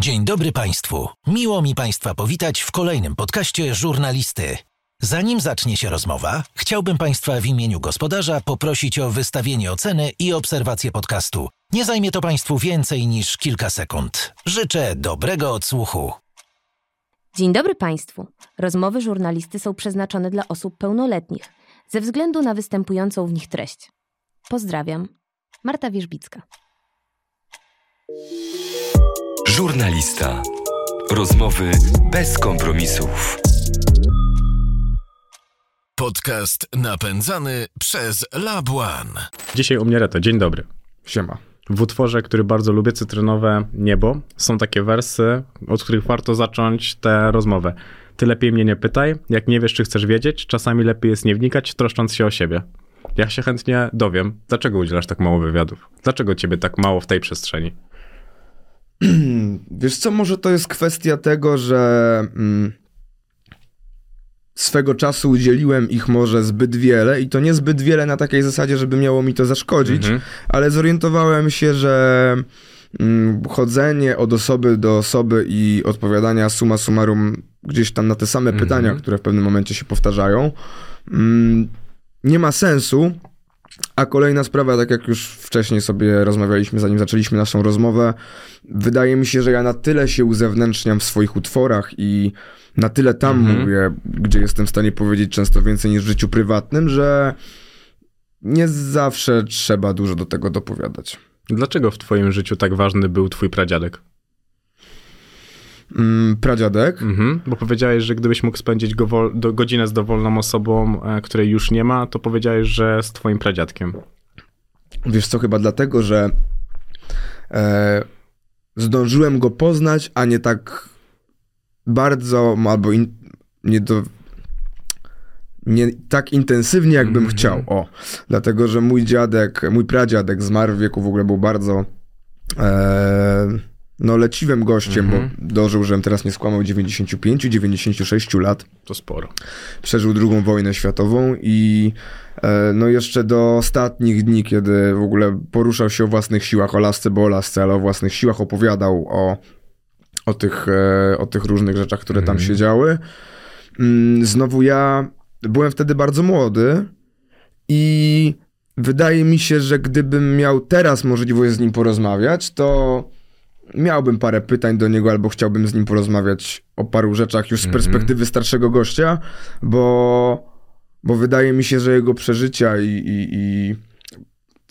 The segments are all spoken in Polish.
Dzień dobry Państwu. Miło mi Państwa powitać w kolejnym podcaście Żurnalisty. Zanim zacznie się rozmowa, chciałbym Państwa w imieniu gospodarza poprosić o wystawienie oceny i obserwację podcastu. Nie zajmie to Państwu więcej niż kilka sekund. Życzę dobrego odsłuchu. Dzień dobry Państwu. Rozmowy żurnalisty są przeznaczone dla osób pełnoletnich ze względu na występującą w nich treść. Pozdrawiam. Marta Wierzbicka. Żurnalista. Rozmowy bez kompromisów. Podcast napędzany przez Lab One. Dzisiaj u mnie Reto. Dzień dobry. Siema. W utworze, który bardzo lubię, Cytrynowe Niebo, są takie wersy, od których warto zacząć tę rozmowę. Ty lepiej mnie nie pytaj, jak nie wiesz, czy chcesz wiedzieć, czasami lepiej jest nie wnikać, troszcząc się o siebie. Ja się chętnie dowiem, dlaczego udzielasz tak mało wywiadów? Dlaczego ciebie tak mało w tej przestrzeni? Wiesz co, może to jest kwestia tego, że mm, swego czasu udzieliłem ich może zbyt wiele i to nie zbyt wiele na takiej zasadzie, żeby miało mi to zaszkodzić, Mhm. ale zorientowałem się, że mm, chodzenie od osoby do osoby i odpowiadania summa summarum gdzieś tam na te same Mhm. pytania, które w pewnym momencie się powtarzają, mm, nie ma sensu. A kolejna sprawa, tak jak już wcześniej sobie rozmawialiśmy, zanim zaczęliśmy naszą rozmowę, wydaje mi się, że ja na tyle się uzewnętrzniam w swoich utworach i na tyle tam Mhm. mówię, gdzie jestem w stanie powiedzieć często więcej niż w życiu prywatnym, że nie zawsze trzeba dużo do tego dopowiadać. Dlaczego w twoim życiu tak ważny był twój pradziadek? Mm, pradziadek, Mhm. Bo powiedziałeś, że gdybyś mógł spędzić go do, godzinę z dowolną osobą, e, której już nie ma, to powiedziałeś, że z twoim pradziadkiem. wiesz co, chyba dlatego, że e, zdążyłem go poznać, a nie tak bardzo, albo in, nie do, nie tak intensywnie, jakbym Mhm. chciał. O, dlatego, że mój dziadek, mój pradziadek zmarł w wieku w ogóle był bardzo e, no leciwym gościem, Mhm. bo dożył, żebym teraz nie skłamał, 95-96 lat To sporo. przeżył drugą wojnę światową i e, no jeszcze do ostatnich dni, kiedy w ogóle poruszał się o własnych siłach, o lasce, bo o lasce, ale o własnych siłach opowiadał o, o, tych, e, o tych różnych rzeczach, które tam się działy. Mm, Znowu ja byłem wtedy bardzo młody i wydaje mi się, że gdybym miał teraz możliwość z nim porozmawiać, to miałbym parę pytań do niego, albo chciałbym z nim porozmawiać o paru rzeczach już z perspektywy starszego gościa, bo, bo wydaje mi się, że jego przeżycia i, i, i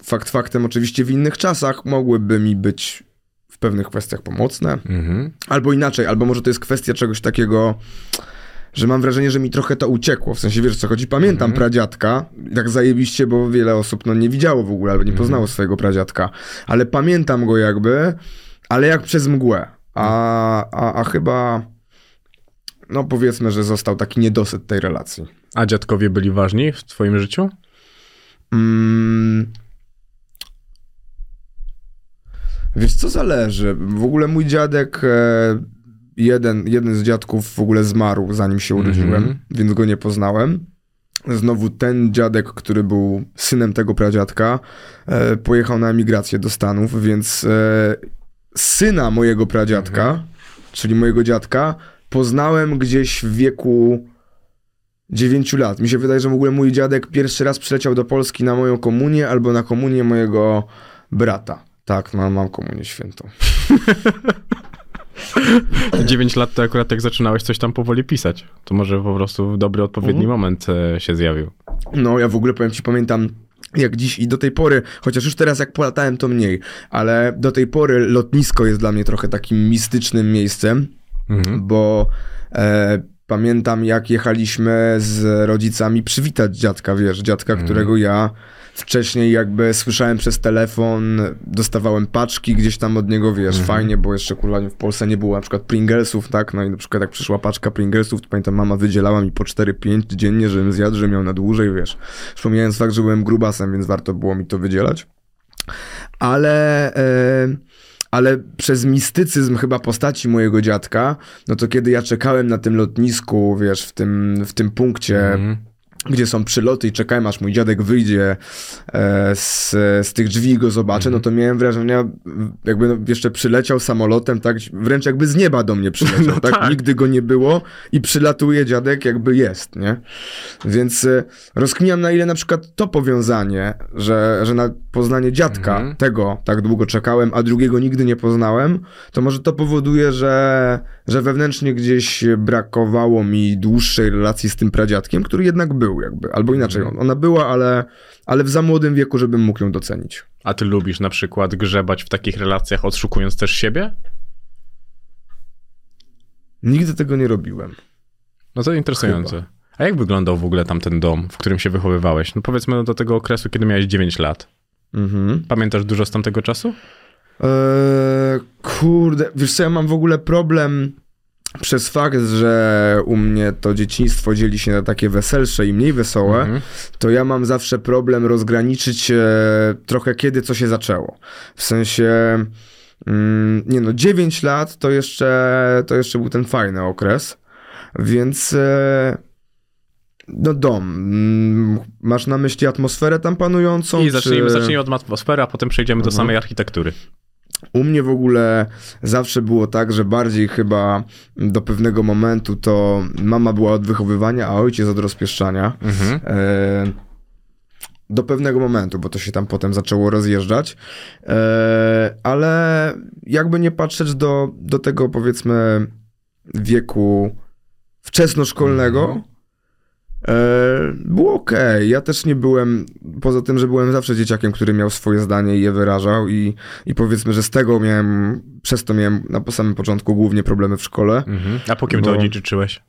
fakt faktem oczywiście w innych czasach mogłyby mi być w pewnych kwestiach pomocne. Mhm. Albo inaczej, albo może to jest kwestia czegoś takiego, że mam wrażenie, że mi trochę to uciekło. W sensie, wiesz co chodzi? Pamiętam pradziadka, tak zajebiście, bo wiele osób no, nie widziało w ogóle, albo nie poznało swojego pradziadka. Ale pamiętam go jakby, ale jak przez mgłę. A, a, a chyba, no powiedzmy, że został taki niedosyt tej relacji. A dziadkowie byli ważni w twoim życiu? Mm. Wiesz, co zależy? W ogóle mój dziadek, e, jeden, jeden z dziadków w ogóle zmarł, zanim się urodziłem, Mhm. więc go nie poznałem. Znowu ten dziadek, który był synem tego pradziadka, e, pojechał na emigrację do Stanów, więc e, syna mojego pradziadka, czyli mojego dziadka, poznałem gdzieś w wieku 9 lat. Mi się wydaje, że w ogóle mój dziadek pierwszy raz przyleciał do Polski na moją komunię albo na komunię mojego brata. Tak, mam, mam komunię świętą. 9 lat to akurat jak zaczynałeś coś tam powoli pisać. To może po prostu dobry, odpowiedni Mhm. moment e, się zjawił. No, ja w ogóle powiem ci, pamiętam jak dziś i do tej pory, chociaż już teraz jak polatałem to mniej, ale do tej pory lotnisko jest dla mnie trochę takim mistycznym miejscem, Mhm. bo e, pamiętam jak jechaliśmy z rodzicami przywitać dziadka, wiesz, dziadka, Mhm. którego ja wcześniej jakby słyszałem przez telefon, dostawałem paczki gdzieś tam od niego, wiesz, Mhm. fajnie, bo jeszcze kurwa w Polsce nie było na przykład Pringlesów, tak, no i na przykład jak przyszła paczka Pringlesów, to pamiętam mama wydzielała mi po 4-5 dziennie, żebym zjadł, żebym miał na dłużej, wiesz, wspomniając fakt, że byłem grubasem, więc warto było mi to wydzielać, ale... E, ale przez mistycyzm chyba postaci mojego dziadka, no to kiedy ja czekałem na tym lotnisku, wiesz, w tym, w tym punkcie Mhm. Gdzie są przyloty i czekałem, aż mój dziadek wyjdzie e, z, z tych drzwi i go zobaczę, no to miałem wrażenie, jakby no, jeszcze przyleciał samolotem, tak, wręcz jakby z nieba do mnie przyleciał, No tak? tak. Nigdy go nie było i przylatuje dziadek jakby jest, nie? Więc e, rozkminiam na ile na przykład to powiązanie, że, że na poznanie dziadka Mhm. tego tak długo czekałem, a drugiego nigdy nie poznałem, to może to powoduje, że, że wewnętrznie gdzieś brakowało mi dłuższej relacji z tym pradziadkiem, który jednak był jakby, albo inaczej, Mhm. ona była, ale, ale w za młodym wieku, żebym mógł ją docenić. A ty lubisz na przykład grzebać w takich relacjach, odszukując też siebie? Nigdy tego nie robiłem. No to interesujące. A jak wyglądał w ogóle tamten dom, w którym się wychowywałeś? No powiedzmy do tego okresu, kiedy miałeś 9 lat. Mhm. Pamiętasz dużo z tamtego czasu? Eee, kurde, wiesz co, ja mam w ogóle problem przez fakt, że u mnie to dzieciństwo dzieli się na takie weselsze i mniej wesołe, Mhm. to ja mam zawsze problem rozgraniczyć e, trochę kiedy co się zaczęło. W sensie, mm, nie no, 9 lat to jeszcze, to jeszcze był ten fajny okres, więc e, no dom. Mm, Masz na myśli atmosferę tam panującą? I zacznijmy, czy... zacznijmy od atmosfery, a potem przejdziemy do Mhm. samej architektury. U mnie w ogóle zawsze było tak, że bardziej chyba do pewnego momentu to mama była od wychowywania, a ojciec od rozpieszczania. Mhm. E, do pewnego momentu, bo to się tam potem zaczęło rozjeżdżać. E, ale jakby nie patrzeć do, do tego powiedzmy wieku wczesnoszkolnego, Mhm. Było okej. Ja też nie byłem, poza tym, że byłem zawsze dzieciakiem, który miał swoje zdanie i je wyrażał i, i powiedzmy, że z tego miałem, przez to miałem na po samym początku głównie problemy w szkole. Mhm. A po kim to Bo- odziedziczyłeś?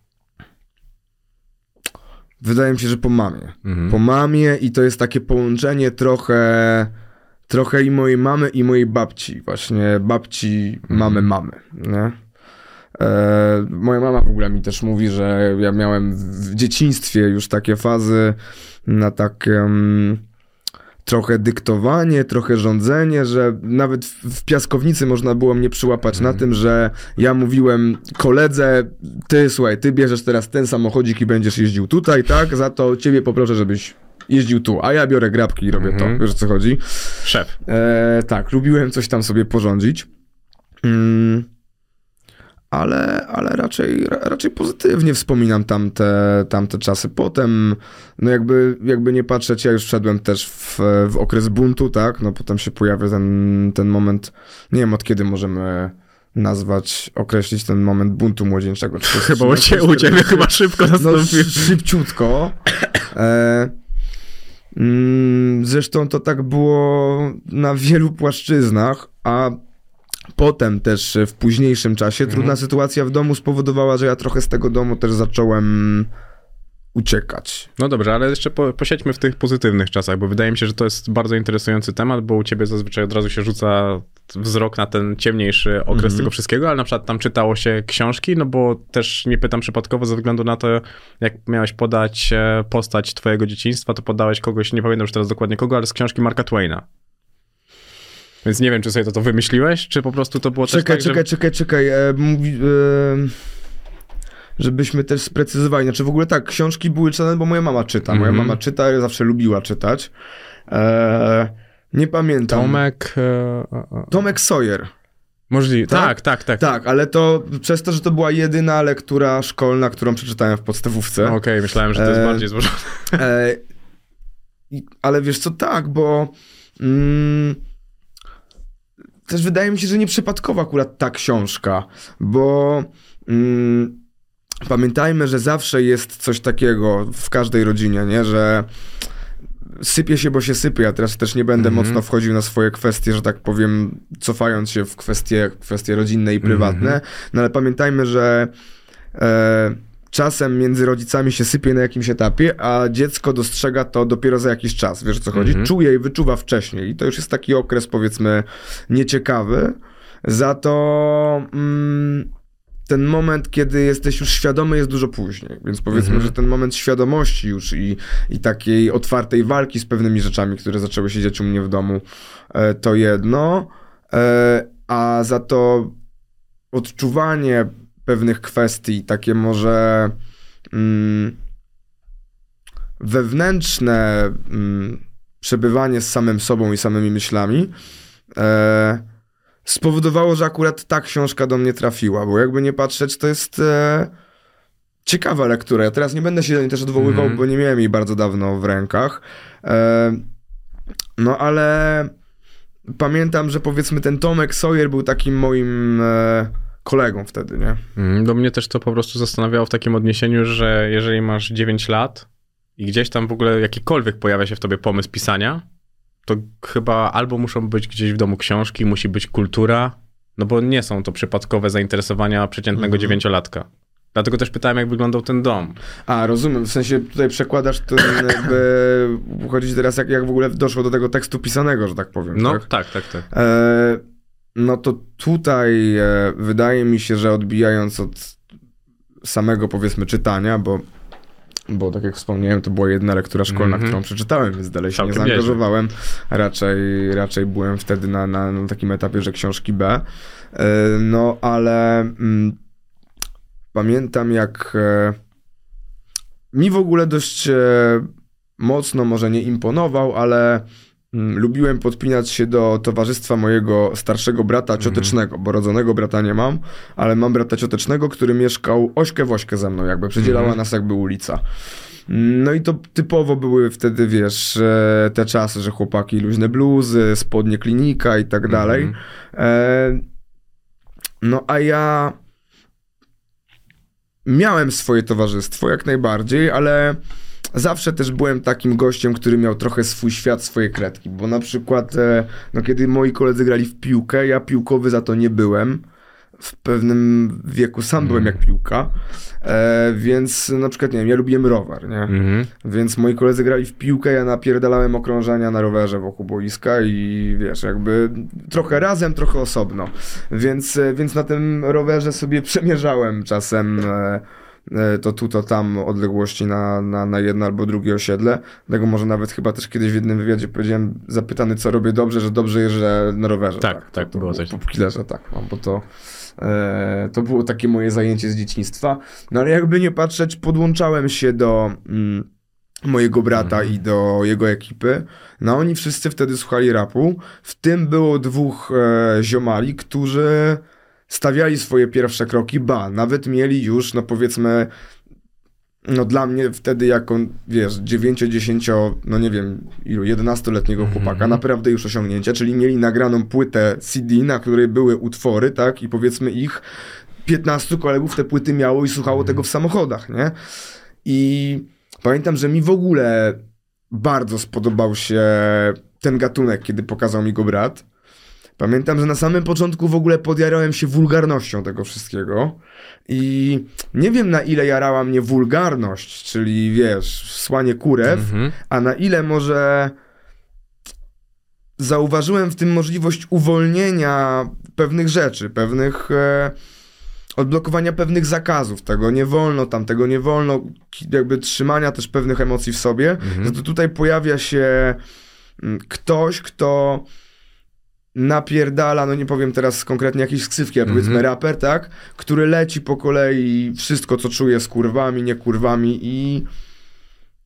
Wydaje mi się, że po mamie. Mhm. po mamie i to jest takie połączenie trochę trochę i mojej mamy i mojej babci właśnie babci mamy mamy nie? E, moja mama w ogóle mi też mówi, że ja miałem w dzieciństwie już takie fazy na takie mm, trochę dyktowanie, trochę rządzenie, że nawet w, w piaskownicy można było mnie przyłapać na tym, że ja mówiłem koledze, ty słuchaj, ty bierzesz teraz ten samochodzik i będziesz jeździł tutaj, tak? Za to ciebie poproszę, żebyś jeździł tu, a ja biorę grabki i robię Mhm. to. Wiesz o co chodzi? Szef. E, tak, lubiłem coś tam sobie porządzić. Mm, ale, ale raczej, ra, raczej pozytywnie wspominam tamte, tamte czasy. Potem, no jakby, jakby nie patrzeć, ja już wszedłem też w, w okres buntu, tak? No potem się pojawia ten, ten moment, nie wiem od kiedy możemy nazwać, określić ten moment buntu młodzieńczego. Chyba u, 13, cie, u ciebie chyba szybko no, nastąpił. sz- szybciutko. E, mm, zresztą to tak było na wielu płaszczyznach, a potem też w późniejszym czasie trudna sytuacja w domu spowodowała, że ja trochę z tego domu też zacząłem uciekać. No dobrze, ale jeszcze po, posiedźmy w tych pozytywnych czasach, bo wydaje mi się, że to jest bardzo interesujący temat, bo u ciebie zazwyczaj od razu się rzuca wzrok na ten ciemniejszy okres Mhm. tego wszystkiego, ale na przykład tam czytało się książki, no bo też nie pytam przypadkowo ze względu na to, jak miałeś podać e, postać twojego dzieciństwa, to podałeś kogoś, nie pamiętam już teraz dokładnie kogo, ale z książki Marka Twaina. Więc nie wiem, czy sobie to, to wymyśliłeś, czy po prostu to było Czekaj, też tak, czekaj, czekaj, czekaj. E, mówi, e, żebyśmy też sprecyzowali. Znaczy w ogóle tak, książki były czytane, bo moja mama czyta. Moja Mhm. mama czyta, ja zawsze lubiła czytać. E, nie że pamiętam. Tomek... E, Tomek Sawyer. możliwe. Tak? Tak, tak, tak. Tak, ale to przez to, że to była jedyna lektura szkolna, którą przeczytałem w podstawówce. Okej, myślałem, że to jest E, bardziej złożone. E, ale wiesz co, tak, bo mm, też wydaje mi się, że nieprzypadkowa akurat ta książka, bo mm, pamiętajmy, że zawsze jest coś takiego w każdej rodzinie, nie, że sypie się, bo się sypie. Ja teraz też nie będę Mhm. mocno wchodził na swoje kwestie, że tak powiem, cofając się w kwestie, kwestie rodzinne i prywatne, Mhm. no ale pamiętajmy, że e, czasem między rodzicami się sypie na jakimś etapie, a dziecko dostrzega to dopiero za jakiś czas. Wiesz o co chodzi? Mhm. Czuje i wyczuwa wcześniej. I to już jest taki okres, powiedzmy, nieciekawy. Za to mm, ten moment, kiedy jesteś już świadomy, jest dużo później. Więc powiedzmy, Mhm. że ten moment świadomości już i, i takiej otwartej walki z pewnymi rzeczami, które zaczęły się dziać u mnie w domu, e, to jedno. E, a za to odczuwanie pewnych kwestii, takie może mm, wewnętrzne mm, przebywanie z samym sobą i samymi myślami e, spowodowało, że akurat ta książka do mnie trafiła, bo jakby nie patrzeć, to jest e, ciekawa lektura. Ja teraz nie będę się do niej też odwoływał, Mhm. bo nie miałem jej bardzo dawno w rękach. E, no ale pamiętam, że powiedzmy ten Tomek Sawyer był takim moim e, kolegą wtedy, nie? Mm, Do mnie też to po prostu zastanawiało w takim odniesieniu, że jeżeli masz 9 lat i gdzieś tam w ogóle jakikolwiek pojawia się w tobie pomysł pisania, to chyba albo muszą być gdzieś w domu książki, musi być kultura, no bo nie są to przypadkowe zainteresowania przeciętnego Mhm. dziewięciolatka. Dlatego też pytałem, jak wyglądał ten dom. A, rozumiem. W sensie tutaj przekładasz ten jakby... Chodzi teraz, jak, jak w ogóle doszło do tego tekstu pisanego, że tak powiem, No tak? tak, tak, tak. E, no to tutaj e, wydaje mi się, że odbijając od samego powiedzmy czytania, bo, bo tak jak wspomniałem, to była jedna lektura szkolna, Mhm. którą przeczytałem, więc dalej się nie Całkiem zaangażowałem. Raczej, raczej byłem wtedy na, na, na takim etapie, że książki B. E, no ale mm, pamiętam jak e, mi w ogóle dość mocno może nie imponował, ale mm, lubiłem podpinać się do towarzystwa mojego starszego brata ciotecznego, bo rodzonego brata nie mam, ale mam brata ciotecznego, który mieszkał ośkę w ośkę ze mną, jakby przedzielała Mhm. nas jakby ulica. No i to typowo były wtedy, wiesz, e, te czasy, że chłopaki luźne bluzy, spodnie klinika i tak dalej. Mhm. E, no a ja miałem swoje towarzystwo jak najbardziej, ale zawsze też byłem takim gościem, który miał trochę swój świat, swoje kredki, bo na przykład e, no, kiedy moi koledzy grali w piłkę, ja piłkowy za to nie byłem. W pewnym wieku sam byłem jak piłka, e, więc na przykład, nie wiem, ja lubiłem rower, nie? Mhm. Więc moi koledzy grali w piłkę, ja napierdalałem okrążenia na rowerze wokół boiska i wiesz, jakby trochę razem, trochę osobno. Więc, e, więc na tym rowerze sobie przemierzałem czasem e, to tu, to tam odległości na, na, na jedno albo drugie osiedle. Tego może nawet chyba też kiedyś w jednym wywiadzie powiedziałem, zapytany co robię dobrze, że dobrze jeżdżę na rowerze. Tak, tak, to było coś. Po killerze, tak, no, bo to... E, to było takie moje zajęcie z dzieciństwa. No ale jakby nie patrzeć, podłączałem się do mm, mojego brata i do jego ekipy. No oni wszyscy wtedy słuchali rapu. W tym było dwóch e, ziomali, którzy stawiali swoje pierwsze kroki, ba, nawet mieli już, no powiedzmy, no dla mnie wtedy jako, wiesz, 9, 10, no nie wiem, ilu, 11-letniego chłopaka, naprawdę już osiągnięcia, czyli mieli nagraną płytę CD, na której były utwory, tak, i powiedzmy ich 15 kolegów te płyty miało i słuchało tego w samochodach, nie? I pamiętam, że mi w ogóle bardzo spodobał się ten gatunek, kiedy pokazał mi go brat. Pamiętam, że na samym początku w ogóle podjarałem się wulgarnością tego wszystkiego i nie wiem na ile jarała mnie wulgarność, czyli wiesz, słanie kurew, Mhm. a na ile może zauważyłem w tym możliwość uwolnienia pewnych rzeczy, pewnych e, odblokowania pewnych zakazów, tego nie wolno, tamtego nie wolno, jakby trzymania też pewnych emocji w sobie, no to tutaj pojawia się mm, ktoś, kto napierdala, no nie powiem teraz konkretnie jakiejś ksywki, a powiedzmy Mhm. raper, tak, który leci po kolei wszystko, co czuje z kurwami, nie kurwami i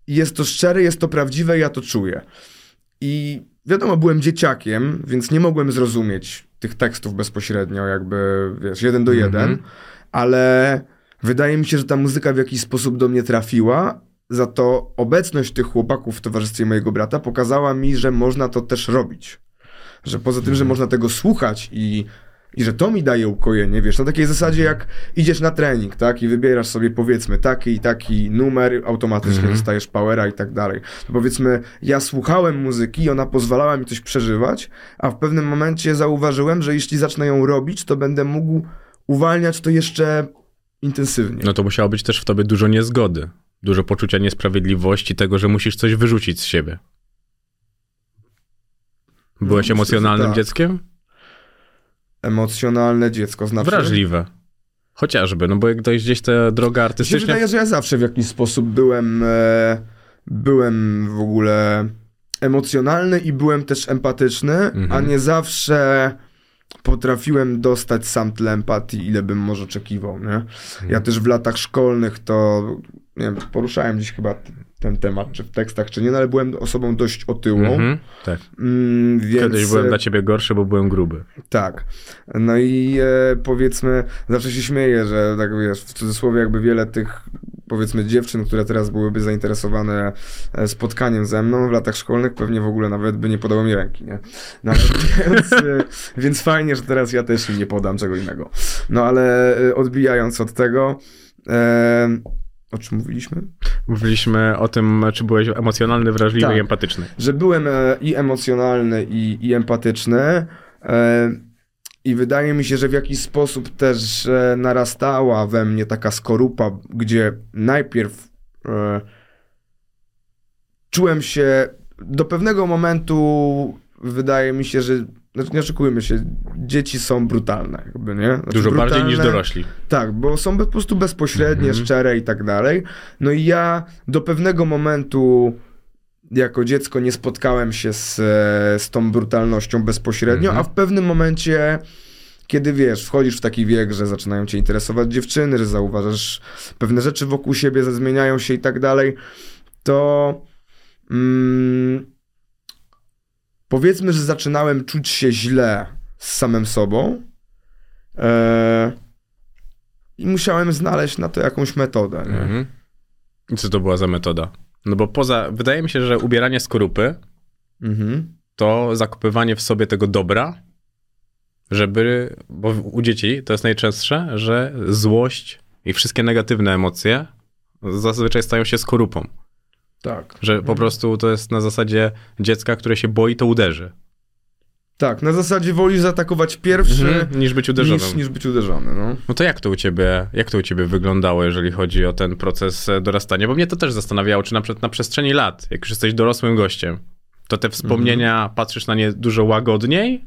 jest to szczere, jest to prawdziwe, ja to czuję. I wiadomo, byłem dzieciakiem, więc nie mogłem zrozumieć tych tekstów bezpośrednio, jakby, wiesz, jeden do jeden, Mhm. ale wydaje mi się, że ta muzyka w jakiś sposób do mnie trafiła. Za to obecność tych chłopaków w towarzystwie mojego brata pokazała mi, że można to też robić. Że poza tym, że można tego słuchać i, i że to mi daje ukojenie, wiesz, na takiej zasadzie jak idziesz na trening, tak, i wybierasz sobie powiedzmy taki i taki numer, automatycznie dostajesz powera i tak dalej. To powiedzmy, ja słuchałem muzyki i ona pozwalała mi coś przeżywać, a w pewnym momencie zauważyłem, że jeśli zacznę ją robić, to będę mógł uwalniać to jeszcze intensywnie. No to musiało być też w tobie dużo niezgody, dużo poczucia niesprawiedliwości, tego, że musisz coś wyrzucić z siebie. Byłeś No, emocjonalnym tak. dzieckiem? Emocjonalne dziecko znaczy. Wrażliwe. Chociażby, no bo jak dojść gdzieś tę drogę Mi się artystyczną... wydaje, że ja zawsze w jakiś sposób byłem, e, byłem w ogóle emocjonalny i byłem też empatyczny, Mhm. a nie zawsze potrafiłem dostać sam tyle empatii, ile bym może oczekiwał, nie? Ja też w latach szkolnych to, nie wiem, poruszałem gdzieś chyba ten temat, czy w tekstach, czy nie, no ale byłem osobą dość otyłą. Mhm, tak. Mm, więc, Kiedyś byłem dla ciebie gorszy, bo byłem gruby. Tak. No i e, powiedzmy, zawsze się śmieję, że tak wiesz, w cudzysłowie jakby wiele tych powiedzmy dziewczyn, które teraz byłyby zainteresowane e, spotkaniem ze mną w latach szkolnych, pewnie w ogóle nawet by nie podało mi ręki, nie? No, więc, e, więc fajnie, że teraz ja też im nie podam czego innego. No ale e, odbijając od tego, e, o czym mówiliśmy? Mówiliśmy o tym, czy byłeś emocjonalny, wrażliwy Tak. i empatyczny. że byłem e, i emocjonalny, i, i empatyczny. E, I wydaje mi się, że w jakiś sposób też e, narastała we mnie taka skorupa, gdzie najpierw czułem się do pewnego momentu, wydaje mi się, że. Znaczy, nie oszukujmy się, dzieci są brutalne, jakby, nie? Znaczy, Dużo bardziej niż brutalne- dorośli. tak, bo są po prostu bezpośrednie, Mhm. szczere i tak dalej. No i ja do pewnego momentu jako dziecko nie spotkałem się z, z tą brutalnością bezpośrednio, Mhm. a w pewnym momencie, kiedy wiesz, wchodzisz w taki wiek, że zaczynają cię interesować dziewczyny, że zauważasz pewne rzeczy wokół siebie, że zmieniają się i tak dalej, to mm, powiedzmy, że zaczynałem czuć się źle z samym sobą. E, i musiałem znaleźć na to jakąś metodę. Mhm. I co to była za metoda? No bo poza, wydaje mi się, że ubieranie skorupy Mhm. to zakopywanie w sobie tego dobra, żeby, bo u dzieci to jest najczęstsze, że złość i wszystkie negatywne emocje zazwyczaj stają się skorupą. Tak. Że po prostu to jest na zasadzie dziecka, które się boi, to uderzy. Tak, na zasadzie woli zaatakować pierwszy Mhm, niż być uderzonym. niż, niż być uderzony. No. No to jak to u ciebie, jak to u ciebie wyglądało, jeżeli chodzi o ten proces e, dorastania? Bo mnie to też zastanawiało, czy na przykład na przestrzeni lat, jak już jesteś dorosłym gościem, to te wspomnienia, patrzysz na nie dużo łagodniej,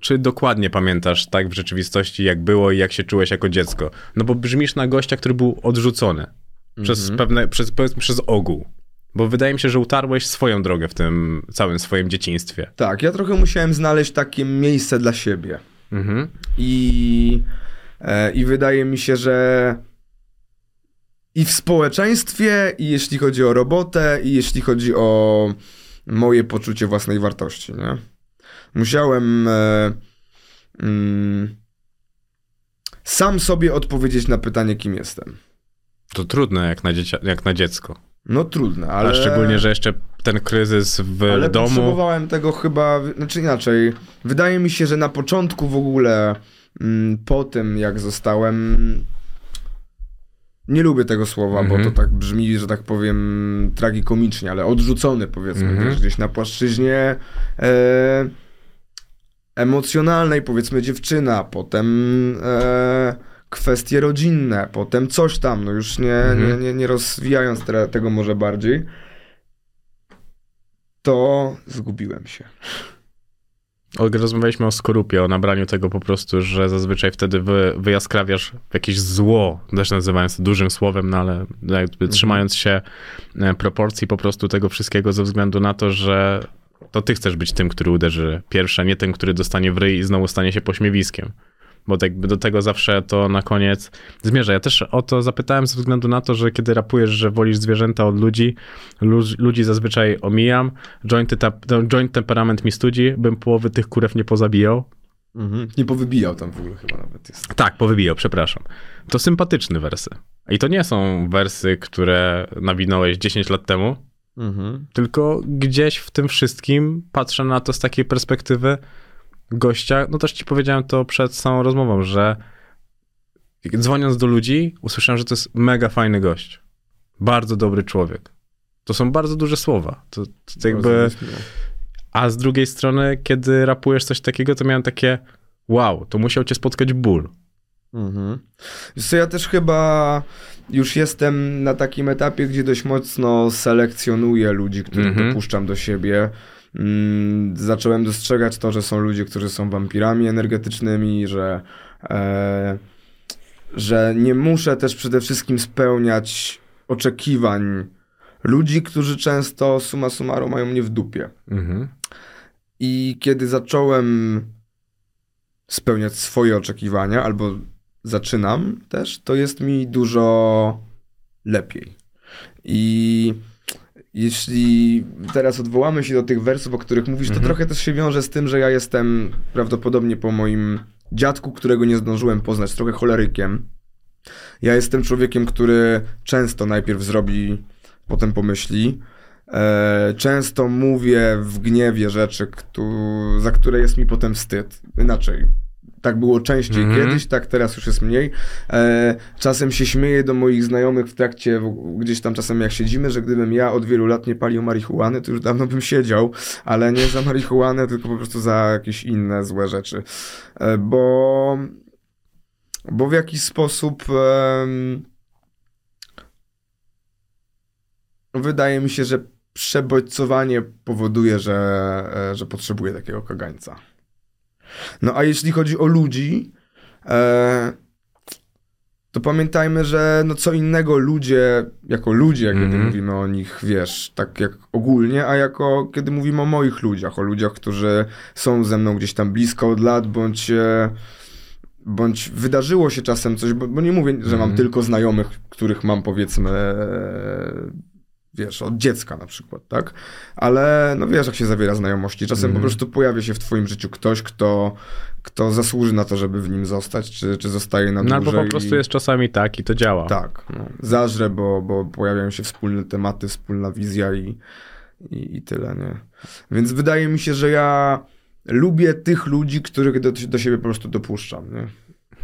czy dokładnie pamiętasz tak w rzeczywistości, jak było i jak się czułeś jako dziecko? No bo brzmisz na gościa, który był odrzucony przez pewne, przez, powiedzmy, przez ogół. Bo wydaje mi się, że utarłeś swoją drogę w tym całym swoim dzieciństwie. Tak, ja trochę musiałem znaleźć takie miejsce dla siebie. Mhm. I, e, I wydaje mi się, że i w społeczeństwie, i jeśli chodzi o robotę, i jeśli chodzi o moje poczucie własnej wartości, nie? Musiałem e, mm, sam sobie odpowiedzieć na pytanie, kim jestem. To trudne jak na, dziecia, jak na dziecko. No trudne, ale... A szczególnie, że jeszcze ten kryzys w Ale domu. potrzebowałem tego chyba, znaczy inaczej. Wydaje mi się, że na początku w ogóle, mm, po tym jak zostałem. Nie lubię tego słowa, Mhm. bo to tak brzmi, że tak powiem, tragikomicznie, ale odrzucony powiedzmy, Mhm. wiesz, gdzieś na płaszczyźnie e, emocjonalnej, powiedzmy dziewczyna, potem e, kwestie rodzinne, potem coś tam, no już nie, Mhm. nie, nie, nie rozwijając te, tego może bardziej to zgubiłem się. Rozmawialiśmy o skorupie, o nabraniu tego po prostu, że zazwyczaj wtedy wy, wyjaskrawiasz jakieś zło, też nazywając to dużym słowem, no ale jakby trzymając się e, proporcji po prostu tego wszystkiego ze względu na to, że to ty chcesz być tym, który uderzy pierwszy, a nie tym, który dostanie w ryj i znowu stanie się pośmiewiskiem. Bo jakby do tego zawsze to na koniec zmierza. Ja też o to zapytałem ze względu na to, że kiedy rapujesz, że wolisz zwierzęta od ludzi, lu- ludzi zazwyczaj omijam, joint, no, joint temperament mi studzi, bym połowy tych kurew nie pozabijał. Nie powybijał tam w ogóle chyba nawet jest. Tak, powybijał, przepraszam. To sympatyczne wersy. I to nie są wersy, które nawinąłeś 10 lat temu, tylko gdzieś w tym wszystkim patrzę na to z takiej perspektywy gościa. No też ci powiedziałem to przed samą rozmową, że dzwoniąc do ludzi, usłyszałem, że to jest mega fajny gość. Bardzo dobry człowiek. To są bardzo duże słowa. To, to jakby... A z drugiej strony, kiedy rapujesz coś takiego, to miałem takie wow, to musiał cię spotkać ból. Mhm. Wiesz ja też chyba już jestem na takim etapie, gdzie dość mocno selekcjonuję ludzi, których Mhm. dopuszczam do siebie. Mm, zacząłem dostrzegać to, że są ludzie, którzy są wampirami energetycznymi, że, e, że nie muszę też przede wszystkim spełniać oczekiwań ludzi, którzy często summa summarum mają mnie w dupie. Mhm. I kiedy zacząłem spełniać swoje oczekiwania, albo zaczynam też, to jest mi dużo lepiej. I jeśli teraz odwołamy się do tych wersów, o których mówisz, to Mhm. trochę też się wiąże z tym, że ja jestem prawdopodobnie po moim dziadku, którego nie zdążyłem poznać, trochę cholerykiem. Ja jestem człowiekiem, który często najpierw zrobi, potem pomyśli. E, często mówię w gniewie rzeczy, za które jest mi potem wstyd. Inaczej. Tak było częściej Mhm. kiedyś, tak teraz już jest mniej. E, czasem się śmieję do moich znajomych w trakcie, w, gdzieś tam czasem jak siedzimy, że gdybym ja od wielu lat nie palił marihuany, to już dawno bym siedział, ale nie za marihuanę, tylko po prostu za jakieś inne złe rzeczy. E, bo, bo w jakiś sposób em, wydaje mi się, że przebodźcowanie powoduje, że, e, że potrzebuję takiego kagańca. No a jeśli chodzi o ludzi, e, to pamiętajmy, że no co innego ludzie, jako ludzie, jak kiedy Mhm. mówimy o nich, wiesz, tak jak ogólnie, a jako kiedy mówimy o moich ludziach, o ludziach, którzy są ze mną gdzieś tam blisko od lat, bądź, e, bądź wydarzyło się czasem coś, bo, bo nie mówię, że mam Mhm. tylko znajomych, których mam powiedzmy, e, wiesz, od dziecka na przykład, tak? Ale no wiesz, jak się zawiera znajomości. Czasem Mhm. po prostu pojawia się w twoim życiu ktoś, kto, kto zasłuży na to, żeby w nim zostać, czy, czy zostaje na No dłużej. albo po prostu i- jest czasami tak i to działa. Tak, no, zażrę, bo, bo pojawiają się wspólne tematy, wspólna wizja i, i, i tyle, nie? Więc wydaje mi się, że ja lubię tych ludzi, których do, do siebie po prostu dopuszczam, nie?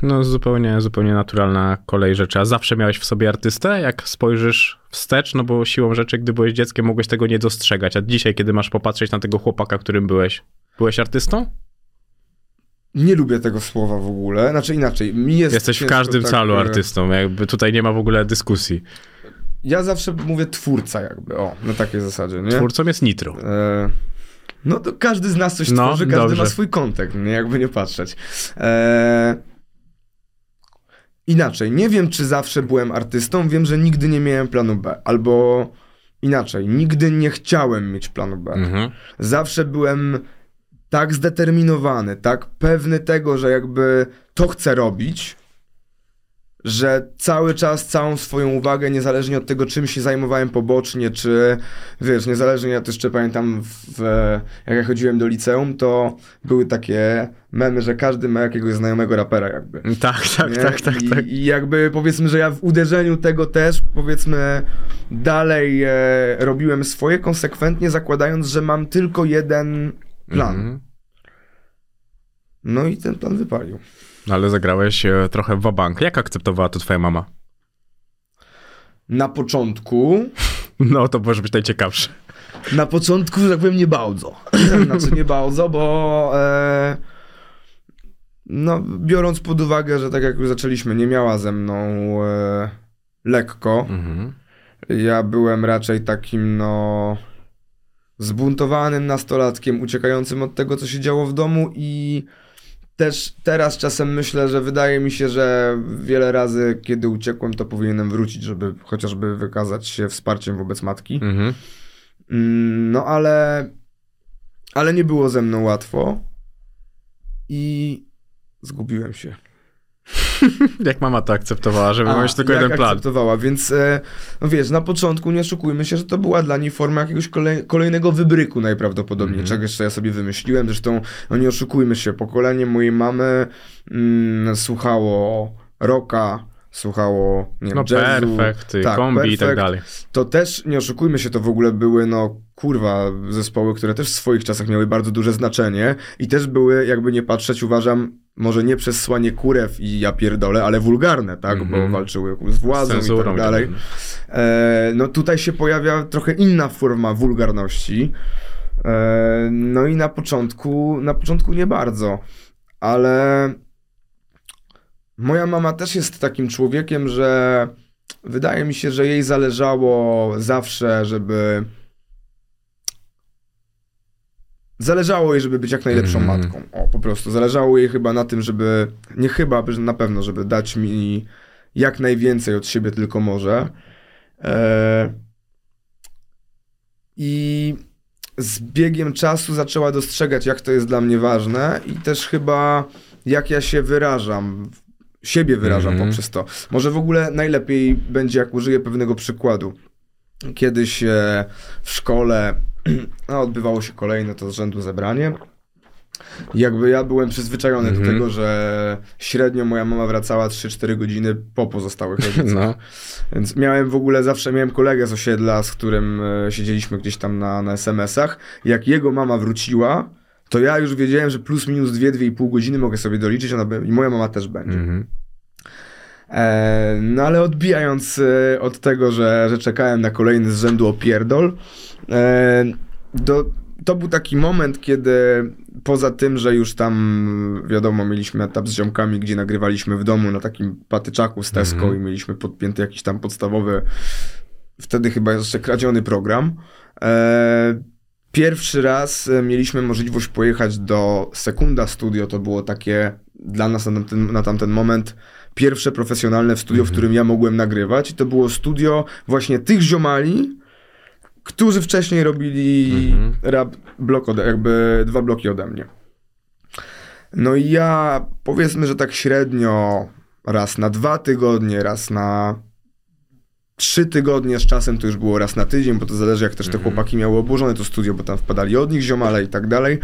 No zupełnie, zupełnie naturalna kolej rzeczy. A zawsze miałeś w sobie artystę? Jak spojrzysz wstecz, no bo siłą rzeczy, gdy byłeś dzieckiem, mogłeś tego nie dostrzegać. A dzisiaj, kiedy masz popatrzeć na tego chłopaka, którym byłeś, byłeś artystą? Nie lubię tego słowa w ogóle, znaczy inaczej, mi jest Jesteś w każdym tak, calu e, artystą. Jakby tutaj nie ma w ogóle dyskusji. Ja zawsze mówię twórca jakby, o, na takiej zasadzie, nie? Twórcą jest Nitro. E, no to każdy z nas coś No, tworzy, każdy dobrze. ma swój kontekst, nie? jakby nie patrzeć. E, inaczej, nie wiem, czy zawsze byłem artystą, wiem, że nigdy nie miałem planu B, albo inaczej, nigdy nie chciałem mieć planu B. Mhm. Zawsze byłem tak zdeterminowany, tak pewny tego, że jakby to chcę robić, że cały czas całą swoją uwagę, niezależnie od tego, czym się zajmowałem pobocznie, czy wiesz, niezależnie, ja też pamiętam, w, jak ja chodziłem do liceum, to były takie memy, że każdy ma jakiegoś znajomego rapera jakby. Tak, tak, Nie? tak, tak, I, tak. I jakby powiedzmy, że ja w uderzeniu tego też, powiedzmy, dalej e, robiłem swoje konsekwentnie, zakładając, że mam tylko jeden plan. Mhm. No i ten plan wypalił. Ale zagrałeś e, trochę w wabank. Jak akceptowała to twoja mama? Na początku, No, to może być najciekawsze. na początku, że tak powiem, nie bardzo. znaczy nie bardzo, bo e, no, biorąc pod uwagę, że tak jak już zaczęliśmy, nie miała ze mną e, lekko, Mhm. Ja byłem raczej takim, no, zbuntowanym nastolatkiem, uciekającym od tego, co się działo w domu i też teraz czasem myślę, że wydaje mi się, że wiele razy, kiedy uciekłem, to powinienem wrócić, żeby chociażby wykazać się wsparciem wobec matki. Mhm. Mm, No ale, ale nie było ze mną łatwo i zgubiłem się. Jak mama to akceptowała, żeby A, mieć tylko jeden plan? akceptowała, więc e, no wiesz, na początku nie oszukujmy się, że to była dla niej forma jakiegoś kolej, kolejnego wybryku najprawdopodobniej, Mhm. czegoś, co ja sobie wymyśliłem, zresztą no nie oszukujmy się, pokolenie mojej mamy mm, słuchało rocka, słuchało, nie wiem, No jazzu, perfekt, tak, kombi i tak Perfect. dalej. to też, nie oszukujmy się, to w ogóle były, no kurwa, zespoły, które też w swoich czasach miały bardzo duże znaczenie i też były, jakby nie patrzeć, uważam, może nie przez słanie kurew i ja pierdolę, ale wulgarne, tak, Mhm. bo walczyły z władzą i tak i dalej. tak E, no tutaj się pojawia trochę inna forma wulgarności. E, no i na początku, na początku nie bardzo, ale moja mama też jest takim człowiekiem, że wydaje mi się, że jej zależało zawsze, żeby Zależało jej, żeby być jak najlepszą Mhm. matką. O, po prostu. Zależało jej chyba na tym, żeby, nie chyba, na pewno, żeby dać mi jak najwięcej od siebie tylko może. E... I z biegiem czasu zaczęła dostrzegać, jak to jest dla mnie ważne i też chyba jak ja się wyrażam, siebie wyrażam Mhm. poprzez to. Może w ogóle najlepiej będzie, jak użyję pewnego przykładu. kiedyś e, w szkole no, odbywało się kolejne to z rzędu zebranie. I Jakby ja byłem przyzwyczajony do Mhm. tego, że średnio moja mama wracała 3-4 godziny po pozostałych rodzicach. No. Więc miałem w ogóle, zawsze miałem kolegę z osiedla, z którym e, siedzieliśmy gdzieś tam na, na SMS-ach. Jak jego mama wróciła, to ja już wiedziałem, że plus minus 2-2,5 godziny mogę sobie doliczyć ona i moja mama też będzie. Mhm. E, no ale odbijając e, od tego, że, że czekałem na kolejny z rzędu opierdol, do, to był taki moment, kiedy poza tym, że już tam wiadomo, mieliśmy etap z ziomkami, gdzie nagrywaliśmy w domu na takim patyczaku z Tesco Mhm. i mieliśmy podpięty jakiś tam podstawowy, wtedy chyba jeszcze kradziony program. E, Pierwszy raz e, mieliśmy możliwość pojechać do Sekunda Studio. To było takie dla nas na tamten, na tamten moment pierwsze profesjonalne studio, w którym ja mogłem nagrywać. I to było studio właśnie tych ziomali, którzy wcześniej robili Mhm. rap blok ode, jakby dwa bloki ode mnie. No i ja powiedzmy, że tak średnio raz na dwa tygodnie, raz na trzy tygodnie z czasem to już było raz na tydzień, bo to zależy jak też te chłopaki miały obłożone to studio, bo tam wpadali od nich ziomale i tak dalej.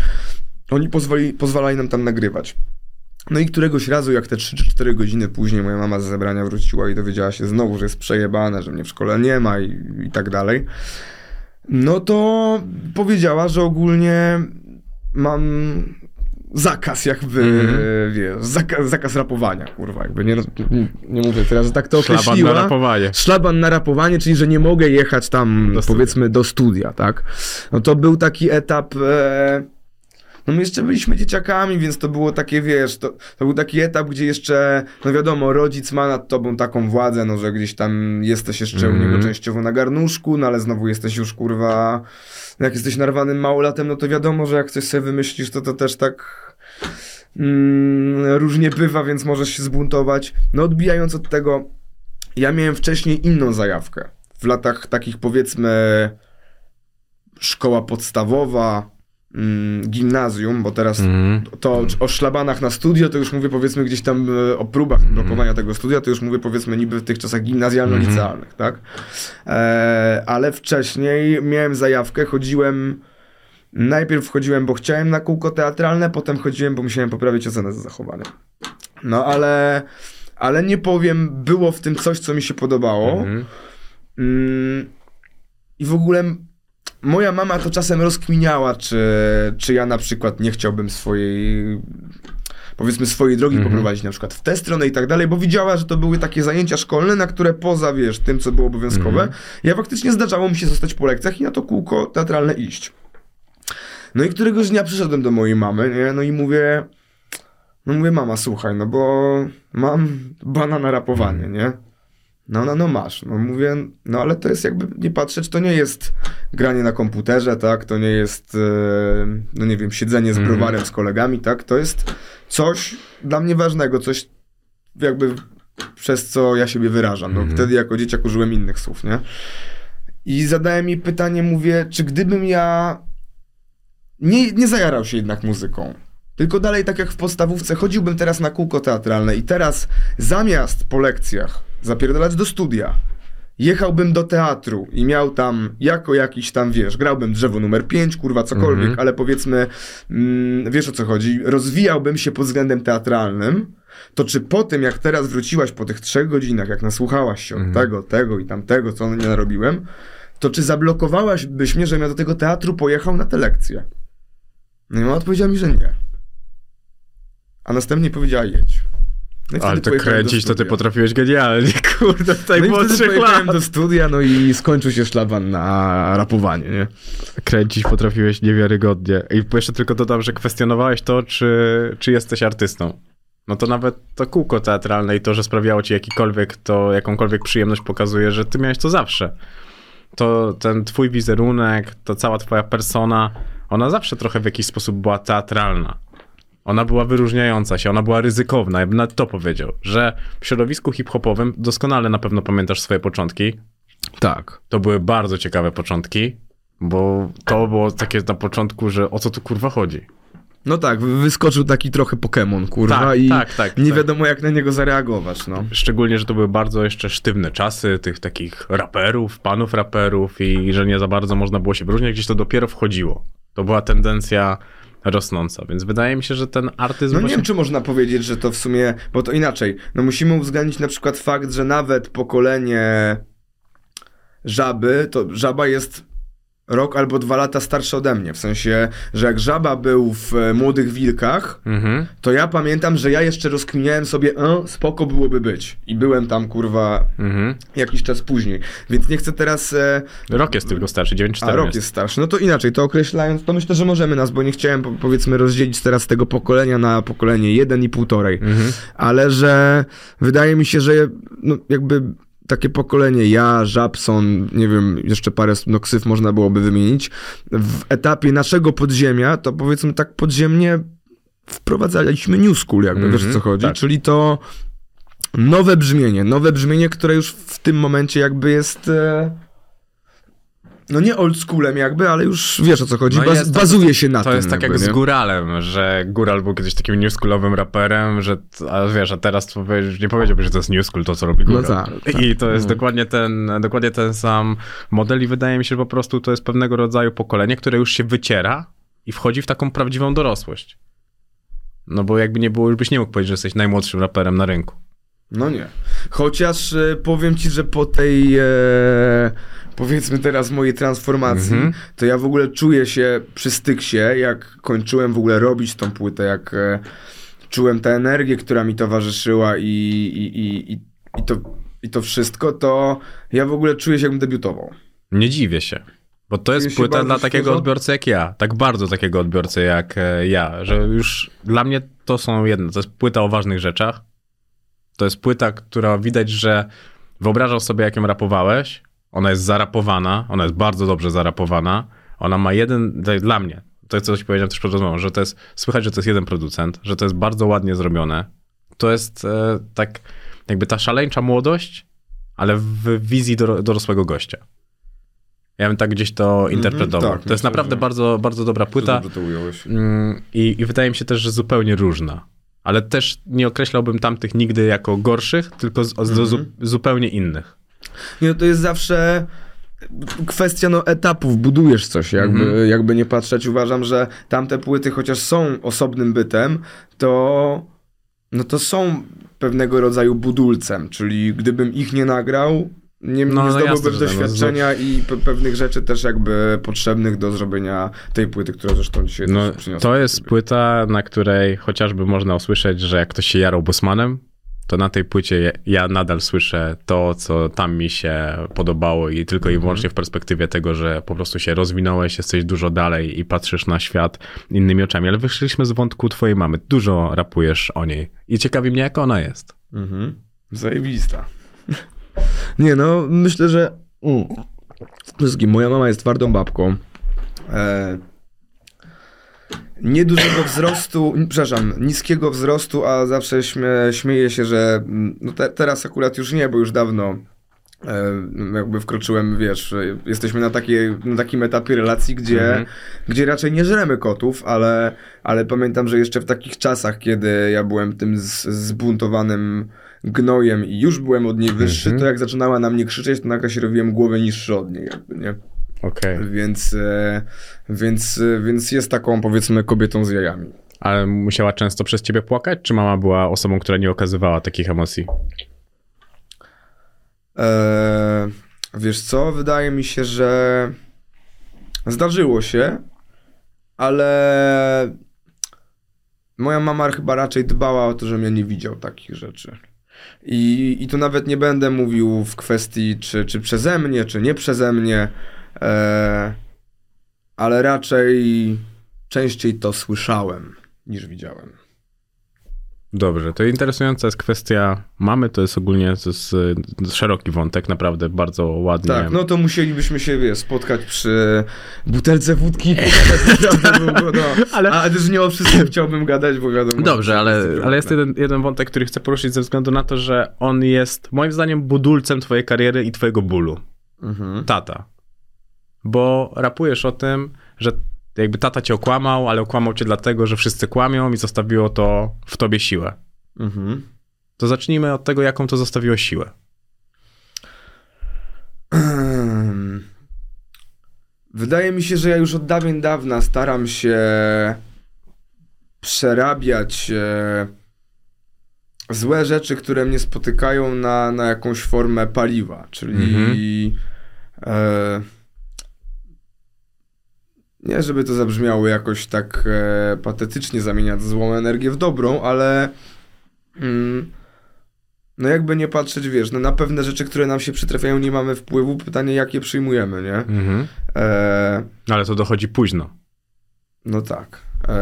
Oni pozwoli, pozwalali nam tam nagrywać. No i któregoś razu, jak te 3 czy 4 godziny później moja mama z zebrania wróciła i dowiedziała się znowu, że jest przejebane, że mnie w szkole nie ma i, i tak dalej, no to powiedziała, że ogólnie mam zakaz jakby, Mhm. wiesz, zakaz, zakaz rapowania, kurwa, jakby nie, nie mówię teraz, że tak to Szlaban określiła. na rapowanie. Szlaban na rapowanie, czyli że nie mogę jechać tam, Do powiedzmy, do studia, tak? No to był taki etap. E... No my jeszcze byliśmy dzieciakami, więc to było takie, wiesz, to, to był taki etap, gdzie jeszcze, no wiadomo, rodzic ma nad tobą taką władzę, no że gdzieś tam jesteś jeszcze u Mhm. niego częściowo na garnuszku, no ale znowu jesteś już, kurwa, jak jesteś narwanym małolatem, no to wiadomo, że jak coś sobie wymyślisz, to to też tak mm, różnie bywa, więc możesz się zbuntować. No odbijając od tego, ja miałem wcześniej inną zajawkę. W latach takich powiedzmy szkoła podstawowa, mm, gimnazjum, bo teraz Mhm. to o szlabanach na studio, to już mówię powiedzmy gdzieś tam e, o próbach blokowania tego studia, to już mówię powiedzmy niby w tych czasach gimnazjalno-licealnych, tak? E, ale wcześniej miałem zajawkę, chodziłem, najpierw chodziłem, bo chciałem na kółko teatralne, potem chodziłem, bo musiałem poprawić ocenę za zachowanie. No ale, ale nie powiem, było w tym coś, co mi się podobało. Mhm. Mm, I w ogóle moja mama to czasem rozkminiała, czy, czy ja na przykład nie chciałbym swojej, powiedzmy swojej drogi Mhm. poprowadzić na przykład w tę stronę i tak dalej, bo widziała, że to były takie zajęcia szkolne, na które poza, wiesz, tym, co było obowiązkowe, Mhm. ja faktycznie zdarzało mi się zostać po lekcjach i na to kółko teatralne iść. No i któregoś dnia przyszedłem do mojej mamy, nie? No i mówię, no mówię, mama, słuchaj, no bo mam bana na rapowanie, nie? No ona, no masz. No mówię, no ale to jest jakby, nie patrzeć, to nie jest granie na komputerze, tak? To nie jest, e, no nie wiem, siedzenie z Mhm. browarem z kolegami, tak? To jest coś dla mnie ważnego, coś jakby przez co ja siebie wyrażam. No Mhm. wtedy jako dzieciak użyłem innych słów, nie? I zadałem jej pytanie, mówię, czy gdybym ja nie, nie zajarał się jednak muzyką, tylko dalej tak jak w podstawówce, chodziłbym teraz na kółko teatralne i teraz zamiast po lekcjach zapierdalać do studia, jechałbym do teatru i miał tam jako jakiś tam, wiesz, grałbym drzewo numer 5, kurwa, cokolwiek, Mhm. ale powiedzmy, mm, wiesz o co chodzi, rozwijałbym się pod względem teatralnym, to czy po tym, jak teraz wróciłaś po tych trzech godzinach, jak nasłuchałaś się od Mhm. tego, tego i tamtego, co nie narobiłem, to czy zablokowałaś byś mnie, żebym ja do tego teatru pojechał na te lekcje? No i mama odpowiedziała mi, że nie. A następnie powiedziała jedź. No Ale to kręcić, to ty potrafiłeś genialnie, kurde, w No młodszych pojechałem lat. do studia, no i skończył się szlaban na rapowanie, nie? Kręcić potrafiłeś niewiarygodnie. I jeszcze tylko dodam, że kwestionowałeś to, czy, czy jesteś artystą. No to nawet to kółko teatralne i to, że sprawiało ci jakikolwiek, to jakąkolwiek przyjemność pokazuje, że ty miałeś to zawsze. To ten twój wizerunek, to cała twoja persona, ona zawsze trochę w jakiś sposób była teatralna. Ona była wyróżniająca się, ona była ryzykowna, ja bym nawet to powiedział, że w środowisku hip-hopowym doskonale na pewno pamiętasz swoje początki, Tak. to były bardzo ciekawe początki, bo to było takie na początku, że o co tu kurwa chodzi. No tak, wy- wyskoczył taki trochę Pokémon, kurwa, Tak, i tak, tak, nie tak. wiadomo jak na niego zareagować, no. Szczególnie, że to były bardzo jeszcze sztywne czasy tych takich raperów, panów raperów i że nie za bardzo można było się wyróżniać, gdzieś to dopiero wchodziło. To była tendencja rosnąca, więc wydaje mi się, że ten artyzm No nie właśnie... wiem, czy można powiedzieć, że to w sumie, bo to inaczej. No musimy uwzględnić na przykład fakt, że nawet pokolenie żaby, to żaba jest rok albo dwa lata starsza ode mnie. W sensie, że jak żaba był w e, Młodych Wilkach, Mhm. to ja pamiętam, że ja jeszcze rozkminiałem sobie, e, spoko byłoby być. I byłem tam, kurwa, Mhm. jakiś czas później. Więc nie chcę teraz... E, Rok jest tylko starszy, 9-4 a rok jest starszy. No to inaczej, to określając, to myślę, że możemy nas, bo nie chciałem po- powiedzmy rozdzielić teraz tego pokolenia na pokolenie jeden i półtorej. Mhm. Ale że wydaje mi się, że no, jakby takie pokolenie ja, Żabson, nie wiem, jeszcze parę no, ksyw można byłoby wymienić, w etapie naszego podziemia, to powiedzmy tak podziemnie wprowadzaliśmy new school, jakby, wiesz o co Mhm, chodzi? tak. Czyli to nowe brzmienie, nowe brzmienie, które już w tym momencie jakby jest... E, no nie old schoolem jakby, ale już wiesz o co chodzi, No Baz, jest to- bazuje się na To tym. jest tak jak jakby, z nie? Góralem, że Góral był kiedyś takim newschoolowym raperem, że, a wiesz, a teraz to nie powiedziałbyś, że to jest newschool, to co robi Góral. tak, tak. I to jest No. dokładnie, ten, dokładnie ten sam model i wydaje mi się, że po prostu to jest pewnego rodzaju pokolenie, które już się wyciera i wchodzi w taką prawdziwą dorosłość. No bo jakby nie było, już byś nie mógł powiedzieć, że jesteś najmłodszym raperem na rynku. No nie. Chociaż e, powiem ci, że po tej e, powiedzmy teraz mojej transformacji, Mhm. to ja w ogóle czuję się przy Styksie, jak kończyłem w ogóle robić tą płytę, jak e, czułem tę energię, która mi towarzyszyła i, i, i, i, i, to, i to wszystko, to ja w ogóle czuję się jakbym debiutował. Nie dziwię się. Bo to jest płyta dla takiego odbiorcy jak ja. Tak bardzo takiego odbiorcy jak e, ja. Że już dla mnie to są jedne. To jest płyta o ważnych rzeczach. To jest płyta, która widać, że wyobrażał sobie, jak ją rapowałeś. Ona jest zarapowana. Ona jest bardzo dobrze zarapowana. Ona ma jeden, jest dla mnie, to jest coś powiedziałem też przed rozmową, że to jest, słychać, że to jest jeden producent, że to jest bardzo ładnie zrobione. To jest e, tak, jakby ta szaleńcza młodość, ale w wizji doro, dorosłego gościa. Ja bym tak gdzieś to interpretował. tak, to jest naprawdę bardzo, bardzo dobra płyta. Mm, I, I wydaje mi się też, że zupełnie różna. Ale też nie określałbym tamtych nigdy jako gorszych, tylko z, z, Mhm. zu, zupełnie innych. Nie, no to jest zawsze kwestia no, etapów, budujesz coś, jakby, Mhm. jakby nie patrzeć. Uważam, że tamte płyty, chociaż są osobnym bytem, to, no to są pewnego rodzaju budulcem, czyli gdybym ich nie nagrał, nie, No, nie no zdobyłbym tak, no, doświadczenia i pe pewnych rzeczy też jakby potrzebnych do zrobienia tej płyty, którą zresztą dzisiaj No, to jest płyta, na której chociażby można usłyszeć, że jak ktoś się jarał Bosmanem, to na tej płycie ja- nadal słyszę to, co tam mi się podobało i tylko Mhm. i wyłącznie w perspektywie tego, że po prostu się rozwinąłeś, jesteś dużo dalej i patrzysz na świat innymi oczami. Ale wyszliśmy z wątku twojej mamy. Dużo rapujesz o niej i ciekawi mnie, jaka ona jest. Mhm. Zajebista. Nie no, myślę, że mm. przede wszystkim moja mama jest twardą babką. E, niedużego wzrostu, przepraszam, niskiego wzrostu, a zawsze śmie, śmieję się, że mm, no te, teraz akurat już nie, bo już dawno e, jakby wkroczyłem, wiesz, e, jesteśmy na, takiej, na takim etapie relacji, gdzie, Mhm. gdzie raczej nie żremy kotów, ale, ale pamiętam, że jeszcze w takich czasach, kiedy ja byłem tym z, zbuntowanym gnojem i już byłem od niej wyższy, Mhm. to jak zaczynała na mnie krzyczeć, to nagle się robiłem głowę niższy od niej, jakby, nie? Okej. Więc, e, więc, e, więc jest taką, powiedzmy, kobietą z jajami. Ale musiała często przez ciebie płakać, czy mama była osobą, która nie okazywała takich emocji? E, wiesz co, wydaje mi się, że zdarzyło się, ale moja mama chyba raczej dbała o to, żebym ja nie widział takich rzeczy. I, I tu nawet nie będę mówił w kwestii, czy, czy przeze mnie, czy nie przeze mnie, e, ale raczej częściej to słyszałem niż widziałem. Dobrze, to interesująca jest kwestia mamy, to jest ogólnie to jest y, szeroki wątek, naprawdę bardzo ładnie. Tak, no to musielibyśmy się wiesz, spotkać przy butelce wódki. Tak no. Ale- Ale też nie o wszystkim chciałbym gadać, bo wiadomo. Dobrze, ale, jest ale jest jeden, jeden wątek, który chcę poruszyć ze względu na to, że on jest moim zdaniem budulcem twojej kariery i twojego bólu. Mhm. Tata. Bo rapujesz o tym, że jakby tata cię okłamał, ale okłamał cię dlatego, że wszyscy kłamią i zostawiło to w tobie siłę. Mhm. To zacznijmy od tego, jaką to zostawiło siłę. Wydaje mi się, że ja już od dawien dawna staram się przerabiać e, złe rzeczy, które mnie spotykają na, na jakąś formę paliwa, czyli e, nie żeby to zabrzmiało jakoś tak e, patetycznie zamieniać złą energię w dobrą, ale mm, no jakby nie patrzeć, wiesz, no na pewne rzeczy, które nam się przytrafiają, nie mamy wpływu. Pytanie, jak je przyjmujemy, nie? Mhm. E, Ale to dochodzi późno. no tak. E,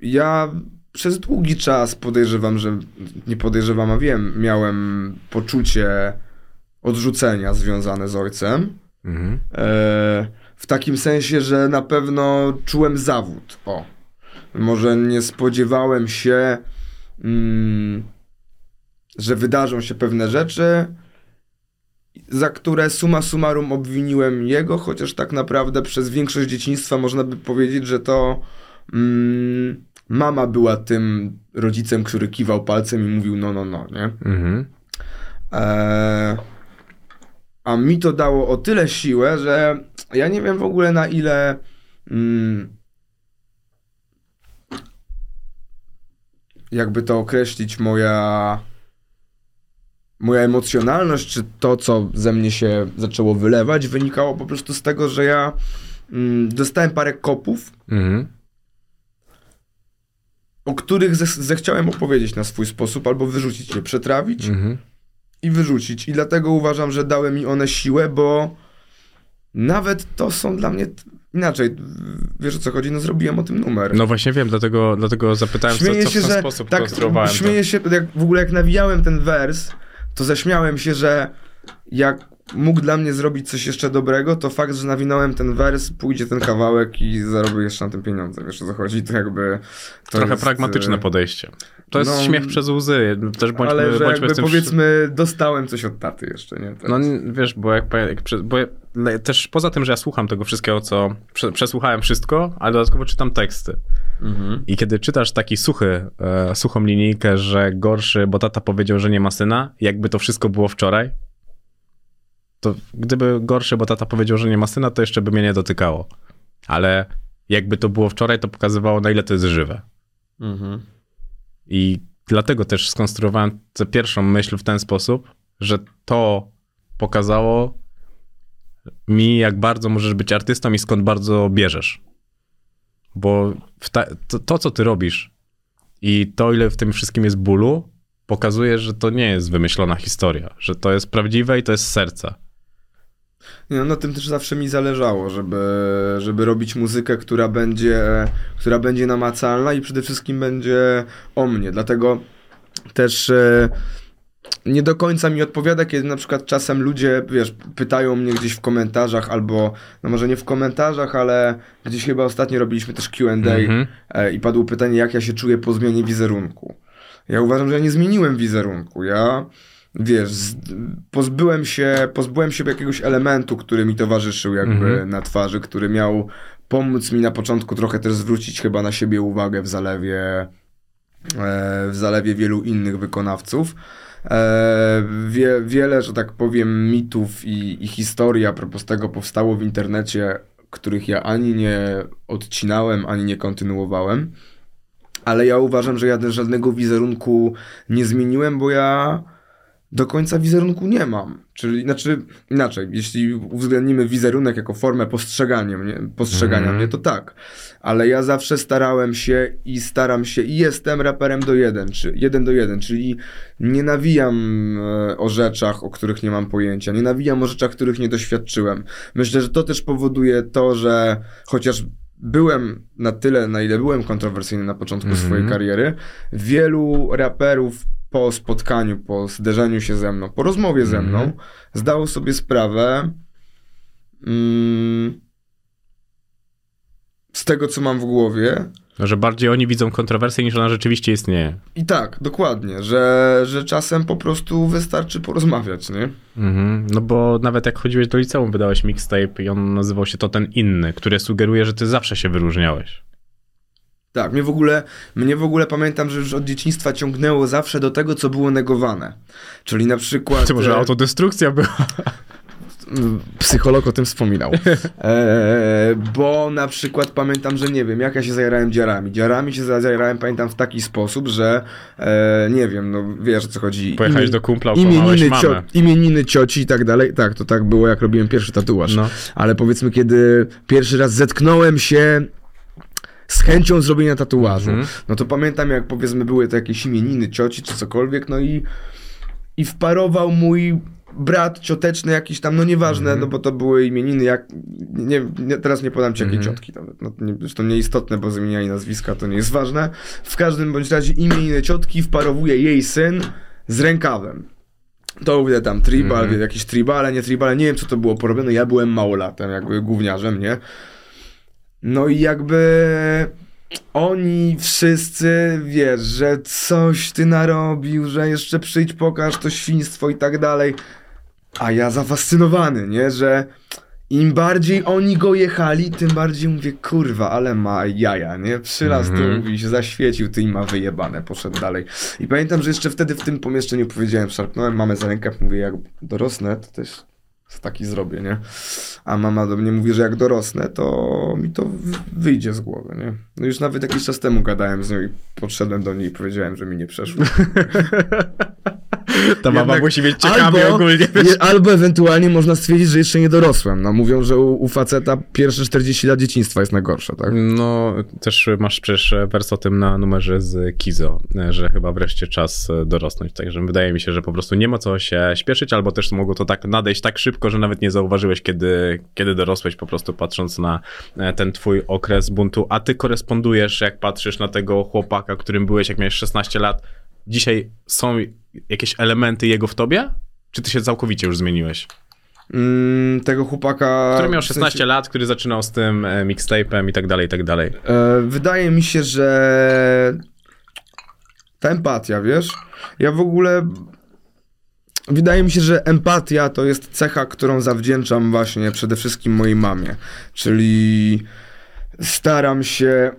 ja przez długi czas podejrzewam, że nie podejrzewam, a wiem, miałem poczucie odrzucenia związane z ojcem. Mhm. E, w takim sensie, że na pewno czułem zawód. O. Może nie spodziewałem się, mm, że wydarzą się pewne rzeczy, za które suma summarum obwiniłem jego, chociaż tak naprawdę przez większość dzieciństwa można by powiedzieć, że to mm, mama była tym rodzicem, który kiwał palcem i mówił no, no, no, nie? Mhm. Eee, a mi to dało o tyle siłę, że ja nie wiem w ogóle na ile mm, jakby to określić moja moja emocjonalność, czy to, co ze mnie się zaczęło wylewać, wynikało po prostu z tego, że ja mm, dostałem parę kopów, Mhm. o których ze- zechciałem opowiedzieć na swój sposób, albo wyrzucić je, przetrawić Mhm. i wyrzucić. I dlatego uważam, że dały mi one siłę, bo nawet to są dla mnie inaczej. Wiesz o co chodzi? No zrobiłem o tym numer. No właśnie wiem, dlatego, dlatego zapytałem, co, śmieję co w się, ten że sposób tak, konstruowałem. to. śmieję się, jak, w ogóle jak nawijałem ten wers, to zaśmiałem się, że jak mógł dla mnie zrobić coś jeszcze dobrego, to fakt, że nawinąłem ten wers, pójdzie ten kawałek i zarobię jeszcze na tym pieniądze. Wiesz o co chodzi? To jakby... To Trochę jest, pragmatyczne e, podejście. To jest no, śmiech przez łzy. Też bądźmy, ale że bądźmy jakby powiedzmy dostałem coś od taty jeszcze, nie? No wiesz, bo jak, jak bo ja, też poza tym, że ja słucham tego wszystkiego, co prze, przesłuchałem wszystko, ale dodatkowo czytam teksty. Mhm. I kiedy czytasz taki suchy, e, suchą linijkę, że gorszy, bo tata powiedział, że nie ma syna, jakby to wszystko było wczoraj, to gdyby gorszy, bo tata powiedział, że nie ma syna, to jeszcze by mnie nie dotykało. Ale jakby to było wczoraj, to pokazywało, na ile to jest żywe. Mhm. I dlatego też skonstruowałem tę pierwszą myśl w ten sposób, że to pokazało mi, jak bardzo możesz być artystą i skąd bardzo bierzesz. Bo ta, to, to, co ty robisz i to, ile w tym wszystkim jest bólu, pokazuje, że to nie jest wymyślona historia, że to jest prawdziwe i to jest serca. Nie, no, na tym też zawsze mi zależało, żeby, żeby robić muzykę, która będzie, która będzie namacalna i przede wszystkim będzie o mnie. Dlatego też e, nie do końca mi odpowiada, kiedy na przykład czasem ludzie, wiesz, pytają mnie gdzieś w komentarzach albo, no może nie w komentarzach, ale gdzieś chyba ostatnio robiliśmy też Q&A Mhm. e, i padło pytanie, jak ja się czuję po zmianie wizerunku. Ja uważam, że ja nie zmieniłem wizerunku. Ja, wiesz, z, pozbyłem, się, pozbyłem się jakiegoś elementu, który mi towarzyszył jakby Mhm. na twarzy, który miał pomóc mi na początku trochę też zwrócić chyba na siebie uwagę w zalewie, e, w zalewie wielu innych wykonawców. E, wie, wiele, że tak powiem, mitów i, i historii a propos tego powstało w internecie, których ja ani nie odcinałem, ani nie kontynuowałem. Ale ja uważam, że ja żadnego wizerunku nie zmieniłem, bo ja do końca wizerunku nie mam. Czyli, znaczy, inaczej, jeśli uwzględnimy wizerunek jako formę postrzegania mnie, postrzegania Mhm. mnie, to tak. Ale ja zawsze starałem się i staram się i jestem raperem do jeden, czy jeden do jeden, czyli nie nawijam e, o rzeczach, o których nie mam pojęcia, nie nawijam o rzeczach, których nie doświadczyłem. Myślę, że to też powoduje to, że chociaż byłem na tyle, na ile byłem kontrowersyjny na początku Mhm. swojej kariery, wielu raperów po spotkaniu, po zderzeniu się ze mną, po rozmowie ze mną, Mhm. zdało sobie sprawę, mm, z tego, co mam w głowie, Że bardziej oni widzą kontrowersję niż ona rzeczywiście istnieje. i tak, dokładnie, że, że czasem po prostu wystarczy porozmawiać, nie? Mhm. No bo nawet jak chodziłeś do liceum, wydałeś mixtape i on nazywał się to ten inny, który sugeruje, że ty zawsze się wyróżniałeś. Tak, mnie w ogóle, mnie w ogóle pamiętam, że już od dzieciństwa ciągnęło zawsze do tego, co było negowane. Czyli na przykład... Czy może e, autodestrukcja była? Psycholog o tym wspominał. Eee, bo na przykład pamiętam, że nie wiem, jak ja się zajarałem dziarami. Dziarami się zajarałem, pamiętam, w taki sposób, że e, nie wiem, no wiesz o co chodzi. Pojechałeś do kumpla, imieniny, mamę. cio, imieniny cioci i tak dalej. Tak, to tak było, jak robiłem pierwszy tatuaż. No. Ale powiedzmy, kiedy pierwszy raz zetknąłem się z chęcią zrobienia tatuażu, Mhm. no to pamiętam, jak powiedzmy były to jakieś imieniny cioci czy cokolwiek, no i, i wparował mój brat cioteczny jakiś tam, no nieważne, Mhm. no bo to były imieniny, jak, nie, nie, teraz nie podam ci jakiej Mhm. ciotki, nawet, no, nie, zresztą nieistotne, bo zmieniali nazwiska, to nie jest ważne. W każdym bądź razie imieniny ciotki wparowuje jej syn z rękawem. To mówię tam tribal, Mhm. jakieś tribale, nie tribale, nie wiem co to było porobione, ja byłem małolatem, jakby gówniarzem, nie? No i jakby oni wszyscy, wiesz, że coś ty narobił, że jeszcze przyjdź, pokaż to świństwo i tak dalej. A ja zafascynowany, nie, że im bardziej oni go jechali, tym bardziej mówię, kurwa, ale ma jaja, nie? Przylas Mhm. tu mówi, się zaświecił, ty i ma wyjebane, poszedł dalej. I pamiętam, że jeszcze wtedy w tym pomieszczeniu powiedziałem, szarpnąłem mamę za rękę, mówię, jak dorosnę, to też taki zrobię, nie? A mama do mnie mówi, że jak dorosnę, to mi to wyjdzie z głowy, nie? No już nawet jakiś czas temu gadałem z nią i podszedłem do niej i powiedziałem, że mi nie przeszło. Ta mama Jednak musi mieć ciekawie albo, ogólnie. je, albo ewentualnie można stwierdzić, że jeszcze nie dorosłem. No mówią, że u, u faceta pierwsze 40 lat dzieciństwa jest najgorsze, tak? No, też masz przecież wers o tym na numerze z Kizo, że chyba wreszcie czas dorosnąć. Także wydaje mi się, że po prostu nie ma co się śpieszyć, albo też mogło to tak nadejść tak szybko, że nawet nie zauważyłeś, kiedy, kiedy dorosłeś, po prostu patrząc na e, ten twój okres buntu. A ty korespondujesz, jak patrzysz na tego chłopaka, którym byłeś, jak miałeś 16 lat. Dzisiaj są jakieś elementy jego w tobie? Czy ty się całkowicie już zmieniłeś? Mm, tego chłopaka... Który miał w sensie- 16 lat, który zaczynał z tym e, mixtape'em i tak dalej, i tak dalej. E, wydaje mi się, że ta empatia, wiesz? Ja w ogóle. Wydaje mi się, że empatia to jest cecha, którą zawdzięczam właśnie przede wszystkim mojej mamie. Czyli staram się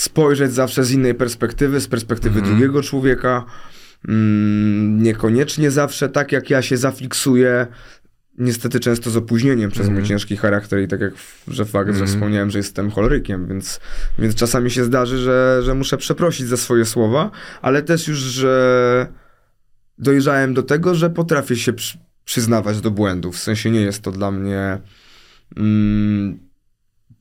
spojrzeć zawsze z innej perspektywy, z perspektywy Mhm. drugiego człowieka. Mm, niekoniecznie zawsze tak, jak ja się zafiksuję. Niestety często z opóźnieniem przez mój Mhm. ciężki charakter i tak jak, że fakt, że Mhm. wspomniałem, że jestem cholerykiem, więc, więc czasami się zdarzy, że, że muszę przeprosić za swoje słowa, ale też już, że dojrzałem do tego, że potrafię się przy, przyznawać do błędów. W sensie nie jest to dla mnie mm,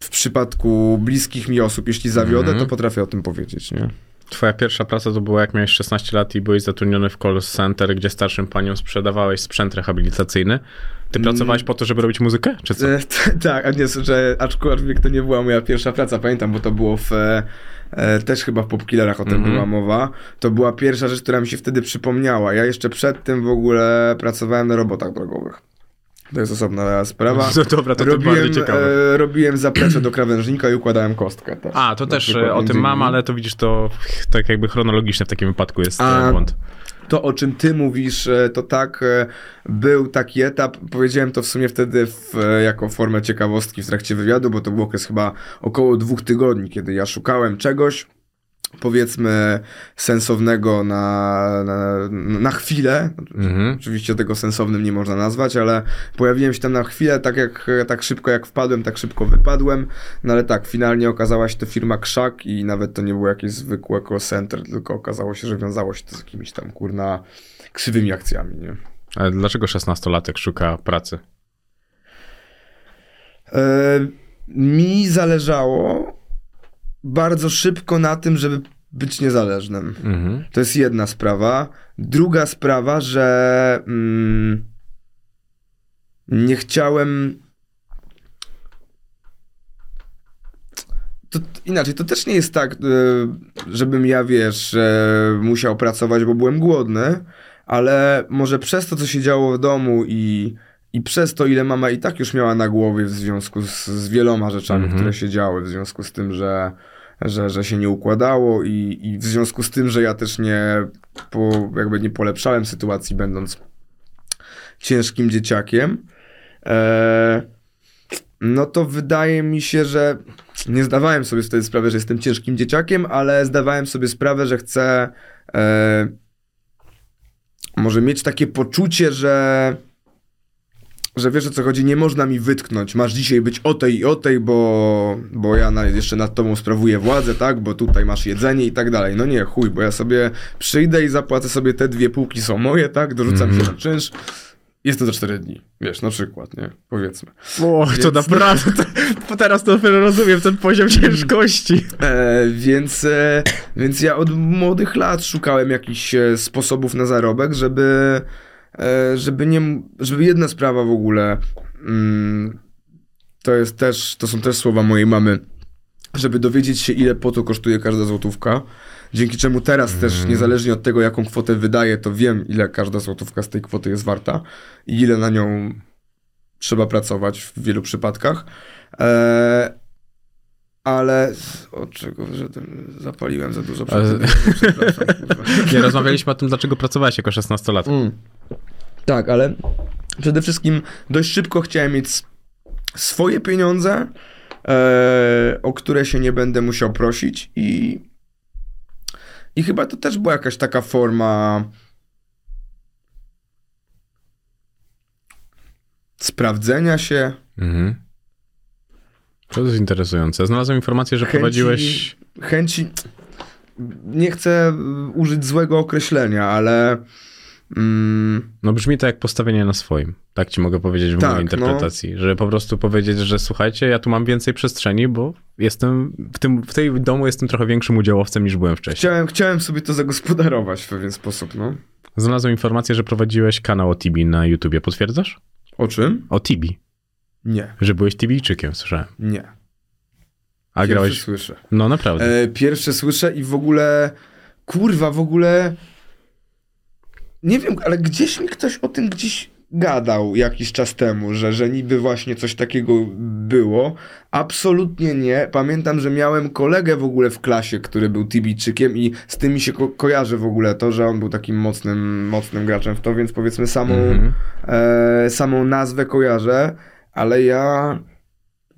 w przypadku bliskich mi osób, jeśli zawiodę, Mhm. to potrafię o tym powiedzieć, nie? Twoja pierwsza praca to była jak miałeś 16 lat i byłeś zatrudniony w call center, gdzie starszym paniom sprzedawałeś sprzęt rehabilitacyjny. Ty Mm. pracowałeś po to, żeby robić muzykę, czy co? E, tak, a nie, że aczkolwiek to nie była moja pierwsza praca, pamiętam, bo to było w, e, e, też chyba w Popkillerach o tym Mhm. była mowa. To była pierwsza rzecz, która mi się wtedy przypomniała. Ja jeszcze przed tym w ogóle pracowałem na robotach drogowych. To jest osobna sprawa. No dobra, to, robiłem, bardziej ciekawe. e, robiłem zaplecze do krawężnika i układałem kostkę też. A, to też e, o tym mam, ale to widzisz, to tak jakby chronologicznie w takim wypadku jest A, A... błąd. To, o czym ty mówisz, e, to tak, e, był taki etap, powiedziałem to w sumie wtedy w, e, jako formę ciekawostki w trakcie wywiadu, bo to był okres chyba około dwóch tygodni, kiedy ja szukałem czegoś, powiedzmy sensownego na, na, na chwilę. Mhm. Oczywiście tego sensownym nie można nazwać, ale pojawiłem się tam na chwilę, tak jak tak szybko jak wpadłem, tak szybko wypadłem. No ale tak, finalnie okazała się to firma Krzak i nawet to nie było jakieś zwykłe call center, tylko okazało się, że wiązało się to z jakimiś tam kurna krzywymi akcjami, nie? Ale dlaczego 16-latek szuka pracy? E, mi zależało bardzo szybko na tym, żeby być niezależnym. Mhm. To jest jedna sprawa. Druga sprawa, że mm, nie chciałem. To, inaczej, to też nie jest tak, y, żebym ja, wiesz, e, musiał pracować, bo byłem głodny, ale może przez to, co się działo w domu i, I przez to, ile mama i tak już miała na głowie w związku z, z wieloma rzeczami, Mhm. które się działy, w związku z tym, że, że, że się nie układało i, i w związku z tym, że ja też nie, po, jakby nie polepszałem sytuacji, będąc ciężkim dzieciakiem, e, no to wydaje mi się, że nie zdawałem sobie wtedy sprawy, że jestem ciężkim dzieciakiem, ale zdawałem sobie sprawę, że chcę e, może mieć takie poczucie, że że wiesz o co chodzi, nie można mi wytknąć, masz dzisiaj być o tej i o tej, bo, bo ja na, jeszcze nad tobą sprawuję władzę, tak, bo tutaj masz jedzenie i tak dalej. No nie, chuj, bo ja sobie przyjdę i zapłacę sobie te dwie półki są moje, tak, dorzucam Mhm. się na czynsz. Jest to za 4 dni, wiesz, na przykład, nie? Powiedzmy. O, to Więc- naprawdę, to, teraz to dopiero rozumiem ten poziom ciężkości. E, więc, e, więc ja od młodych lat szukałem jakichś e, sposobów na zarobek, żeby, żeby nie, żeby jedna sprawa w ogóle, mm, to jest też, to są też słowa mojej mamy, żeby dowiedzieć się ile po to kosztuje każda złotówka, dzięki czemu teraz też niezależnie od tego jaką kwotę wydaję, to wiem ile każda złotówka z tej kwoty jest warta i ile na nią trzeba pracować w wielu przypadkach. E, ale od czego że zapaliłem za dużo Ale- przed przepraszam, kurwa. Nie, rozmawialiśmy o tym, dlaczego pracowałeś jako 16 lat. Mm. Tak, ale przede wszystkim dość szybko chciałem mieć swoje pieniądze, e, o które się nie będę musiał prosić i i chyba to też była jakaś taka forma sprawdzenia się, Mhm. To jest interesujące. Znalazłem informację, że Chęci- prowadziłeś... chęci. Nie chcę y, użyć złego określenia, ale. Mm, No brzmi to jak postawienie na swoim. Tak ci mogę powiedzieć w Tak, mojej interpretacji. Że po prostu powiedzieć, że słuchajcie, ja tu mam więcej przestrzeni, bo jestem w tym, w tej domu jestem trochę większym udziałowcem niż byłem wcześniej. chciałem, chciałem sobie to zagospodarować w pewien sposób, no. Znalazłem informację, że prowadziłeś kanał o Tibi na YouTubie. Potwierdzasz? O czym? O Tibi. Nie, Że byłeś Tibijczykiem, słyszałem. nie. A Pierwsze grałeś... słyszę. No naprawdę. E, pierwsze słyszę i w ogóle. Kurwa, w ogóle. Nie wiem, ale gdzieś mi ktoś o tym gdzieś gadał jakiś czas temu, że, że niby właśnie coś takiego było. Absolutnie nie. Pamiętam, że miałem kolegę w ogóle w klasie, który był Tibijczykiem i z tym mi się ko- kojarzy w ogóle to, że on był takim mocnym, mocnym graczem w to, więc powiedzmy samą, Mhm. e, samą nazwę kojarzę, ale ja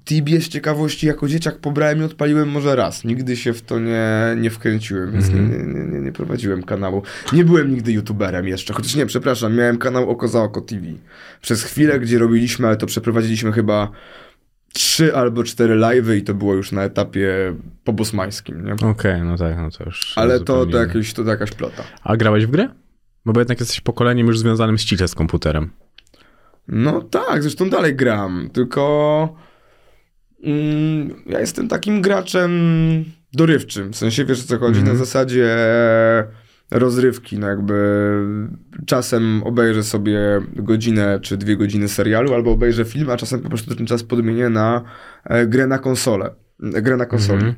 Tibie z ciekawości jako dzieciak pobrałem i odpaliłem może raz. Nigdy się w to nie, nie wkręciłem, więc Mhm. nie, nie, nie, nie prowadziłem kanału. Nie byłem nigdy youtuberem jeszcze, chociaż nie, przepraszam, miałem kanał Oko za Oko TV. Przez chwilę, gdzie robiliśmy, ale to przeprowadziliśmy chyba trzy albo cztery live'y i to było już na etapie pobosmańskim, nie? Okej, no tak, no to już... Ale to, to, jakieś, to jakaś plota. A grałeś w grę? Bo jednak jesteś pokoleniem już związanym ściśle z komputerem. No tak, zresztą dalej gram, tylko mm, ja jestem takim graczem dorywczym, w sensie wiesz o co chodzi, Mhm. na zasadzie rozrywki, no jakby czasem obejrzę sobie godzinę czy dwie godziny serialu, albo obejrzę film, a czasem po prostu ten czas podmienię na e, grę na konsolę, e, grę na konsoli. Mhm.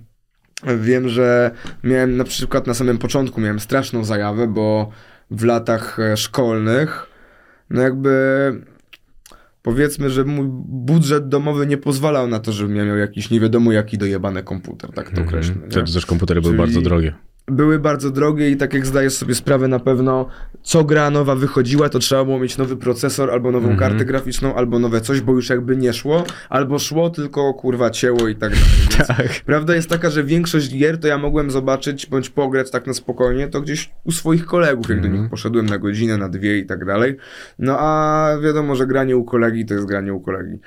Wiem, że miałem na przykład na samym początku miałem straszną zajawę, bo w latach e, szkolnych, no jakby powiedzmy, że mój budżet domowy nie pozwalał na to, żebym ja miał jakiś nie wiadomo jaki dojebany komputer, tak to określmy. Mhm. nie? Wtedy też komputery były Czyli- bardzo drogie. Były bardzo drogie i tak jak zdajesz sobie sprawę na pewno, co gra nowa wychodziła, to trzeba było mieć nowy procesor, albo nową Mhm. kartę graficzną, albo nowe coś, bo już jakby nie szło, albo szło, tylko kurwa cięło i tak dalej. Tak. Prawda jest taka, że większość gier to ja mogłem zobaczyć bądź pograć tak na spokojnie, to gdzieś u swoich kolegów, jak do Mhm. nich poszedłem na godzinę, na dwie i tak dalej. No a wiadomo, że granie u kolegi to jest granie u kolegi.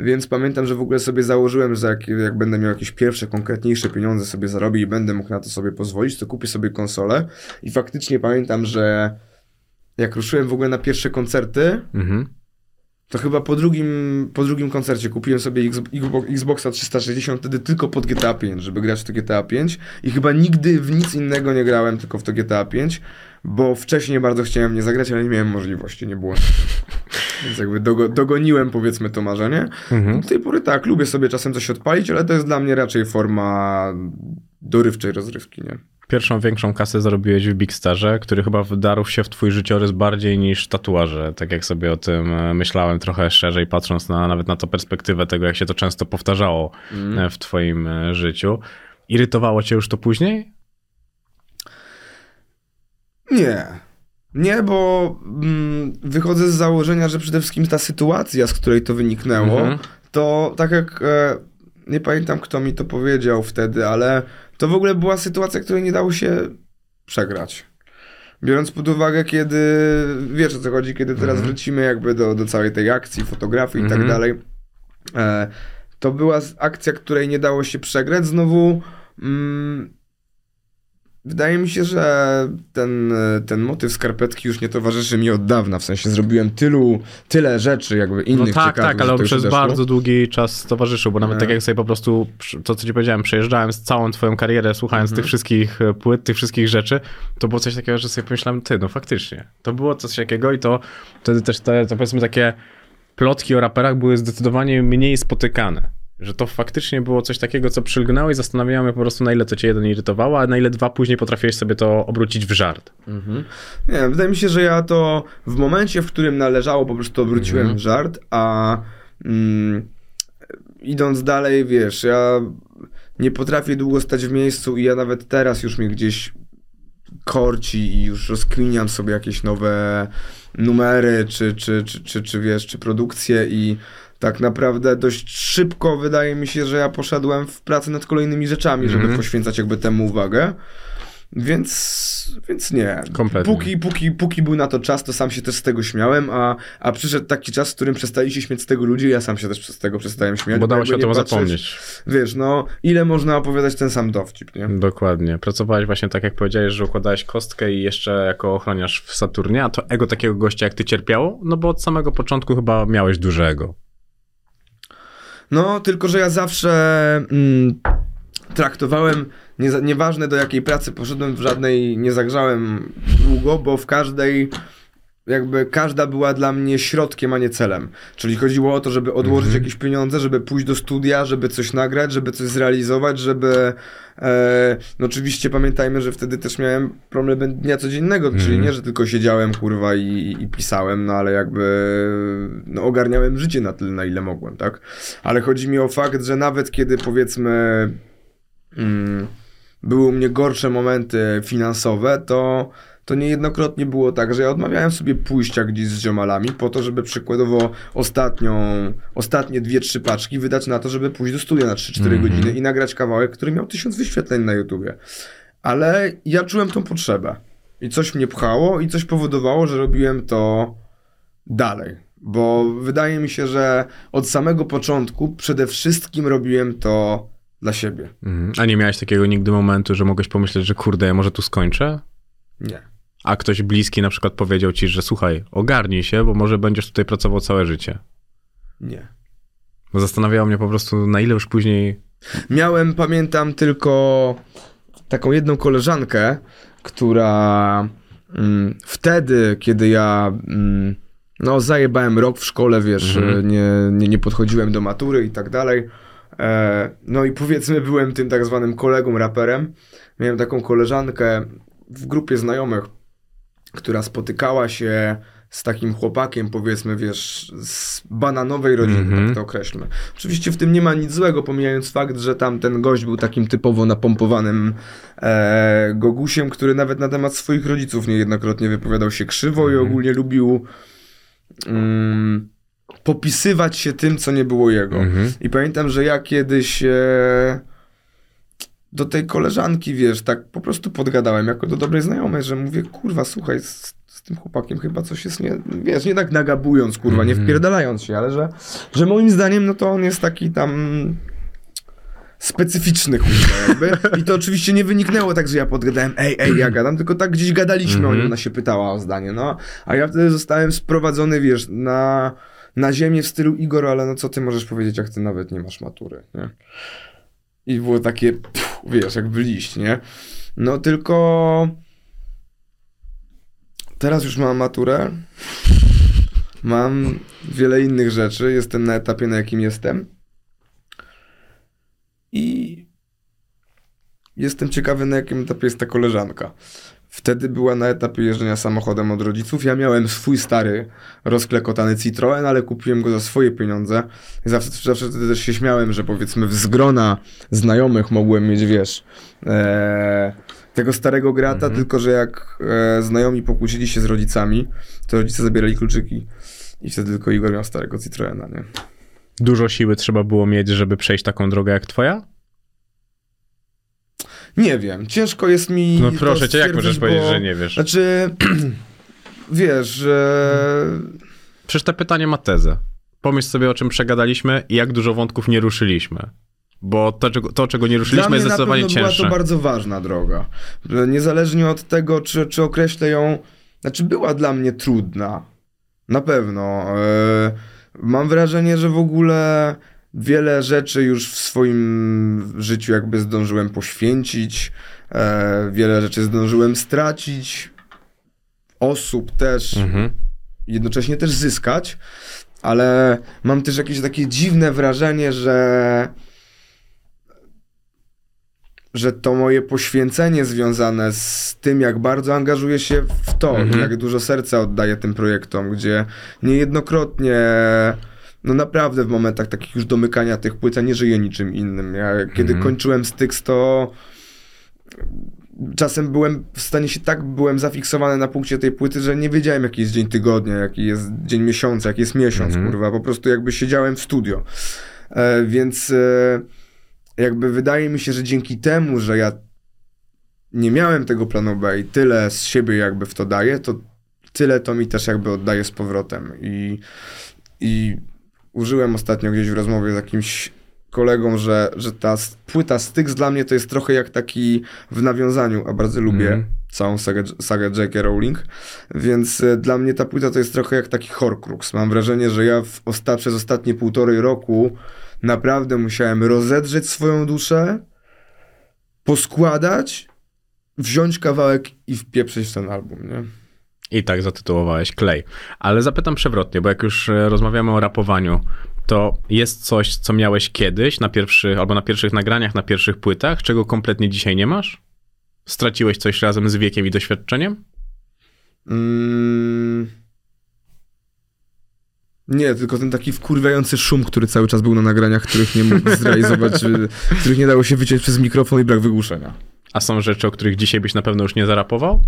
Więc pamiętam, że w ogóle sobie założyłem, że jak, jak będę miał jakieś pierwsze, konkretniejsze pieniądze sobie zarobię i będę mógł na to sobie pozwolić, to kupię sobie konsolę. I faktycznie pamiętam, że jak ruszyłem w ogóle na pierwsze koncerty, Mhm. to chyba po drugim, po drugim koncercie kupiłem sobie X, Xbox, Xboxa 360 wtedy tylko pod GTA 5, żeby grać w to GTA 5 i chyba nigdy w nic innego nie grałem, tylko w to GTA 5, bo wcześniej bardzo chciałem nie zagrać, ale nie miałem możliwości, nie było. Więc jakby dogo, dogoniłem powiedzmy to marzenie. Mhm. Do tej pory tak, lubię sobie czasem coś odpalić, ale to jest dla mnie raczej forma dorywczej rozrywki, nie? Pierwszą większą kasę zarobiłeś w Big Starze, który chyba wdarł się w twój życiorys bardziej niż tatuaże. Tak jak sobie o tym e, myślałem trochę szerzej, patrząc na, nawet na to perspektywę tego, jak się to często powtarzało mm. w twoim e, życiu. Irytowało cię już to później? Nie. Nie, bo mm, wychodzę z założenia, że przede wszystkim ta sytuacja, z której to wyniknęło, mm -hmm. to tak jak e, nie pamiętam, kto mi to powiedział wtedy, ale to w ogóle była sytuacja, której nie dało się przegrać. Biorąc pod uwagę, kiedy, wiesz o co chodzi, kiedy teraz mm -hmm. wrócimy jakby do, do całej tej akcji, fotografii mm -hmm. i tak mhm. dalej, e, to była akcja, której nie dało się przegrać. Znowu mm, Wydaje mi się, że ten, ten motyw skarpetki już nie towarzyszy mi od dawna. W sensie zrobiłem tylu, tyle rzeczy, jakby innych No tak, tak, ale on przez bardzo długi czas towarzyszył, bo nawet tak jak sobie po prostu, to co ci powiedziałem, przejeżdżałem z całą twoją karierę, słuchając tych mhm. wszystkich e, płyt, tych wszystkich rzeczy, to było coś takiego, że sobie pomyślałem, ty, no faktycznie. To było coś takiego i to wtedy też te, to powiedzmy takie plotki o raperach były zdecydowanie mniej spotykane. Że to faktycznie było coś takiego, co przylgnęło i zastanawiałem się po prostu, na ile to cię jeden irytowało, a na ile dwa później potrafiłeś sobie to obrócić w żart. Mhm. Nie, wydaje mi się, że ja to w momencie, w którym należało, po prostu obróciłem mhm. w żart, a mm, idąc dalej, wiesz, ja nie potrafię długo stać w miejscu i ja nawet teraz już mnie gdzieś korci i już rozkminiam sobie jakieś nowe numery, czy, czy, czy, czy, czy wiesz, czy produkcje i tak naprawdę dość szybko wydaje mi się, że ja poszedłem w pracę nad kolejnymi rzeczami, żeby mm -hmm. poświęcać jakby temu uwagę. Więc, więc nie. Kompletnie. Póki, póki, póki był na to czas, to sam się też z tego śmiałem, a, a przyszedł taki czas, w którym przestali się śmiać z tego ludzie, ja sam się też z tego przestałem śmiać. Bo dało się o tym zapomnieć. Wiesz, no, ile można opowiadać ten sam dowcip, nie? Dokładnie. Pracowałeś właśnie tak, jak powiedziałeś, że układałeś kostkę i jeszcze jako ochroniarz w Saturnie, a to ego takiego gościa jak ty cierpiało? No bo od samego początku chyba miałeś duże ego. No, tylko że ja zawsze mm, traktowałem, nie, nieważne do jakiej pracy poszedłem, w żadnej nie zagrzałem długo, bo w każdej jakby każda była dla mnie środkiem, a nie celem. Czyli chodziło o to, żeby odłożyć -hmm. jakieś pieniądze, żeby pójść do studia, żeby coś nagrać, żeby coś zrealizować, żeby E, no oczywiście pamiętajmy, że wtedy też miałem problem dnia codziennego, mm. czyli mhm. nie, że tylko siedziałem kurwa i, i, pisałem, no ale jakby no, ogarniałem życie na tyle, na ile mogłem, tak? Ale chodzi mi o fakt, że nawet kiedy powiedzmy mm, były u mnie gorsze momenty finansowe, to to niejednokrotnie było tak, że ja odmawiałem sobie pójścia gdzieś z ziomalami po to, żeby przykładowo ostatnią, ostatnie dwie, trzy paczki wydać na to, żeby pójść do studia na 3-4 mm -hmm. godziny i nagrać kawałek, który miał tysiąc wyświetleń na YouTubie. Ale ja czułem tą potrzebę. I coś mnie pchało i coś powodowało, że robiłem to dalej. Bo wydaje mi się, że od samego początku przede wszystkim robiłem to dla siebie. Mm. A nie miałeś takiego nigdy momentu, że mogłeś pomyśleć, że kurde, ja może tu skończę? Nie a ktoś bliski na przykład powiedział ci, że słuchaj, ogarnij się, bo może będziesz tutaj pracował całe życie. Nie. Bo zastanawiało mnie po prostu, na ile już później. Miałem, pamiętam, tylko taką jedną koleżankę, która mm, wtedy, kiedy ja mm, no, zajebałem rok w szkole, wiesz, mhm. nie, nie, nie podchodziłem do matury i tak dalej. E, no i powiedzmy, byłem tym tak zwanym kolegą, raperem. Miałem taką koleżankę w grupie znajomych, która spotykała się z takim chłopakiem, powiedzmy, wiesz, z bananowej rodziny, mm -hmm. tak mhm. to określmy. Oczywiście w tym nie ma nic złego, pomijając fakt, że tam ten gość był takim typowo napompowanym e, gogusiem, który nawet na temat swoich rodziców niejednokrotnie wypowiadał się krzywo mm -hmm. i mhm. ogólnie lubił mm, popisywać się tym, co nie było jego. Mm -hmm. I pamiętam, że ja kiedyś... E, do tej koleżanki, wiesz, tak po prostu podgadałem jako do dobrej znajomej, że mówię, kurwa, słuchaj, z, z tym chłopakiem chyba coś jest nie, wiesz, nie tak nagabując, kurwa, nie mhm. wpierdalając się, ale że, że moim zdaniem, no to on jest taki tam specyficzny, kurwa, jakby. I to oczywiście nie wyniknęło tak, że ja podgadałem, ej, ej, ja gadam, tylko tak gdzieś gadaliśmy, o nim, ona się pytała o zdanie, no. A ja wtedy zostałem sprowadzony, wiesz, na, na ziemię w stylu Igor, ale no co ty możesz powiedzieć, jak ty nawet nie masz matury, nie? I było takie, pff, wiesz, jakby liść, nie? No tylko teraz już mam maturę. Mam wiele innych rzeczy. Jestem na etapie, na jakim jestem. I jestem ciekawy, na jakim etapie jest ta koleżanka. Wtedy była na etapie jeżdżenia samochodem od rodziców. Ja miałem swój stary, rozklekotany Citroen, ale kupiłem go za swoje pieniądze. Zawsze, zawsze wtedy też się śmiałem, że powiedzmy z grona znajomych mogłem mieć, wiesz, e, tego starego grata, Mhm. tylko że jak e, znajomi pokłócili się z rodzicami, to rodzice zabierali kluczyki. I wtedy tylko Igor miał starego Citroena, nie? Dużo siły trzeba było mieć, żeby przejść taką drogę jak twoja? Nie wiem, ciężko jest mi. No proszę cię, jak możesz powiedzieć, bo- że nie wiesz? Znaczy, wiesz, że. Przecież to pytanie ma tezę. Pomyśl sobie, o czym przegadaliśmy i jak dużo wątków nie ruszyliśmy. Bo to, czego, to czego nie ruszyliśmy, jest zdecydowanie pewno była cięższe. to bardzo ważna droga. Niezależnie od tego, czy, czy określę ją. Znaczy, była dla mnie trudna. Na pewno. E, Mam wrażenie, że w ogóle wiele rzeczy już w swoim życiu jakby zdążyłem poświęcić. E, Wiele rzeczy zdążyłem stracić. Osób też. Mhm. jednocześnie też zyskać, ale mam też jakieś takie dziwne wrażenie, że że to moje poświęcenie związane z tym, jak bardzo angażuję się w to, Mhm. jak dużo serca oddaję tym projektom, gdzie niejednokrotnie no naprawdę w momentach takich już domykania tych płyt, ja nie żyję niczym innym. Ja kiedy Mhm. kończyłem Styx, to czasem byłem w stanie się tak byłem zafiksowany na punkcie tej płyty, że nie wiedziałem jaki jest dzień tygodnia, jaki jest dzień miesiąca, jaki jest miesiąc, Mhm. kurwa, po prostu jakby siedziałem w studio. E, więc e, jakby wydaje mi się, że dzięki temu, że ja nie miałem tego planu B i tyle z siebie jakby w to daję, to tyle to mi też jakby oddaje z powrotem i, i użyłem ostatnio gdzieś w rozmowie z jakimś kolegą, że, że ta płyta Styx dla mnie to jest trochę jak taki w nawiązaniu, a bardzo lubię Mhm. całą sagę, sagę J.K. Rowling, więc e, dla mnie ta płyta to jest trochę jak taki Horcrux. Mam wrażenie, że ja w osta- przez ostatnie półtorej roku naprawdę musiałem rozedrzeć swoją duszę, poskładać, wziąć kawałek i wpieprzyć w ten album, nie? I tak zatytułowałeś Klej. Ale zapytam przewrotnie, bo jak już e, rozmawiamy o rapowaniu, to jest coś, co miałeś kiedyś na pierwszych, albo na pierwszych nagraniach, na pierwszych płytach, czego kompletnie dzisiaj nie masz? Straciłeś coś razem z wiekiem i doświadczeniem? Mm. Nie, tylko ten taki wkurwiający szum, który cały czas był na nagraniach, których nie mógł zrealizować, y, których nie dało się wyciąć przez mikrofon i brak wygłuszenia. A są rzeczy, o których dzisiaj byś na pewno już nie zarapował?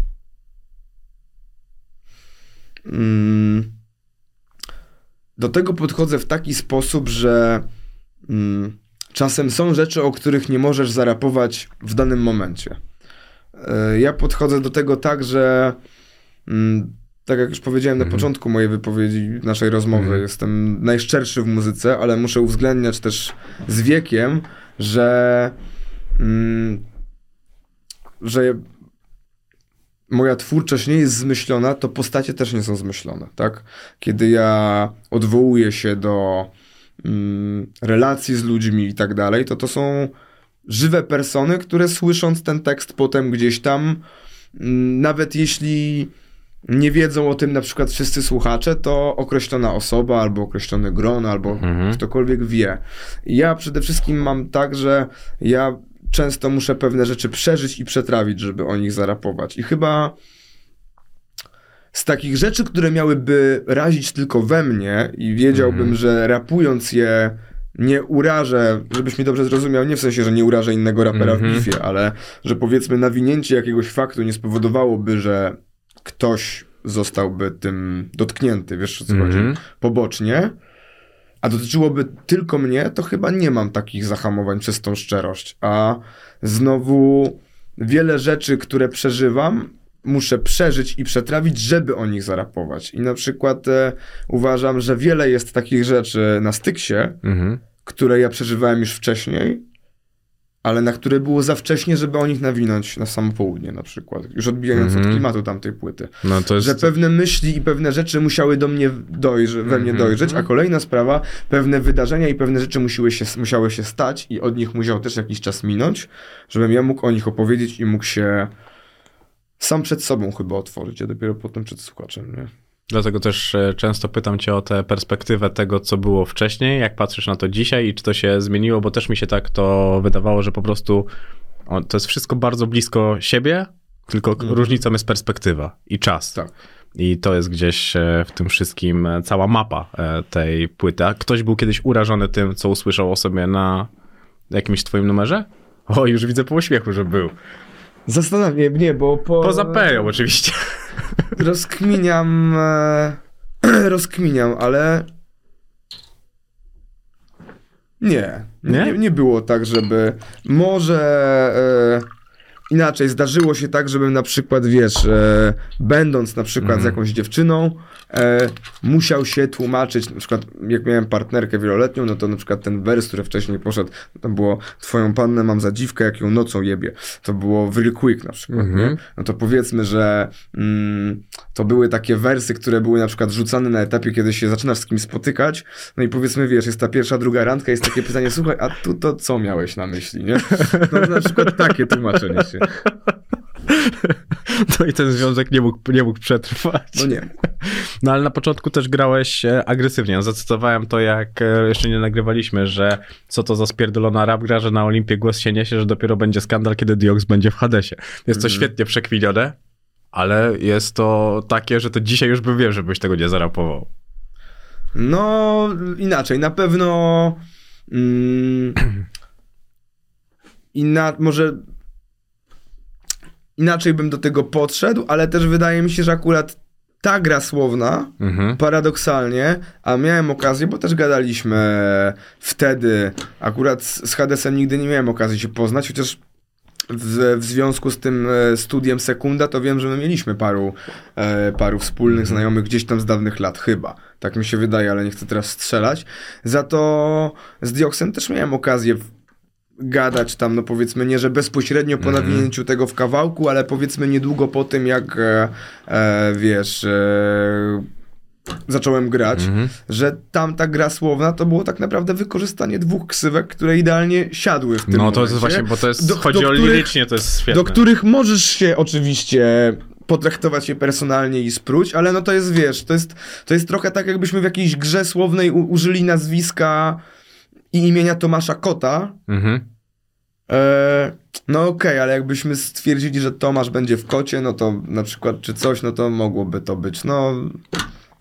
Mm. Do tego podchodzę w taki sposób, że mm, czasem są rzeczy, o których nie możesz zarapować w danym momencie. Y, Ja podchodzę do tego tak, że mm, tak jak już powiedziałem na Mhm. początku mojej wypowiedzi, naszej rozmowy, Mhm. jestem najszczerszy w muzyce, ale muszę uwzględniać też z wiekiem, że mm, że moja twórczość nie jest zmyślona, to postacie też nie są zmyślone, tak? Kiedy ja odwołuję się do mm, relacji z ludźmi i tak dalej, to to są żywe persony, które słysząc ten tekst potem gdzieś tam, mm, nawet jeśli nie wiedzą o tym na przykład wszyscy słuchacze, to określona osoba, albo określony gron, albo Mhm. ktokolwiek wie. Ja przede wszystkim mam tak, że ja często muszę pewne rzeczy przeżyć i przetrawić, żeby o nich zarapować. I chyba z takich rzeczy, które miałyby razić tylko we mnie i wiedziałbym, Mhm. że rapując je nie urażę, żebyś mi dobrze zrozumiał, nie w sensie, że nie urażę innego rapera Mhm. w bifie, ale że powiedzmy nawinięcie jakiegoś faktu nie spowodowałoby, że ktoś zostałby tym dotknięty, wiesz o co chodzi, Mhm. pobocznie, a dotyczyłoby tylko mnie, to chyba nie mam takich zahamowań przez tą szczerość. A znowu wiele rzeczy, które przeżywam, muszę przeżyć i przetrawić, żeby o nich zarapować. I na przykład e, uważam, że wiele jest takich rzeczy na styksie, Mhm. które ja przeżywałem już wcześniej, ale na które było za wcześnie, żeby o nich nawinąć na samo południe na przykład. Już odbijając Mhm. od klimatu tamtej płyty No to jest... że pewne myśli i pewne rzeczy musiały do mnie dojrze, we mnie Mhm. dojrzeć, a kolejna sprawa, pewne wydarzenia i pewne rzeczy musiały się, musiały się stać i od nich musiał też jakiś czas minąć, żebym ja mógł o nich opowiedzieć i mógł się sam przed sobą chyba otworzyć, a dopiero potem przed słuchaczem, nie? Dlatego też e, często pytam cię o tę perspektywę tego, co było wcześniej, jak patrzysz na to dzisiaj i czy to się zmieniło, bo też mi się tak to wydawało, że po prostu to jest wszystko bardzo blisko siebie, tylko Mhm. różnicą jest perspektywa i czas. Tak. I to jest gdzieś e, w tym wszystkim e, cała mapa tej płyty. A ktoś był kiedyś urażony tym, co usłyszał o sobie na jakimś twoim numerze? O, już widzę po uśmiechu, że był. Zastanawiam się, nie, bo po... Poza Peją oczywiście. Rozkminiam... E, rozkminiam, ale... Nie. Nie? Nie, nie było tak, żeby... Może... E, inaczej, zdarzyło się tak, żebym na przykład, wiesz, e, będąc na przykład z jakąś dziewczyną, e, musiał się tłumaczyć, na przykład jak miałem partnerkę wieloletnią, no to na przykład ten wers, który wcześniej poszedł, to było twoją pannę mam za dziwkę, jak ją nocą jebie. To było very quick na przykład, Mhm. nie? No to powiedzmy, że mm, to były takie wersy, które były na przykład rzucane na etapie, kiedy się zaczynasz z kimś spotykać, no i powiedzmy, wiesz, jest ta pierwsza, druga randka, jest takie pytanie, słuchaj, a tu to co miałeś na myśli, nie? No na przykład takie tłumaczenie się. No i ten związek nie mógł, nie mógł przetrwać. No nie. No ale na początku też grałeś e, agresywnie. Zacytowałem to, jak e, jeszcze nie nagrywaliśmy, że co to za spierdolona rap gra, że na Olimpie głos się niesie, że dopiero będzie skandal, kiedy Diox będzie w Hadesie. Jest to świetnie przekwinione, ale jest to takie, że to dzisiaj już bym wiem, żebyś tego nie zarapował. No, inaczej, na pewno. Mm, inna, może. Inaczej bym do tego podszedł, ale też wydaje mi się, że akurat ta gra słowna, Mhm. paradoksalnie, a miałem okazję, bo też gadaliśmy wtedy, akurat z z Hadesem nigdy nie miałem okazji się poznać, chociaż w, w związku z tym e, studiem Sekunda, to wiem, że my mieliśmy paru, e, paru wspólnych znajomych gdzieś tam z dawnych lat, chyba. Tak mi się wydaje, ale nie chcę teraz strzelać. Za to z Dioksem też miałem okazję gadać tam, no powiedzmy nie, że bezpośrednio po nawinięciu tego w kawałku, ale powiedzmy niedługo po tym, jak e, e, wiesz... E, zacząłem grać, Mhm. że tamta gra słowna to było tak naprawdę wykorzystanie dwóch ksywek, które idealnie siadły w tym No momencie. to jest właśnie, bo to jest, Do- chodzi do o lirycznie, to jest świetne. do których możesz się oczywiście potraktować je personalnie i spróć, ale no to jest, wiesz, to jest, to jest trochę tak, jakbyśmy w jakiejś grze słownej u- użyli nazwiska i imienia Tomasza Kota. Mhm. E, no okej, ale jakbyśmy stwierdzili, że Tomasz będzie w kocie, no to na przykład czy coś, no to mogłoby to być, no...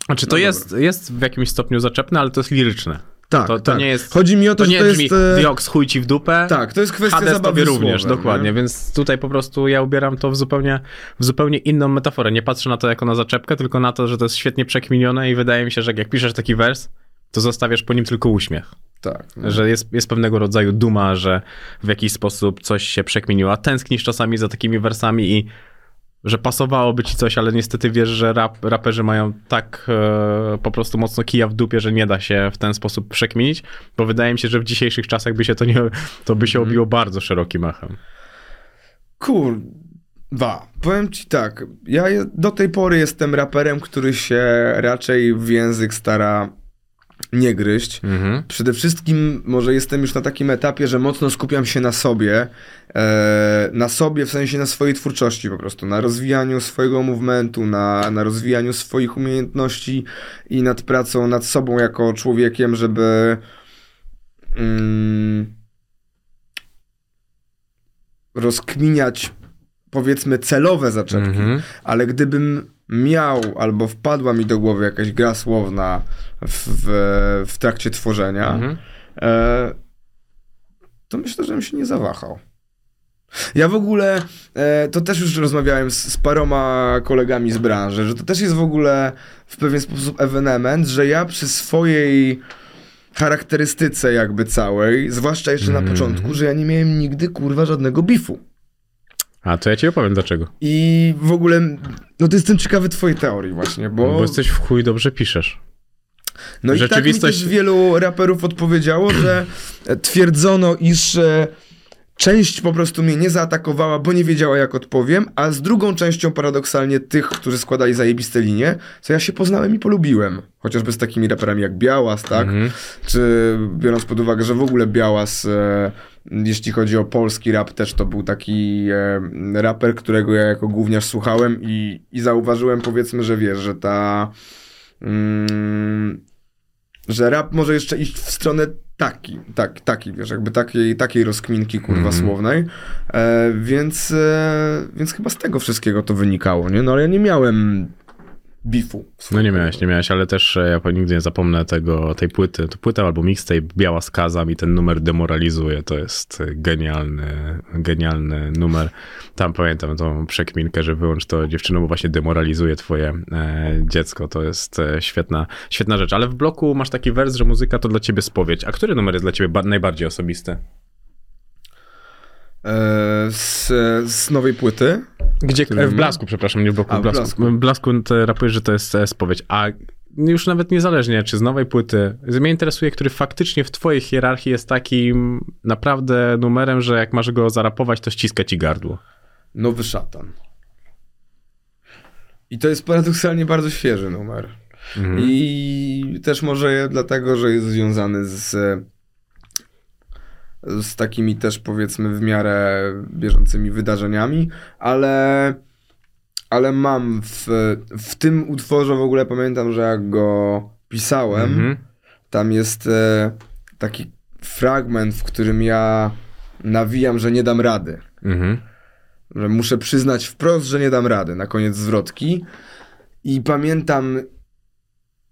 Znaczy to No jest, jest w jakimś stopniu zaczepne, ale to jest liryczne. Tak, to, to tak. nie jest... Chodzi mi o to, to że nie to jest... e, Dioks, chuj ci w dupę. Tak, to jest kwestia Hades zabawy tobie również, słowem, dokładnie, nie? więc tutaj po prostu ja ubieram to w zupełnie, w zupełnie inną metaforę. Nie patrzę na to jako na zaczepkę, tylko na to, że to jest świetnie przekminione i wydaje mi się, że jak piszesz taki wers, to zostawiasz po nim tylko uśmiech. Tak. Że jest, jest pewnego rodzaju duma, że w jakiś sposób coś się przekminiło, a tęsknisz czasami za takimi wersami i że pasowałoby ci coś, ale niestety wiesz, że rap, raperzy mają tak e, po prostu mocno kija w dupie, że nie da się w ten sposób przekminić, bo wydaje mi się, że w dzisiejszych czasach by się to nie, to by się Mhm. obiło bardzo szerokim echem. Kurwa, powiem ci tak, ja do tej pory jestem raperem, który się raczej w język stara nie gryźć. Mhm. Przede wszystkim może jestem już na takim etapie, że mocno skupiam się na sobie, e, na sobie w sensie na swojej twórczości po prostu, na rozwijaniu swojego movementu, na, na rozwijaniu swoich umiejętności i nad pracą nad sobą jako człowiekiem, żeby mm, rozkminiać powiedzmy celowe zaczepki, Mhm. ale gdybym miał albo wpadła mi do głowy jakaś gra słowna w, w, w trakcie tworzenia, Mhm. e, to myślę, że bym się nie zawahał. Ja w ogóle, e, to też już rozmawiałem z, z paroma kolegami z branży, że to też jest w ogóle w pewien sposób ewenement, że ja przy swojej charakterystyce jakby całej, zwłaszcza jeszcze na Mhm. początku, że ja nie miałem nigdy kurwa żadnego bifu. A to ja ci opowiem dlaczego. I w ogóle, no to jestem ciekawy twojej teorii właśnie, bo... Bo jesteś w chuj dobrze piszesz. No i tak mi rzeczywistość- też wielu raperów odpowiedziało, że twierdzono, iż e, część po prostu mnie nie zaatakowała, bo nie wiedziała jak odpowiem, a z drugą częścią paradoksalnie tych, którzy składali zajebiste linie, co ja się poznałem i polubiłem. Chociażby z takimi raperami jak Białas, tak? Mhm. Czy biorąc pod uwagę, że w ogóle Białas, e, jeśli chodzi o polski rap, też to był taki e, raper, którego ja jako gówniarz słuchałem i, i zauważyłem powiedzmy, że wiesz, że ta mm, że rap może jeszcze iść w stronę taki, tak, taki, wiesz, jakby takiej, takiej rozkminki, kurwa, Mhm. słownej, e, więc, e, więc chyba z tego wszystkiego to wynikało, nie? No ale ja nie miałem bifu. No nie miałeś, nie miałeś, ale też e, ja nigdy nie zapomnę tego, tej płyty. To płyta albo mixtape, Biała Skaza mi ten numer demoralizuje. To jest e, genialny, genialny numer. Tam pamiętam tą przekminkę, że wyłącz to dziewczyno, bo właśnie demoralizuje twoje e, dziecko. To jest e, świetna, świetna rzecz. Ale w bloku masz taki wers, że muzyka to dla ciebie spowiedź. A który numer jest dla ciebie ba- najbardziej osobisty? E, z, z nowej płyty. Gdzie, Który e, w? Blasku, przepraszam, nie w bloku, A, w Blasku. Blasku. W Blasku rapujesz, że to jest spowiedź, a już nawet niezależnie, czy z nowej płyty, mnie interesuje, który faktycznie w twojej hierarchii jest takim naprawdę numerem, że jak masz go zarapować, to ściska ci gardło. Nowy szatan. I to jest paradoksalnie bardzo świeży numer. Mhm. I też może dlatego, że jest związany z, z takimi też powiedzmy w miarę bieżącymi wydarzeniami, ale, ale mam w, w tym utworze w ogóle pamiętam, że jak go pisałem, Mhm. tam jest e, taki fragment, w którym ja nawijam, że nie dam rady. Mhm. Że muszę przyznać wprost, że nie dam rady na koniec zwrotki. I pamiętam,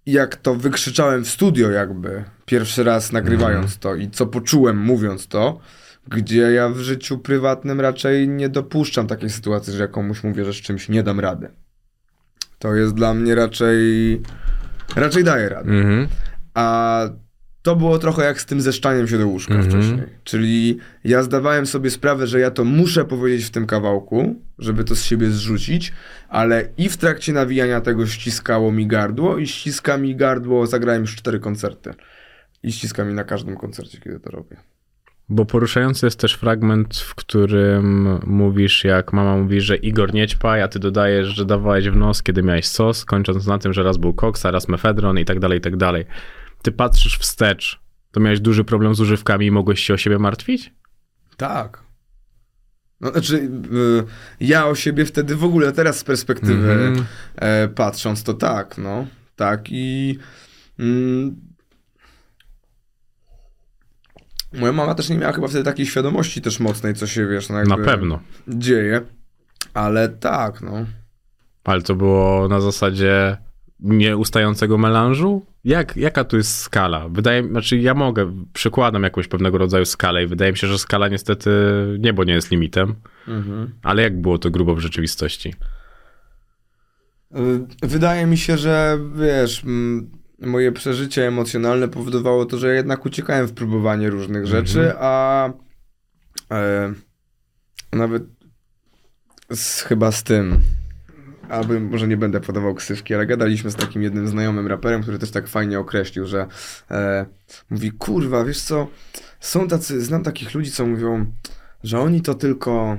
jak to wykrzyczałem w studio, jakby pierwszy raz nagrywając to i co poczułem mówiąc to, gdzie ja w życiu prywatnym raczej nie dopuszczam takiej sytuacji, że ja komuś mówię, że z czymś nie dam rady. To jest dla mnie raczej. raczej daję radę. Mhm. A to było trochę jak z tym zeszczaniem się do łóżka Mhm. wcześniej. Czyli ja zdawałem sobie sprawę, że ja to muszę powiedzieć w tym kawałku, żeby to z siebie zrzucić, ale i w trakcie nawijania tego ściskało mi gardło i ściska mi gardło, zagrałem już cztery koncerty. I ściska mi na każdym koncercie, kiedy to robię. Bo poruszający jest też fragment, w którym mówisz, jak mama mówi, że Igor nie ćpaj, a ty dodajesz, że dawałeś w nos, kiedy miałeś sos, kończąc na tym, że raz był koks, a raz mefedron i tak dalej, i tak dalej. Ty patrzysz wstecz, to miałeś duży problem z używkami i mogłeś się o siebie martwić? Tak. No, znaczy, y, ja o siebie wtedy w ogóle teraz z perspektywy Mhm. e, patrząc, to tak, no. Tak i mm, moja mama też nie miała chyba wtedy takiej świadomości też mocnej, co się, wiesz, no jakby Na pewno. dzieje. Ale tak, no. Ale to było na zasadzie nieustającego melanżu? Jak, jaka tu jest skala? Wydaje mi znaczy ja mogę, przykładam jakąś pewnego rodzaju skalę i wydaje mi się, że skala niestety, niebo nie jest limitem, Mhm. ale jak było to grubo w rzeczywistości? Wydaje mi się, że wiesz, mm, moje przeżycie emocjonalne powodowało to, że ja jednak uciekałem w próbowanie różnych rzeczy, a e, nawet z, chyba z tym, albo może nie będę podawał ksywki, ale gadaliśmy z takim jednym znajomym raperem, który też tak fajnie określił, że e, mówi, kurwa, wiesz co, są tacy, znam takich ludzi, co mówią, że oni to tylko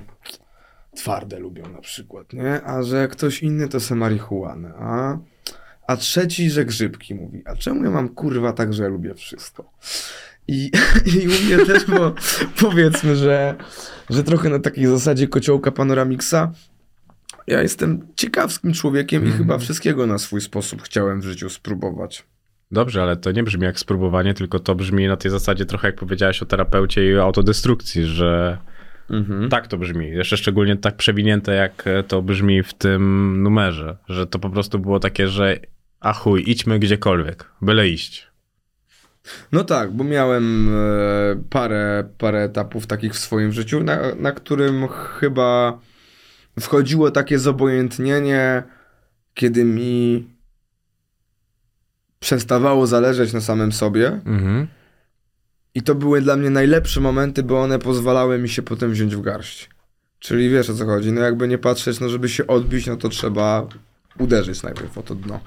twarde lubią na przykład, nie? A że ktoś inny to se marihuanę, a, a trzeci, że grzybki mówi. A czemu ja mam kurwa tak, że lubię wszystko? I, i u mnie też, bo powiedzmy, że, że trochę na takiej zasadzie kociołka panoramiksa ja jestem ciekawskim człowiekiem i chyba wszystkiego na swój sposób chciałem w życiu spróbować. Dobrze, ale to nie brzmi jak spróbowanie, tylko to brzmi na tej zasadzie trochę jak powiedziałeś o terapeucie i o autodestrukcji, że tak to brzmi. Jeszcze szczególnie tak przewinięte jak to brzmi w tym numerze, że to po prostu było takie, że a chuj, idźmy gdziekolwiek, byle iść. No tak, bo miałem e, parę, parę etapów takich w swoim życiu, na, na którym chyba wchodziło takie zobojętnienie, kiedy mi przestawało zależeć na samym sobie. Mhm. I to były dla mnie najlepsze momenty, bo one pozwalały mi się potem wziąć w garść. Czyli wiesz o co chodzi, no jakby nie patrzeć, no żeby się odbić, no to trzeba uderzyć najpierw o to dno.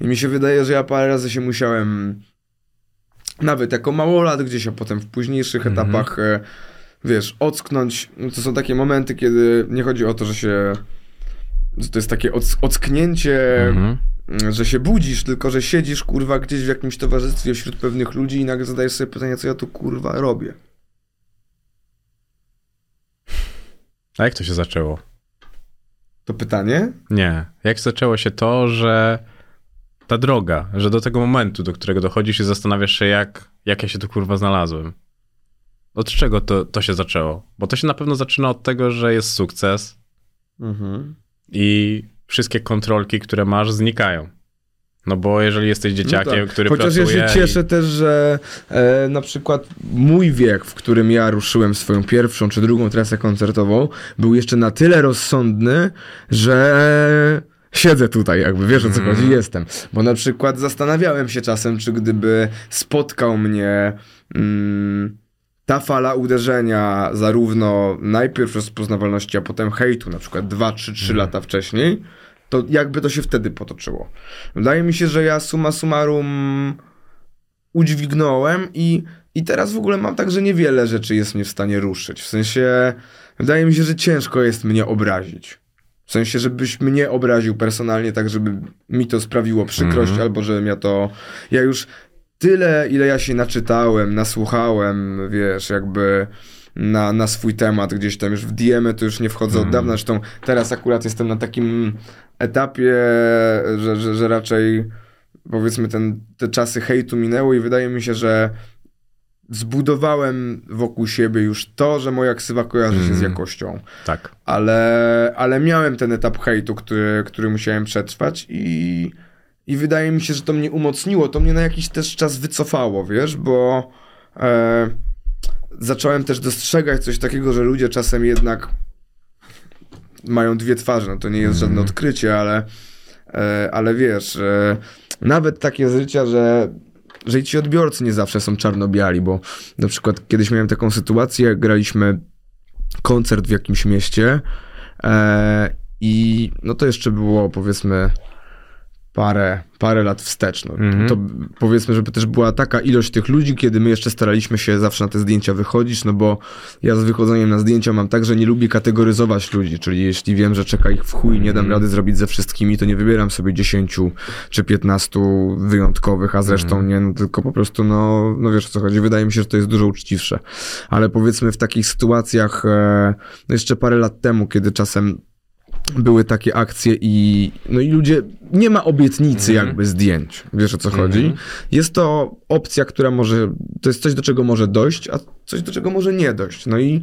I mi się wydaje, że ja parę razy się musiałem nawet jako małolat gdzieś, a potem w późniejszych Mhm. etapach, e, wiesz, ocknąć. No to są takie momenty, kiedy nie chodzi o to, że się, że to jest takie ock- ocknięcie, Mhm. że się budzisz, tylko że siedzisz, kurwa, gdzieś w jakimś towarzystwie wśród pewnych ludzi i nagle zadajesz sobie pytanie, co ja tu, kurwa, robię. A jak to się zaczęło? To pytanie? Nie. Jak zaczęło się to, że ta droga, że do tego momentu, do którego dochodzisz i zastanawiasz się, jak, jak ja się tu kurwa znalazłem. Od czego to, to się zaczęło? Bo to się na pewno zaczyna od tego, że jest sukces Mhm. i wszystkie kontrolki, które masz, znikają. No bo jeżeli jesteś dzieciakiem, No tak. który Chociaż pracuje... ja się cieszę też, że e, na przykład mój wiek, w którym ja ruszyłem swoją pierwszą czy drugą trasę koncertową, był jeszcze na tyle rozsądny, że siedzę tutaj, jakby wiesz o co Mhm. chodzi, jestem. Bo na przykład zastanawiałem się czasem, czy gdyby spotkał mnie mm, ta fala uderzenia, zarówno najpierw rozpoznawalności, a potem hejtu, na przykład 2, 3, 3 lata wcześniej, to jakby to się wtedy potoczyło. Wydaje mi się, że ja summa summarum udźwignąłem i, i teraz w ogóle mam tak, że niewiele rzeczy jest mnie w stanie ruszyć. W sensie, wydaje mi się, że ciężko jest mnie obrazić. W sensie, żebyś mnie obraził personalnie, tak żeby mi to sprawiło przykrość, Mhm. albo żebym ja to... Ja już tyle, ile ja się naczytałem, nasłuchałem, wiesz, jakby na, na swój temat gdzieś tam już w DM-y to już nie wchodzę od dawna, zresztą teraz akurat jestem na takim etapie, że, że, że raczej powiedzmy ten, te czasy hejtu minęły i wydaje mi się, że zbudowałem wokół siebie już to, że moja ksywa kojarzy się z Mhm. jakością. Tak. Ale, ale miałem ten etap hejtu, który, który musiałem przetrwać i, i wydaje mi się, że to mnie umocniło, to mnie na jakiś też czas wycofało, wiesz, bo e, zacząłem też dostrzegać coś takiego, że ludzie czasem jednak mają dwie twarze, no to nie jest żadne odkrycie, ale, e, ale wiesz, e, nawet takie z życia, że że i ci odbiorcy nie zawsze są czarno-biali, bo na przykład kiedyś miałem taką sytuację, graliśmy koncert w jakimś mieście e, i no to jeszcze było powiedzmy parę, parę lat wstecz. No. Mhm. To powiedzmy, żeby też była taka ilość tych ludzi, kiedy my jeszcze staraliśmy się zawsze na te zdjęcia wychodzić, no bo ja z wychodzeniem na zdjęcia mam tak, że nie lubię kategoryzować ludzi, czyli jeśli wiem, że czeka ich w chuj, nie dam rady zrobić ze wszystkimi, to nie wybieram sobie 10 czy 15 wyjątkowych, a zresztą nie, no tylko po prostu, no, no wiesz o co chodzi, wydaje mi się, że to jest dużo uczciwsze. Ale powiedzmy w takich sytuacjach, e, no jeszcze parę lat temu, kiedy czasem były takie akcje i no i ludzie, nie ma obietnicy Mhm. jakby zdjęć, wiesz o co chodzi. Mhm. Jest to opcja, która może, to jest coś do czego może dojść, a coś do czego może nie dojść. No i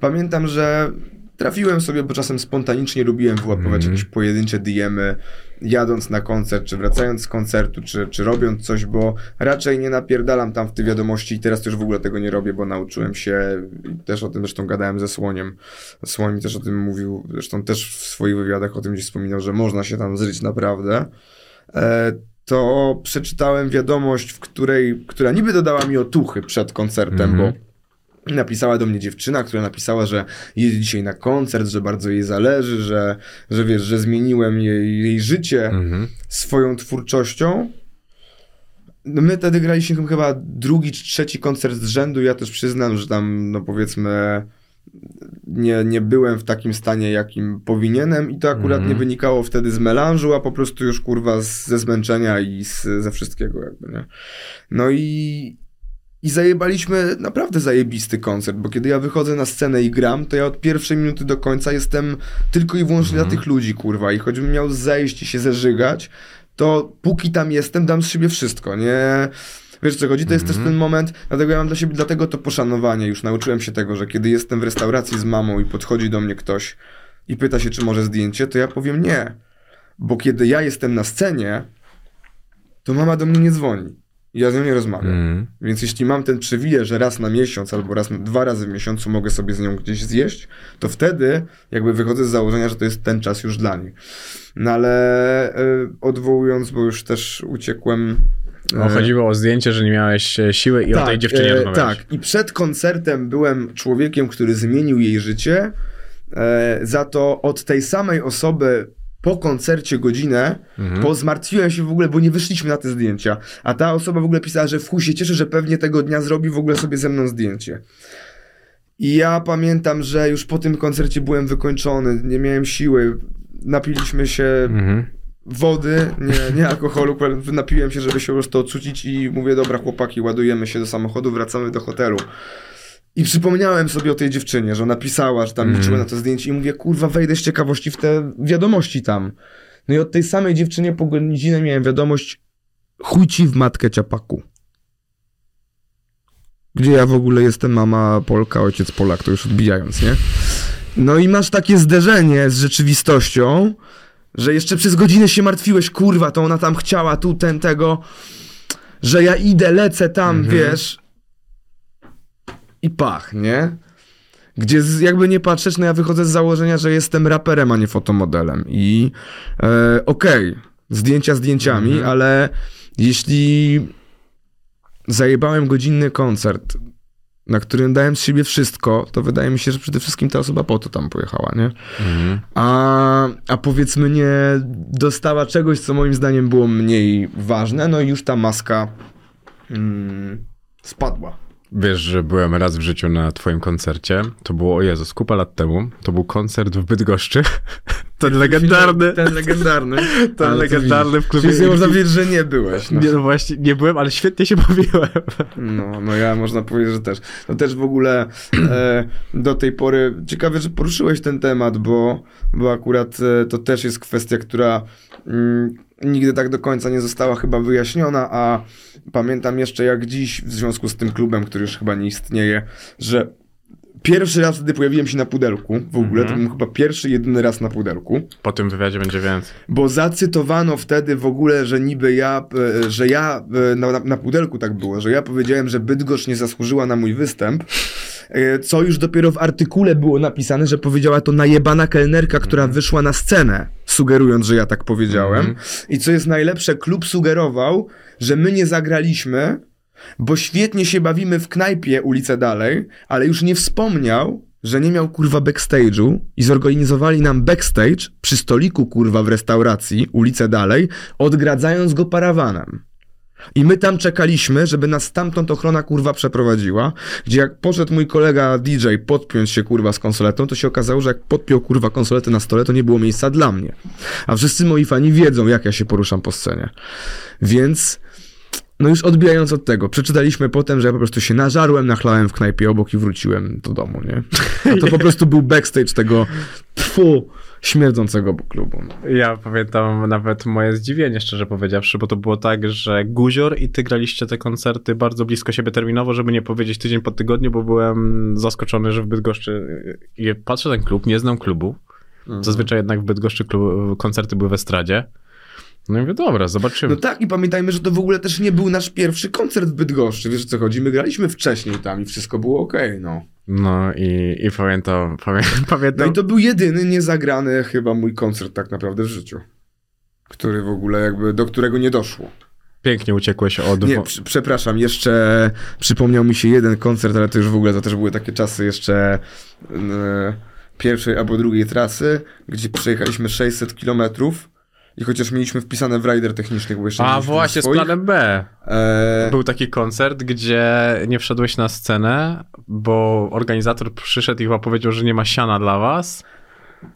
pamiętam, że trafiłem sobie, bo czasem spontanicznie lubiłem wyłapywać Mhm. jakieś pojedyncze DM-y, jadąc na koncert, czy wracając z koncertu, czy, czy robiąc coś, bo raczej nie napierdalam tam w te wiadomości i teraz już w ogóle tego nie robię, bo nauczyłem się, i też o tym zresztą gadałem ze Słoniem. Słoń też o tym mówił, zresztą też w swoich wywiadach o tym gdzieś wspominał, że można się tam zryć naprawdę. E, to przeczytałem wiadomość, w której, która niby dodała mi otuchy przed koncertem, Mhm. bo napisała do mnie dziewczyna, która napisała, że jedzie dzisiaj na koncert, że bardzo jej zależy, że, że wiesz, że zmieniłem jej, jej życie Mhm. swoją twórczością. No my wtedy graliśmy chyba drugi czy trzeci koncert z rzędu. Ja też przyznam, że tam, no powiedzmy, nie, nie byłem w takim stanie, jakim powinienem, i to akurat Mhm. nie wynikało wtedy z melanżu, a po prostu już kurwa z, ze zmęczenia i z, ze wszystkiego, jakby, nie? No i, i zajebaliśmy naprawdę zajebisty koncert, bo kiedy ja wychodzę na scenę i gram, to ja od pierwszej minuty do końca jestem tylko i wyłącznie Mhm. dla tych ludzi, kurwa. I choćbym miał zejść i się zeżygać, to póki tam jestem, dam z siebie wszystko, nie? Wiesz co chodzi? To jest też Mhm. ten moment, dlatego ja mam dla siebie, dlatego to poszanowanie. Już nauczyłem się tego, że kiedy jestem w restauracji z mamą i podchodzi do mnie ktoś i pyta się, czy może zdjęcie, to ja powiem nie. Bo kiedy ja jestem na scenie, to mama do mnie nie dzwoni. I ja z nią nie rozmawiam. Mhm. Więc jeśli mam ten przywilej, że raz na miesiąc albo raz, na- dwa razy w miesiącu mogę sobie z nią gdzieś zjeść, to wtedy jakby wychodzę z założenia, że to jest ten czas już dla niej. No ale y, odwołując, bo już też uciekłem. No, chodziło o zdjęcie, że nie miałeś e, siły i o tej dziewczynie e, rozmawiałeś. Tak, i przed koncertem byłem człowiekiem, który zmienił jej życie. E, za to od tej samej osoby po koncercie godzinę, Mhm. bo zmartwiłem się w ogóle, bo nie wyszliśmy na te zdjęcia. A ta osoba w ogóle pisała, że w chuj się cieszy, że pewnie tego dnia zrobi w ogóle sobie ze mną zdjęcie. I ja pamiętam, że już po tym koncercie byłem wykończony, nie miałem siły. Napiliśmy się Mhm. wody, nie, nie alkoholu, napiłem się, żeby się po prostu odsucić i mówię, dobra chłopaki, ładujemy się do samochodu, wracamy do hotelu. I przypomniałem sobie o tej dziewczynie, że ona pisała, że tam Mhm. liczyła na to zdjęcie i mówię, kurwa, wejdę z ciekawości w te wiadomości tam. No i od tej samej dziewczynie po godzinę miałem wiadomość, chuj ci w matkę ciapaku. Gdzie ja w ogóle jestem mama Polka, ojciec Polak, to już odbijając, nie? No i masz takie zderzenie z rzeczywistością, że jeszcze przez godzinę się martwiłeś, kurwa, to ona tam chciała, tu, ten, tego, że ja idę, lecę tam, wiesz, i pach, nie? Gdzie z, jakby nie patrzeć, no ja wychodzę z założenia, że jestem raperem, a nie fotomodelem. I e, okej, zdjęcia zdjęciami, ale jeśli zajebałem godzinny koncert, na którym dałem z siebie wszystko, to wydaje mi się, że przede wszystkim ta osoba po to tam pojechała, nie? A, a powiedzmy nie dostała czegoś, co moim zdaniem było mniej ważne, no i już ta maska mm, spadła. Wiesz, że byłem raz w życiu na twoim koncercie. To było, o Jezus, kupa lat temu. To był koncert w Bydgoszczy. Ten legendarny. Ten legendarny. Ten Ale legendarny w klubie. Czyli można powiedzieć, że nie byłeś. No. Nie, no właśnie, nie byłem, ale świetnie się bawiłem. No, no ja można powiedzieć, że też. No też w ogóle e, do tej pory ciekawe, że poruszyłeś ten temat, bo, bo akurat e, to też jest kwestia, która mm, nigdy tak do końca nie została chyba wyjaśniona, a pamiętam jeszcze jak dziś w związku z tym klubem, który już chyba nie istnieje, że pierwszy raz wtedy pojawiłem się na pudelku w ogóle, to był chyba pierwszy, jedyny raz na pudelku. Po tym wywiadzie będzie więcej. Bo zacytowano wtedy w ogóle, że niby ja, e, że ja, e, na, na, pudelku tak było, że ja powiedziałem, że Bydgoszcz nie zasłużyła na mój występ, co już dopiero w artykule było napisane, że powiedziała to najebana kelnerka, która wyszła na scenę, sugerując, że ja tak powiedziałem. I co jest najlepsze, klub sugerował, że my nie zagraliśmy, bo świetnie się bawimy w knajpie ulicę dalej, ale już nie wspomniał, że nie miał kurwa backstage'u i zorganizowali nam backstage przy stoliku kurwa w restauracji ulicę dalej, odgradzając go parawanem. I my tam czekaliśmy, żeby nas stamtąd ochrona kurwa przeprowadziła, gdzie jak poszedł mój kolega DJ podpiąć się kurwa z konsoletą, to się okazało, że jak podpiął kurwa konsoletę na stole, to nie było miejsca dla mnie. A wszyscy moi fani wiedzą, jak ja się poruszam po scenie. Więc no już odbijając od tego, przeczytaliśmy potem, że ja po prostu się nażarłem, nachlałem w knajpie obok i wróciłem do domu, nie? A to po prostu był backstage tego tfu śmierdzącego klubu. Ja pamiętam nawet moje zdziwienie, szczerze powiedziawszy, bo to było tak, że Guzior i ty graliście te koncerty bardzo blisko siebie terminowo, żeby nie powiedzieć tydzień po tygodniu, bo byłem zaskoczony, że w Bydgoszczy... I patrzę ten klub, nie znam klubu. Zazwyczaj jednak w Bydgoszczy klub, koncerty były w estradzie. No i mówię, dobra, zobaczymy. No tak i pamiętajmy, że to w ogóle też nie był nasz pierwszy koncert w Bydgoszczy, wiesz o co chodzi? My graliśmy wcześniej tam i wszystko było okej, no. No i, i pamiętam, pamię, No pamiętam... i to był jedyny niezagrany chyba mój koncert tak naprawdę w życiu. Który w ogóle jakby, do którego nie doszło. Pięknie uciekłeś od... Nie, przy, przepraszam, jeszcze przypomniał mi się jeden koncert, ale to już w ogóle to też były takie czasy jeszcze e, pierwszej albo drugiej trasy, gdzie przejechaliśmy 600 kilometrów i chociaż mieliśmy wpisane w rider technicznych, bo jeszcze A właśnie, z planem B. e, Był taki koncert, gdzie nie wszedłeś na scenę, bo organizator przyszedł i chyba powiedział, że nie ma siana dla was.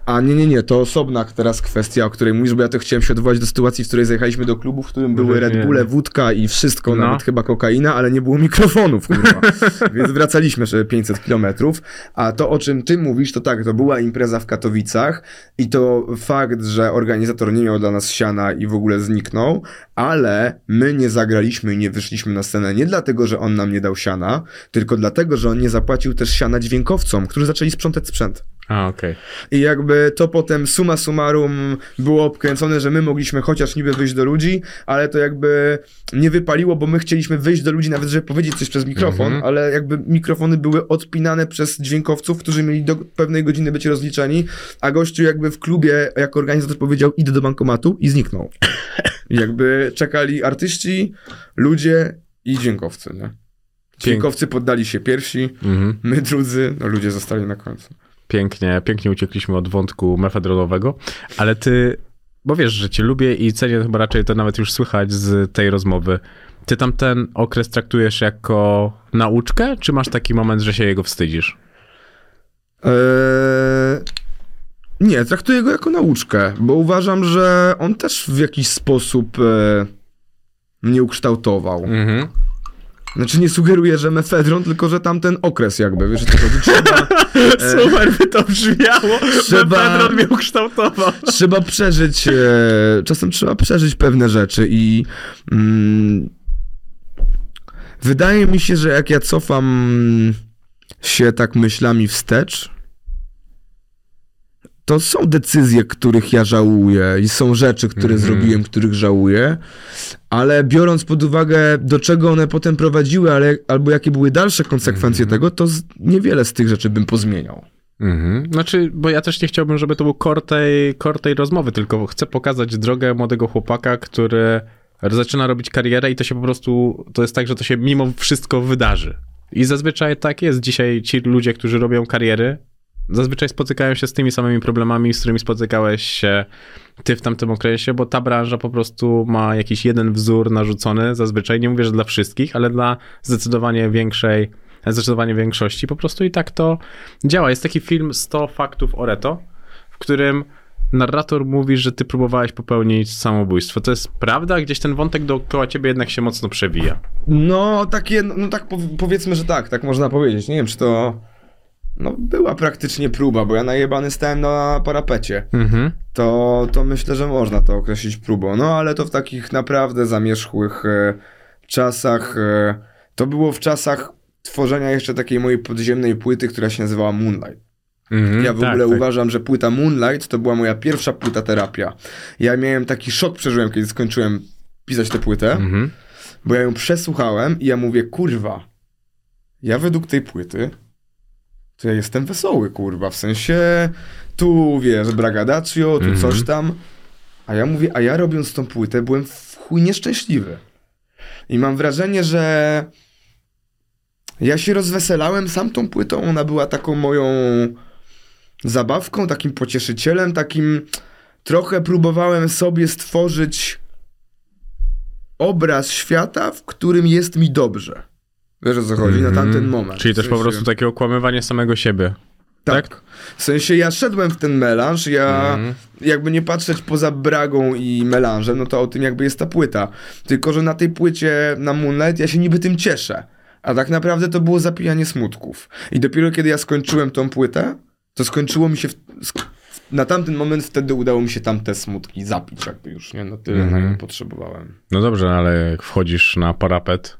A nie, nie, nie, to osobna teraz kwestia, o której mówisz, bo ja to chciałem się odwołać do sytuacji, w której zajechaliśmy do klubu, w którym były Red. Bulle, wódka i wszystko, No. nawet chyba kokaina, ale nie było mikrofonów, kurwa. Więc wracaliśmy jeszcze 500 kilometrów. A to, o czym ty mówisz, to tak, to była impreza w Katowicach i to fakt, że organizator nie miał dla nas siana i w ogóle zniknął, ale my nie zagraliśmy i nie wyszliśmy na scenę nie dlatego, że on nam nie dał siana, tylko dlatego, że on nie zapłacił też siana dźwiękowcom, którzy zaczęli sprzątać sprzęt. A, okej. I jakby to potem summa summarum było obkręcone, że my mogliśmy chociaż niby wyjść do ludzi, ale to jakby nie wypaliło, bo my chcieliśmy wyjść do ludzi nawet, żeby powiedzieć coś przez mikrofon, Mhm. ale jakby mikrofony były odpinane przez dźwiękowców, którzy mieli do pewnej godziny być rozliczeni, a gościu jakby w klubie jako organizator powiedział idę do bankomatu i zniknął. Jakby czekali artyści, ludzie i dźwiękowcy, nie? Dźwiękowcy poddali się pierwsi, Mhm. my drudzy, no ludzie zostali na końcu. Pięknie, pięknie uciekliśmy od wątku mefedronowego, ale ty, bo wiesz, że cię lubię i cenię chyba raczej to nawet już słychać z tej rozmowy. Ty tam ten okres traktujesz jako nauczkę, czy masz taki moment, że się jego wstydzisz? Eee, nie, traktuję go jako nauczkę, bo uważam, że on też w jakiś sposób e, mnie ukształtował. Mhm. Znaczy nie sugeruję, że mefedron, tylko że tamten okres jakby, wiesz, co chodzi? Trzeba, Super by to brzmiało. Trzeba- Pedro mnie ukształtował. trzeba przeżyć, e, czasem trzeba przeżyć pewne rzeczy i mm, wydaje mi się, że jak ja cofam się tak myślami wstecz, to są decyzje, których ja żałuję i są rzeczy, które Mhm. zrobiłem, których żałuję, ale biorąc pod uwagę, do czego one potem prowadziły, ale, albo jakie były dalsze konsekwencje Mhm. tego, to z, niewiele z tych rzeczy bym pozmieniał. Mhm. Znaczy, bo ja też nie chciałbym, żeby to był core tej, core tej rozmowy, tylko chcę pokazać drogę młodego chłopaka, który zaczyna robić karierę i to się po prostu, to jest tak, że to się mimo wszystko wydarzy. I zazwyczaj tak jest. Dzisiaj ci ludzie, którzy robią kariery, zazwyczaj spotykają się z tymi samymi problemami, z którymi spotykałeś się ty w tamtym okresie, bo ta branża po prostu ma jakiś jeden wzór narzucony, zazwyczaj, nie mówię, że dla wszystkich, ale dla zdecydowanie większej, zdecydowanie większości, po prostu i tak to działa. Jest taki film 100 faktów o Reto, w którym narrator mówi, że ty próbowałeś popełnić samobójstwo. To jest prawda? Gdzieś ten wątek dookoła ciebie jednak się mocno przewija. No, takie, no tak pow- powiedzmy, że tak, tak można powiedzieć. Nie wiem, czy to. No, była praktycznie próba, bo ja najebany stałem na parapecie. Mhm. To, to myślę, że można to określić próbą. No, ale to w takich naprawdę zamierzchłych e, czasach. E, to było w czasach tworzenia jeszcze takiej mojej podziemnej płyty, która się nazywała Moonlight. Mhm. Ja w Tak, ogóle tak. uważam, że płyta Moonlight to była moja pierwsza płyta terapia. Ja miałem taki szok, przeżyłem, kiedy skończyłem pisać tę płytę. Mhm. Bo ja ją przesłuchałem i ja mówię, kurwa, ja według tej płyty, to ja jestem wesoły, kurwa, w sensie tu, wiesz, bragadacio, tu Mhm. coś tam, a ja mówię, a ja robiąc tą płytę byłem w chuj nieszczęśliwy. I mam wrażenie, że ja się rozweselałem sam tą płytą, ona była taką moją zabawką, takim pocieszycielem, takim trochę próbowałem sobie stworzyć obraz świata, w którym jest mi dobrze. Wiesz o co chodzi? Na Mhm. tamten moment. Czyli też po prostu takie okłamywanie samego siebie. tak. tak? W sensie ja szedłem w ten melanż, ja Mhm. jakby nie patrzeć poza bragą i melanżem, no to o tym jakby jest ta płyta. Tylko, że na tej płycie na Moonlight ja się niby tym cieszę. A tak naprawdę to było zapijanie smutków. I dopiero kiedy ja skończyłem tą płytę, to skończyło mi się w, na tamten moment wtedy udało mi się tamte smutki zapić jakby już, nie? No tyle Mhm. na nie potrzebowałem. No dobrze, ale jak wchodzisz na parapet,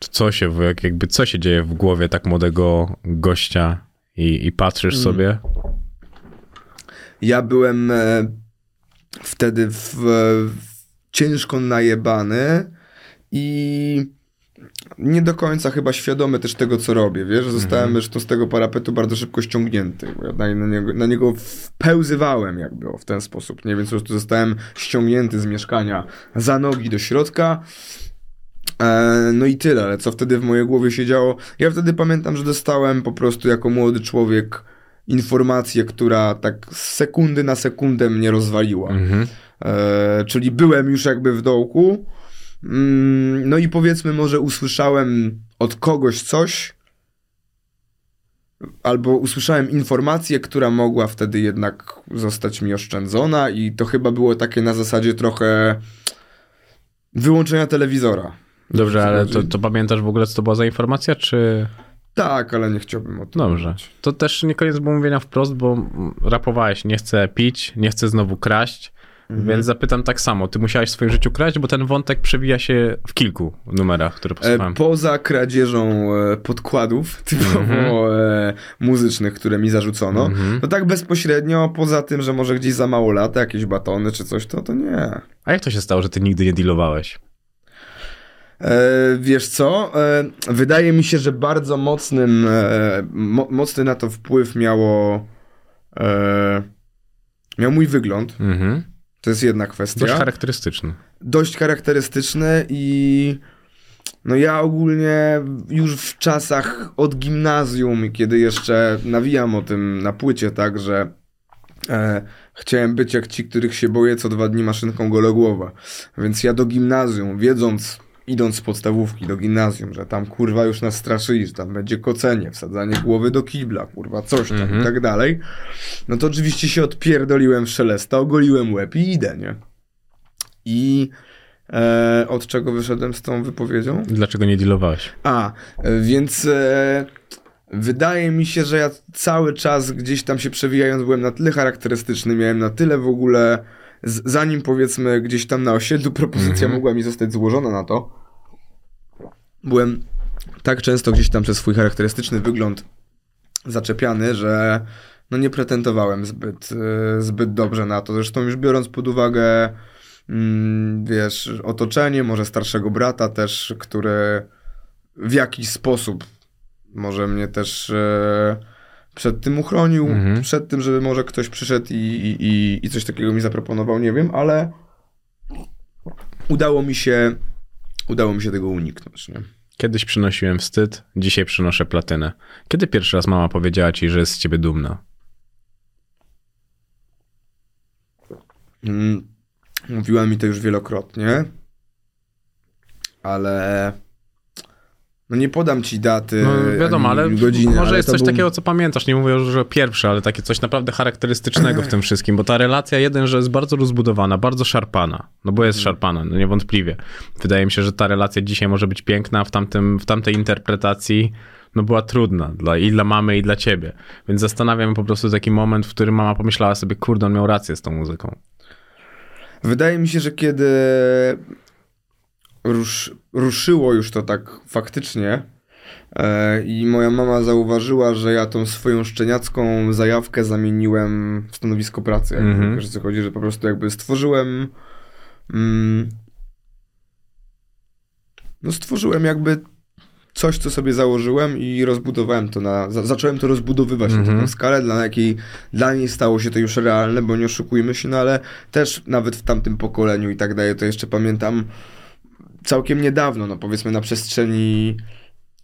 co się, jakby co się dzieje w głowie tak młodego gościa i, i patrzysz Mm. sobie? Ja byłem e, wtedy w, w ciężko najebany i nie do końca chyba świadomy też tego, co robię, wiesz, zostałem już to z tego parapetu bardzo szybko ściągnięty, ja na, na, niego, na niego wpełzywałem jakby o, w ten sposób, nie, więc po prostu zostałem ściągnięty z mieszkania za nogi do środka, no i tyle, ale co wtedy w mojej głowie się działo? Ja wtedy pamiętam, że dostałem po prostu jako młody człowiek informację, która tak z sekundy na sekundę mnie rozwaliła. Mhm. E, czyli byłem już jakby w dołku. Mm, no i powiedzmy, może usłyszałem od kogoś coś, albo usłyszałem informację, która mogła wtedy jednak zostać mi oszczędzona, i to chyba było takie na zasadzie trochę wyłączenia telewizora. Dobrze, ale to, to pamiętasz w ogóle, co to była za informacja, czy... Tak, ale nie chciałbym o tym Dobrze. mówić. To też nie koniec było mówienia wprost, bo rapowałeś, nie chcę pić, nie chcę znowu kraść, Mhm. więc zapytam tak samo. Ty musiałeś w swoim życiu kraść, bo ten wątek przewija się w kilku numerach, które E, posłuchałem. poza kradzieżą e, podkładów typowo Mhm. e, muzycznych, które mi zarzucono, Mhm. to tak bezpośrednio, poza tym, że może gdzieś za mało lata, jakieś batony czy coś, to to nie. A jak to się stało, że ty nigdy nie dealowałeś? E, wiesz co? E, wydaje mi się, że bardzo mocnym, e, mo, mocny na to wpływ miało miał mój wygląd. Mhm. To jest jedna kwestia. Dość charakterystyczny. dość charakterystyczny i no ja ogólnie już w czasach od gimnazjum, kiedy jeszcze nawijam o tym na płycie, tak, że e, chciałem być jak ci, których się boję, co dwa dni maszynką gologłowa. Więc ja do gimnazjum, wiedząc, idąc z podstawówki do gimnazjum, że tam kurwa już nas straszyli, że tam będzie kocenie, wsadzanie głowy do kibla, kurwa, coś tam Mhm. i tak dalej, no to oczywiście się odpierdoliłem w szelesta, ogoliłem łeb i idę, nie? I E, od czego wyszedłem z tą wypowiedzią? Dlaczego nie dealowałeś? A, e, więc e, wydaje mi się, że ja cały czas gdzieś tam się przewijając byłem na tyle charakterystyczny, miałem na tyle w ogóle, z, zanim powiedzmy gdzieś tam na osiedlu propozycja Mhm. mogła mi zostać złożona na to, byłem tak często gdzieś tam przez swój charakterystyczny wygląd zaczepiany, że no nie pretendowałem zbyt, e, zbyt dobrze na to. Zresztą już biorąc pod uwagę mm, wiesz, otoczenie, może starszego brata też, który w jakiś sposób może mnie też e, przed tym uchronił, Mhm. przed tym, żeby może ktoś przyszedł i, i, i, coś takiego mi zaproponował, nie wiem, ale udało mi się udało mi się tego uniknąć, nie? Kiedyś przynosiłem wstyd, dzisiaj przynoszę platynę. Kiedy pierwszy raz mama powiedziała ci, że jest z ciebie dumna? Mm, Mówiła mi to już wielokrotnie, ale no nie podam ci daty. No wiadomo, ale godziny. może ale jest coś był- takiego, co pamiętasz. Nie mówię już, że pierwsze, ale takie coś naprawdę charakterystycznego w tym wszystkim, bo ta relacja jeden, że jest bardzo rozbudowana, bardzo szarpana. No bo Mhm. jest szarpana, no niewątpliwie. Wydaje mi się, że ta relacja dzisiaj może być piękna, w, tamtym, w tamtej interpretacji no była trudna dla, i dla mamy, i dla ciebie. Więc zastanawiam po prostu taki moment, w którym mama pomyślała sobie, kurde, on miał rację z tą muzyką. Wydaje mi się, że kiedy rusz, ruszyło już to tak faktycznie e, i moja mama zauważyła, że ja tą swoją szczeniacką zajawkę zamieniłem w stanowisko pracy. Mhm. Wiesz o co chodzi, że po prostu jakby stworzyłem mm, no stworzyłem jakby coś, co sobie założyłem i rozbudowałem to na, za, zacząłem to rozbudowywać na Mhm. taką skalę, dla jakiej dla niej stało się to już realne, bo nie oszukujmy się, no ale też nawet w tamtym pokoleniu i tak dalej, to jeszcze pamiętam całkiem niedawno, no powiedzmy na przestrzeni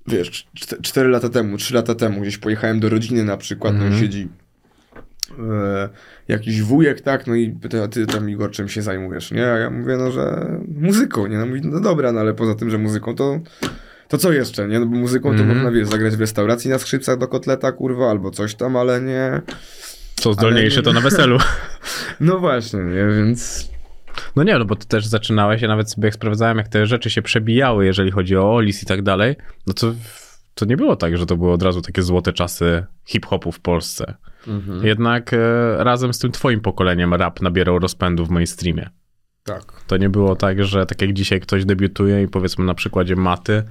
wiesz, 4 lata temu, 3 lata temu, gdzieś pojechałem do rodziny na przykład, no i Mhm. siedzi e, jakiś wujek, tak, no i pyta, a ty tam Igor czym się zajmujesz, nie? A ja mówię, no, że muzyką, nie? No mówi, no dobra, no ale poza tym, że muzyką, to to co jeszcze, nie? No bo muzyką to Mhm. można, wiesz, zagrać w restauracji na skrzypcach do kotleta, kurwa, albo coś tam, ale nie... Co zdolniejsze, nie- to na weselu. No właśnie, nie? Więc... No nie, no bo ty też zaczynałeś, ja nawet sobie jak sprawdzałem, jak te rzeczy się przebijały, jeżeli chodzi o Olis i tak dalej, no to, to nie było tak, że to były od razu takie złote czasy hip-hopu w Polsce. Jednak e, razem z tym twoim pokoleniem rap nabierał rozpędu w mainstreamie. Tak. To nie było tak, że tak jak dzisiaj ktoś debiutuje i powiedzmy na przykładzie Maty,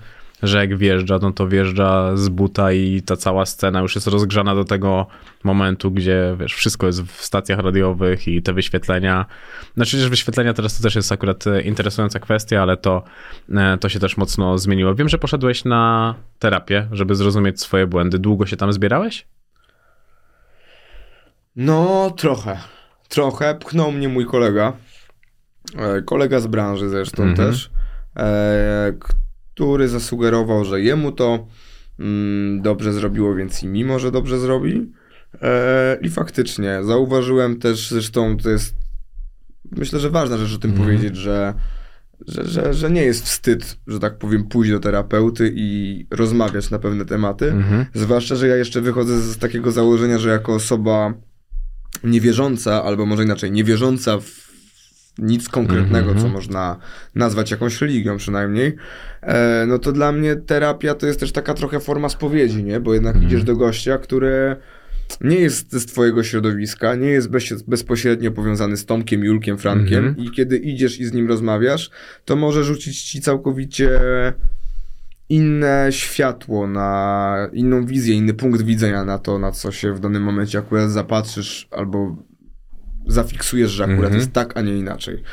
że jak wjeżdża, no to wjeżdża z buta i ta cała scena już jest rozgrzana do tego momentu, gdzie wiesz, wszystko jest w stacjach radiowych i te wyświetlenia. Znaczy też wyświetlenia teraz to też jest akurat e, interesująca kwestia, ale to, e, to się też mocno zmieniło. Wiem, że poszedłeś na terapię, żeby zrozumieć swoje błędy. Długo się tam zbierałeś? No, trochę. Trochę. Pchnął mnie mój kolega. E, kolega z branży zresztą Mhm. też. Który zasugerował, że jemu to mm, dobrze zrobiło, więc i mi może dobrze zrobi. E, I faktycznie. Zauważyłem też, zresztą to jest myślę, że ważna rzecz o tym Mhm. powiedzieć, że, że, że, że nie jest wstyd, że tak powiem, pójść do terapeuty i rozmawiać na pewne tematy. Mhm. Zwłaszcza, że ja jeszcze wychodzę z takiego założenia, że jako osoba niewierząca, albo może inaczej, niewierząca w nic konkretnego, Mhm. co można nazwać jakąś religią przynajmniej, e, no to dla mnie terapia to jest też taka trochę forma spowiedzi, nie? Bo jednak Mhm. idziesz do gościa, który nie jest z twojego środowiska, nie jest bez, bezpośrednio powiązany z Tomkiem, Julkiem, Frankiem Mhm. i kiedy idziesz i z nim rozmawiasz, to może rzucić ci całkowicie inne światło na inną wizję, inny punkt widzenia na to, na co się w danym momencie akurat zapatrzysz albo zafiksujesz, że akurat Mhm. jest tak, a nie inaczej.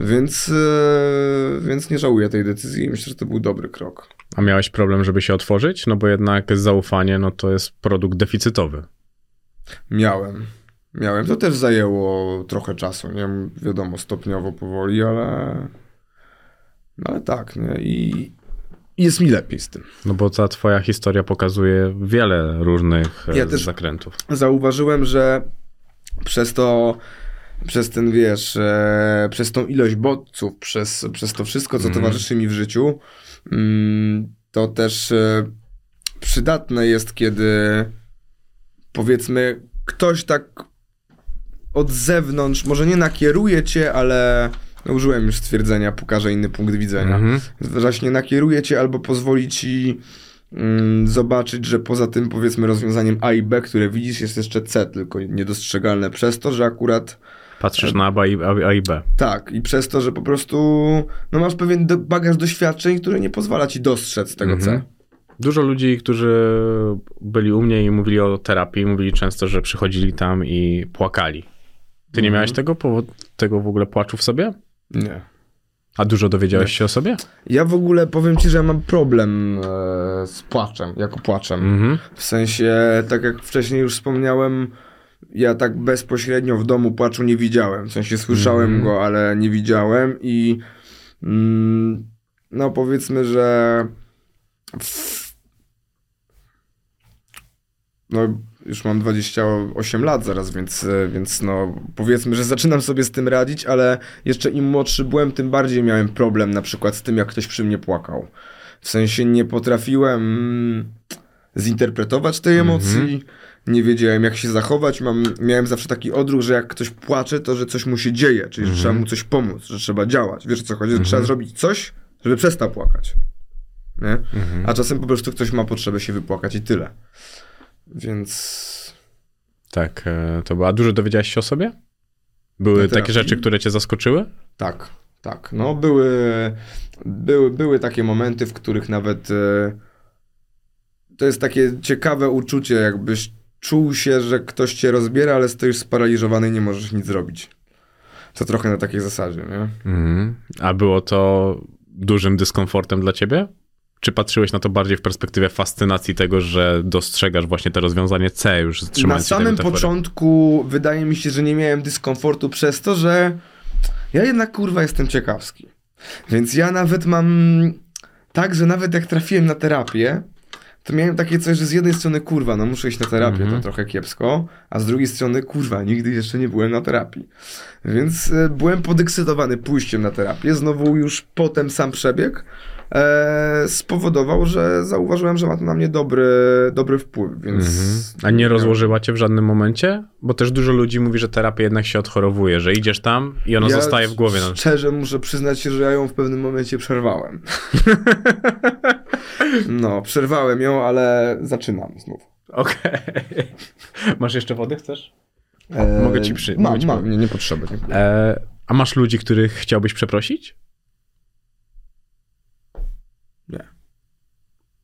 Więc, e, więc nie żałuję tej decyzji i myślę, że to był dobry krok. A miałeś problem, żeby się otworzyć? No bo jednak zaufanie, no to jest produkt deficytowy. Miałem. Miałem. To też zajęło trochę czasu, nie? Wiadomo, stopniowo, powoli, ale... No ale tak, nie? I jest mi lepiej z tym. No bo ta twoja historia pokazuje wiele różnych Ja e, też- zakrętów. Zauważyłem, że przez to, przez ten, wiesz, e, przez tą ilość bodźców, przez, przez to wszystko, co Mhm. towarzyszy mi w życiu, mm, to też e, przydatne jest, kiedy powiedzmy ktoś tak od zewnątrz, może nie nakieruje cię, ale no użyłem już stwierdzenia, pokaże inny punkt widzenia. Mhm. Właśnie nakieruje cię albo pozwoli ci mm, zobaczyć, że poza tym powiedzmy rozwiązaniem A i B, które widzisz, jest jeszcze C, tylko niedostrzegalne przez to, że akurat Patrzysz na A i, A i B. tak i przez to, że po prostu no masz pewien do, bagaż doświadczeń, który nie pozwala ci dostrzec tego Mhm. C. Dużo ludzi, którzy byli u mnie i mówili o terapii, mówili często, że przychodzili tam i płakali. Ty nie Mhm. miałeś tego, powod, tego w ogóle płaczu w sobie? Nie. A dużo dowiedziałeś się o sobie? Ja w ogóle powiem ci, że mam problem e, z płaczem, jako płaczem. Mhm. W sensie, tak jak wcześniej już wspomniałem, ja tak bezpośrednio w domu płaczu nie widziałem. W sensie słyszałem Mhm. go, ale nie widziałem i mm, no powiedzmy, że w, no już mam 28 lat zaraz, więc, e, więc no powiedzmy, że zaczynam sobie z tym radzić, ale jeszcze im młodszy byłem, tym bardziej miałem problem na przykład z tym, jak ktoś przy mnie płakał. W sensie nie potrafiłem mm, zinterpretować tej emocji, nie wiedziałem jak się zachować, Mam, miałem zawsze taki odruch, że jak ktoś płacze, to że coś mu się dzieje, czyli że trzeba mu coś pomóc, że trzeba działać. Wiesz o co chodzi? Że trzeba zrobić coś, żeby przestał płakać. Nie? A czasem po prostu ktoś ma potrzebę się wypłakać i tyle. Więc Tak, e, to było. A dużo dowiedziałeś się o sobie? Były takie rzeczy, które cię zaskoczyły? tak, tak. No były, były, były takie momenty, w których nawet e, to jest takie ciekawe uczucie, jakbyś czuł się, że ktoś cię rozbiera, ale stoisz sparaliżowany i nie możesz nic zrobić. To trochę na takiej zasadzie, nie? Mhm. A było to dużym dyskomfortem dla ciebie? Czy patrzyłeś na to bardziej w perspektywie fascynacji tego, że dostrzegasz właśnie to rozwiązanie C już Na się tej samym początku wydaje mi się, że nie miałem dyskomfortu przez to, że ja jednak kurwa jestem ciekawski. Więc ja nawet mam tak, że nawet jak trafiłem na terapię, to miałem takie coś, że z jednej strony kurwa, no muszę iść na terapię, Mhm. to trochę kiepsko, a z drugiej strony kurwa, nigdy jeszcze nie byłem na terapii. Więc e, byłem podekscytowany pójściem na terapię. Znowu już potem sam przebieg spowodował, że zauważyłem, że ma to na mnie dobry, dobry wpływ, więc... Mhm. A nie rozłożyła cię w żadnym momencie? Bo też dużo ludzi mówi, że terapia jednak się odchorowuje, że idziesz tam i ono Ja zostaje w głowie. Szczerze muszę przyznać że ja ją w pewnym momencie przerwałem. no, przerwałem ją, ale zaczynam znów. Okej. Masz jeszcze wody, chcesz? E, Mogę ci przy- Mam, mam, nie, nie potrzeba. Nie. E, a masz ludzi, których chciałbyś przeprosić?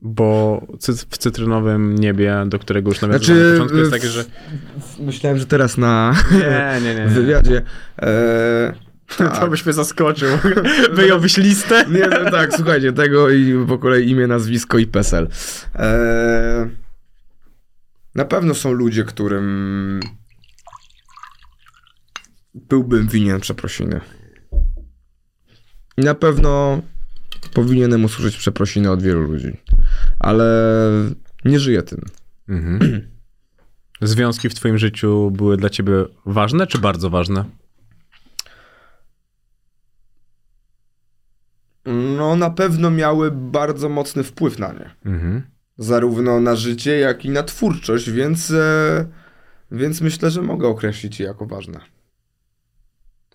Bo w cytrynowym niebie, do którego już nawiązałem Znaczy, na początku, jest takie, że... Myślałem, że teraz na Nie, nie, nie. nie. wywiadzie. E, To tak. byś mnie zaskoczył. Wyjąłbyś listę? Nie, no tak, słuchajcie, tego i po kolei imię, nazwisko i PESEL. E, na pewno są ludzie, którym byłbym winien przeprosiny. I na pewno powinienem usłyszeć przeprosiny od wielu ludzi. Ale nie żyję tym. Mhm. Związki w twoim życiu były dla ciebie ważne, czy bardzo ważne? No, na pewno miały bardzo mocny wpływ na nie. Mhm. Zarówno na życie, jak i na twórczość, więc, e, więc myślę, że mogę określić je jako ważne.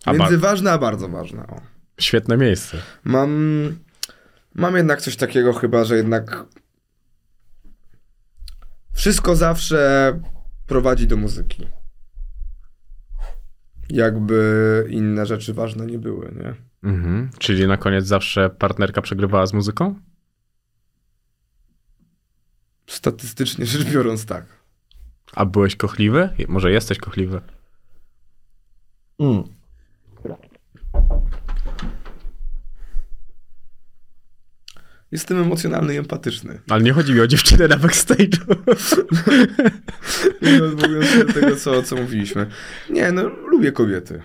A Między ważne a bardzo ważne. O. Świetne miejsce. Mam, mam jednak coś takiego chyba, że jednak wszystko zawsze prowadzi do muzyki. Jakby inne rzeczy ważne nie były, nie? Mhm. Czyli na koniec zawsze partnerka przegrywała z muzyką? Statystycznie rzecz biorąc tak. A byłeś kochliwy? Może jesteś kochliwy? Jestem emocjonalny i empatyczny. Ale nie chodzi mi o dziewczynę na backstage'u. Nie się do tego, co, co mówiliśmy. Nie, no lubię kobiety.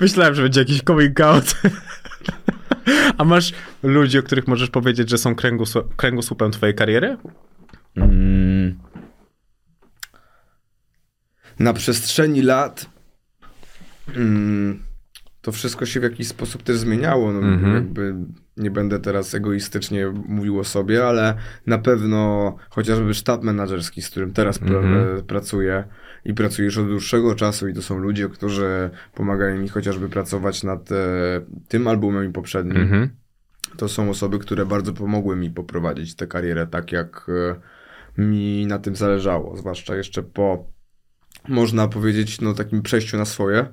Myślałem, że będzie jakiś coming out. A masz ludzi, o których możesz powiedzieć, że są kręgosł- kręgosłupem twojej kariery? Mm. Na przestrzeni lat mm, to wszystko się w jakiś sposób też zmieniało. No, Mhm. jakby nie będę teraz egoistycznie mówił o sobie, ale na pewno chociażby sztab menedżerski, z którym teraz Mhm. e, pracuję i pracuję już od dłuższego czasu i to są ludzie, którzy pomagają mi chociażby pracować nad e, tym albumem i poprzednim. Mhm. To są osoby, które bardzo pomogły mi poprowadzić tę karierę tak, jak e, mi na tym zależało. Zwłaszcza jeszcze po, można powiedzieć, no takim przejściu na swoje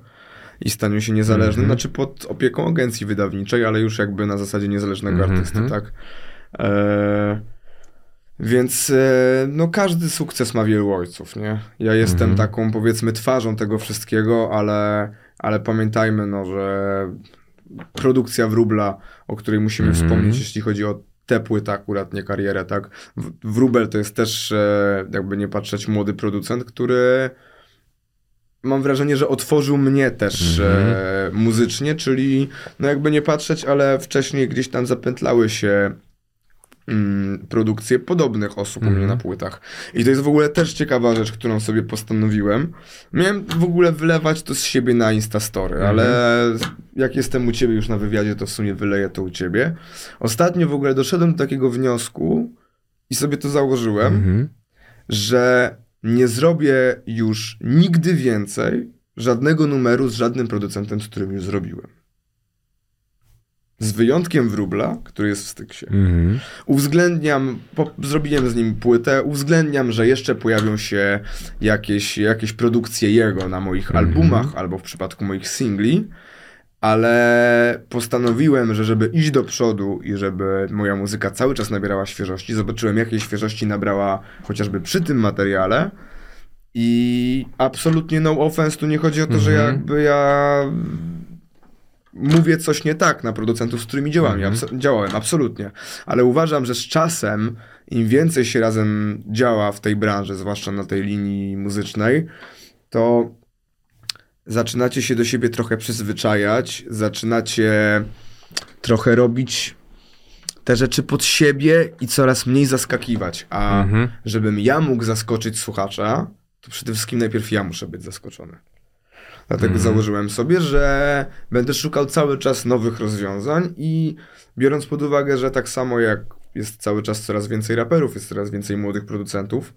i staniu się niezależnym. Mhm. Znaczy pod opieką agencji wydawniczej, ale już jakby na zasadzie niezależnego Mhm. artysty, tak? E, więc e, no każdy sukces ma wielu ojców, nie? Ja jestem Mhm. taką powiedzmy twarzą tego wszystkiego, ale, ale pamiętajmy, no, że produkcja wróbla, o której musimy Mhm. wspomnieć, jeśli chodzi o tę płytę akurat, nie karierę, tak? Wróbel to jest też, e, jakby nie patrzeć, młody producent, który mam wrażenie, że otworzył mnie też Mhm. e, muzycznie, czyli no jakby nie patrzeć, ale wcześniej gdzieś tam zapętlały się mm, produkcje podobnych osób u mnie Mhm. na płytach. I to jest w ogóle też ciekawa rzecz, którą sobie postanowiłem. Miałem w ogóle wylewać to z siebie na Instastory, Mhm. ale jak jestem u ciebie już na wywiadzie, to w sumie wyleję to u ciebie. Ostatnio w ogóle doszedłem do takiego wniosku i sobie to założyłem, Mhm. że nie zrobię już nigdy więcej żadnego numeru z żadnym producentem, z którym już zrobiłem. Z wyjątkiem Wróbla, który jest w Styksie. Mhm. Uwzględniam, po, zrobiłem z nim płytę, uwzględniam, że jeszcze pojawią się jakieś, jakieś produkcje jego na moich Mhm. albumach albo w przypadku moich singli, ale postanowiłem, że żeby iść do przodu i żeby moja muzyka cały czas nabierała świeżości, zobaczyłem jakiej świeżości nabrała chociażby przy tym materiale i absolutnie no offense, tu nie chodzi o to, że Mhm. jakby ja mówię coś nie tak na producentów, z którymi działam, Mhm. działałem, absolutnie. Ale uważam, że z czasem, im więcej się razem działa w tej branży, zwłaszcza na tej linii muzycznej, to zaczynacie się do siebie trochę przyzwyczajać, zaczynacie trochę robić te rzeczy pod siebie i coraz mniej zaskakiwać. A Mhm. żebym ja mógł zaskoczyć słuchacza, to przede wszystkim najpierw ja muszę być zaskoczony. Dlatego Mhm. założyłem sobie, że będę szukał cały czas nowych rozwiązań i biorąc pod uwagę, że tak samo jak jest cały czas coraz więcej raperów, jest coraz więcej młodych producentów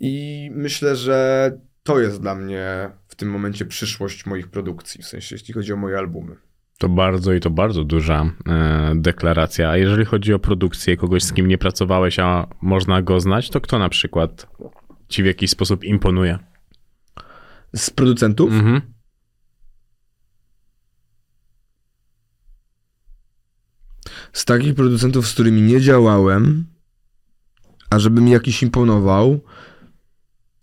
i myślę, że to jest dla mnie w tym momencie przyszłość moich produkcji, w sensie jeśli chodzi o moje albumy. To bardzo i to bardzo duża e, deklaracja. A jeżeli chodzi o produkcję kogoś, z kim nie pracowałeś, a można go znać, to kto na przykład ci w jakiś sposób imponuje? Z producentów? Mhm. Z takich producentów, z którymi nie działałem, a żeby mi jakiś imponował,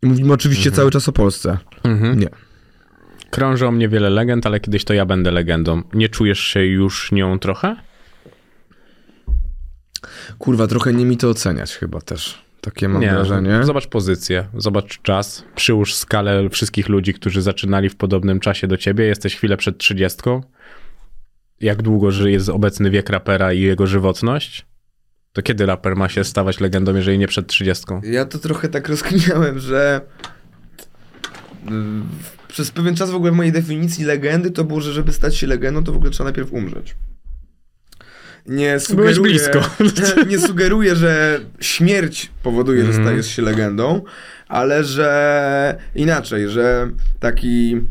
i mówimy oczywiście Mhm. cały czas o Polsce. Mhm. Nie. Krąży o mnie wiele legend, ale kiedyś to ja będę legendą. Nie czujesz się już nią trochę? Kurwa, trochę nie mi to oceniać chyba też. Takie mam wrażenie. Zobacz pozycję, zobacz czas, przyłóż skalę wszystkich ludzi, którzy zaczynali w podobnym czasie do ciebie. Jesteś chwilę przed trzydziestką. Jak długo jest obecny wiek rapera i jego żywotność? To kiedy raper ma się stawać legendą, jeżeli nie przed trzydziestką? Ja to trochę tak rozkminiałem, że y, przez pewien czas w ogóle w mojej definicji legendy to było, że żeby stać się legendą, to w ogóle trzeba najpierw umrzeć. Nie sugeruję, nie sugeruję, że śmierć powoduje, że Mhm. stajesz się legendą, ale że inaczej, że taki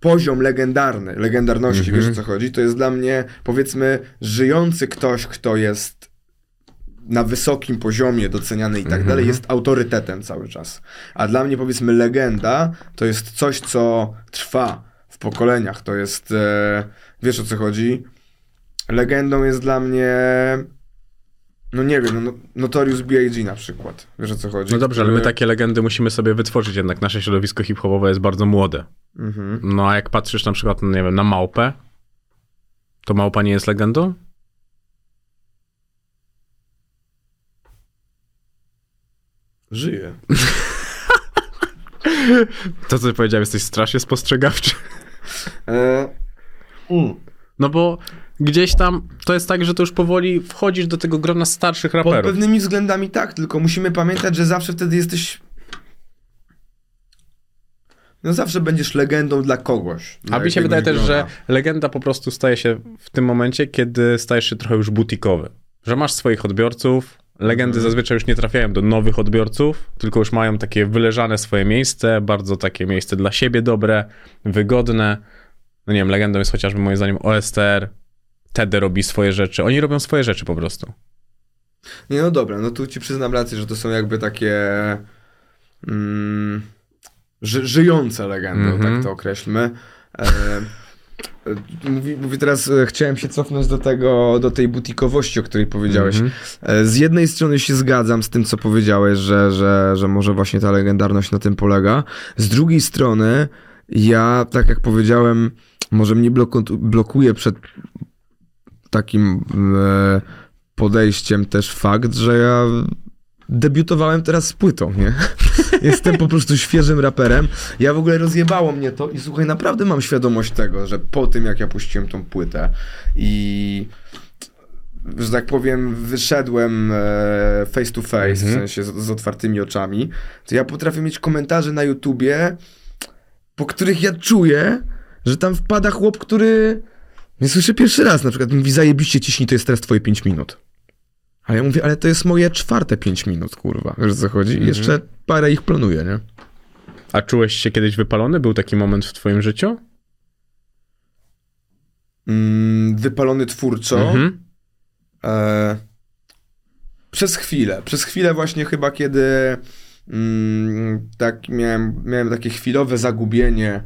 poziom legendarny, legendarności, Mhm. wiesz o co chodzi, to jest dla mnie powiedzmy żyjący ktoś, kto jest na wysokim poziomie doceniany i tak Mhm. dalej, jest autorytetem cały czas. A dla mnie powiedzmy legenda to jest coś, co trwa w pokoleniach. To jest, e, wiesz o co chodzi? Legendą jest dla mnie, no nie wiem, no, Notorious B.I.G. na przykład. Wiesz o co chodzi? No dobrze, ale my Który- takie legendy musimy sobie wytworzyć, jednak nasze środowisko hip-hopowe jest bardzo młode. Mhm. No a jak patrzysz na przykład, no nie wiem, na małpę, to małpa nie jest legendą? Żyje. To, co powiedziałem, jesteś strasznie spostrzegawczy. E, mm. No bo gdzieś tam to jest tak, że to już powoli wchodzisz do tego grona starszych Pod raperów. pewnymi względami tak, tylko musimy pamiętać, że zawsze wtedy jesteś. no zawsze będziesz legendą dla kogoś. A mi się wydaje też, że legenda po prostu staje się w tym momencie, kiedy stajesz się trochę już butikowy. Że masz swoich odbiorców, legendy Mhm. zazwyczaj już nie trafiają do nowych odbiorców, tylko już mają takie wyleżane swoje miejsce, bardzo takie miejsce dla siebie dobre, wygodne. No nie wiem, legendą jest chociażby moim zdaniem OSTR, Tedy robi swoje rzeczy, oni robią swoje rzeczy po prostu. Nie, no dobra, no tu ci przyznam rację, że to są jakby takie mm, ży, żyjące legendy, Mhm. tak to określmy. E, mówi, mówi teraz, e, chciałem się cofnąć do tego, do tej butikowości, o której powiedziałeś. Mhm. E, Z jednej strony się zgadzam z tym, co powiedziałeś, że, że, że może właśnie ta legendarność na tym polega. Z drugiej strony, ja, tak jak powiedziałem, może mnie bloku- blokuje przed takim e, podejściem też fakt, że ja debiutowałem teraz z płytą, nie? Jestem po prostu świeżym raperem. Ja w ogóle rozjebało mnie to i słuchaj, naprawdę mam świadomość tego, że po tym jak ja puściłem tą płytę i że tak powiem, wyszedłem e, face to face, w Mhm. sensie z, z otwartymi oczami, to ja potrafię mieć komentarze na YouTubie, po których ja czuję, że tam wpada chłop, który mnie słyszy pierwszy raz, na przykład mówi, zajebiście ciśnij, to jest teraz twoje 5 minut. A ja mówię, ale to jest moje czwarte 5 minut, kurwa, wiesz co chodzi? I jeszcze parę ich planuję, nie? A czułeś się kiedyś wypalony? Był taki moment w twoim życiu? Mm, wypalony twórczo. Mhm. E, przez chwilę. Przez chwilę właśnie chyba, kiedy mm, tak miałem, miałem takie chwilowe zagubienie e,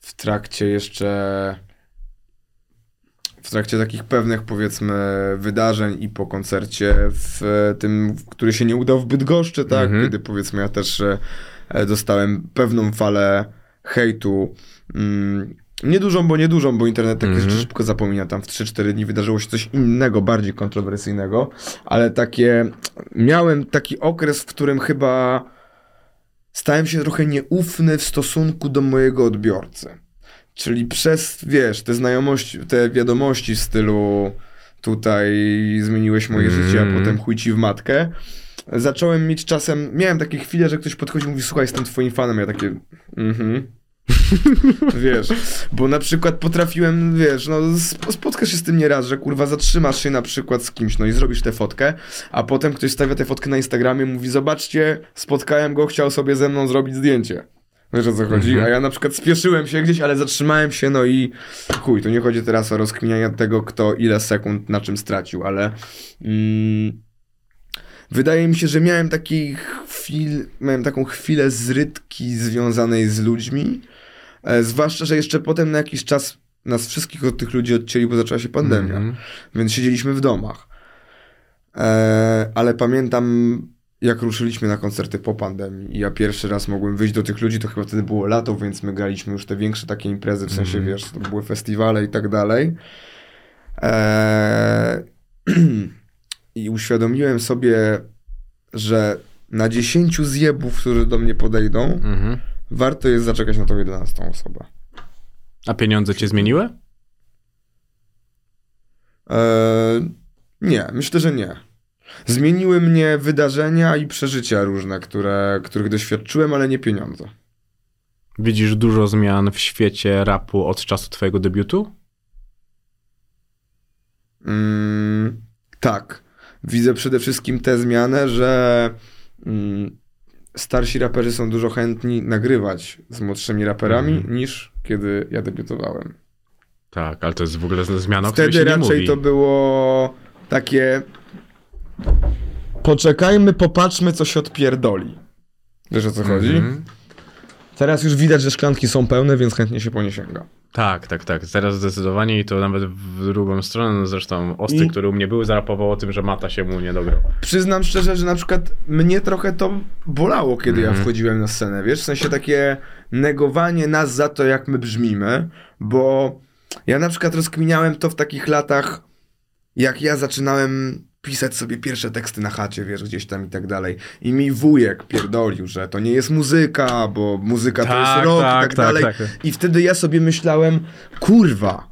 w trakcie jeszcze w trakcie takich pewnych powiedzmy wydarzeń i po koncercie w tym, który się nie udał w Bydgoszczy, tak? Mhm. Kiedy powiedzmy ja też e, dostałem pewną falę hejtu. Mm, niedużą, bo niedużą, bo internet takie Mhm. szybko zapomina. Tam w 3-4 dni wydarzyło się coś innego, bardziej kontrowersyjnego, ale takie, miałem taki okres, w którym chyba stałem się trochę nieufny w stosunku do mojego odbiorcy. Czyli przez, wiesz, te znajomości, te wiadomości w stylu tutaj zmieniłeś moje Mm. życie, a potem chuj ci w matkę. Zacząłem mieć czasem, miałem takie chwile, że ktoś podchodzi i mówi, słuchaj, jestem twoim fanem, ja takie, mhm. wiesz, bo na przykład potrafiłem, wiesz, no sp- spotkasz się z tym nieraz, że kurwa zatrzymasz się na przykład z kimś, no i zrobisz tę fotkę, a potem ktoś stawia tę fotkę na Instagramie, mówi, zobaczcie, spotkałem go, chciał sobie ze mną zrobić zdjęcie. Wiesz o co chodzi? Mhm. A ja na przykład spieszyłem się gdzieś, ale zatrzymałem się, no i chuj, tu nie chodzi teraz o rozkminianie tego, kto ile sekund na czym stracił, ale mm, wydaje mi się, że miałem taki chwil, miałem taką chwilę zrytki związanej z ludźmi, e, zwłaszcza, że jeszcze potem na jakiś czas nas wszystkich od tych ludzi odcięli, bo zaczęła się pandemia, Mhm. więc siedzieliśmy w domach. E, ale pamiętam, jak ruszyliśmy na koncerty po pandemii i ja pierwszy raz mogłem wyjść do tych ludzi, to chyba wtedy było lato, więc my graliśmy już te większe takie imprezy, w sensie, Mhm. wiesz, to były festiwale i tak dalej. E, I uświadomiłem sobie, że na 10 zjebów, którzy do mnie podejdą, Mhm. warto jest zaczekać na tą 11 osobę. A pieniądze cię zmieniły? Eee, nie, myślę, że nie. Zmieniły mnie wydarzenia i przeżycia różne, które, których doświadczyłem, ale nie pieniądze. Widzisz dużo zmian w świecie rapu od czasu twojego debiutu? Mm, tak. Widzę przede wszystkim tę zmianę, że mm, starsi raperzy są dużo chętni nagrywać z młodszymi raperami Mhm. niż kiedy ja debiutowałem. Tak, ale to jest w ogóle zmiana, o której Wtedy się nie raczej to było takie. Poczekajmy, popatrzmy, co się odpierdoli. Wiesz o co chodzi? Mhm. Teraz już widać, że szklanki są pełne, więc chętnie się po nie sięga. Tak, tak, tak. Teraz zdecydowanie i to nawet w drugą stronę. No Zresztą Ostry, I- który u mnie był, zarapował o tym, że Mata się mu nie dograł. Przyznam szczerze, że na przykład mnie trochę to bolało, kiedy ja Mhm. wchodziłem na scenę, wiesz? W sensie takie negowanie nas za to, jak my brzmimy, bo ja na przykład rozkminiałem to w takich latach, jak ja zaczynałem pisać sobie pierwsze teksty na chacie, wiesz, gdzieś tam i tak dalej. I mi wujek pierdolił, że to nie jest muzyka, bo muzyka to Tak, jest rock i tak, tak, tak, dalej. tak. I wtedy ja sobie myślałem, kurwa,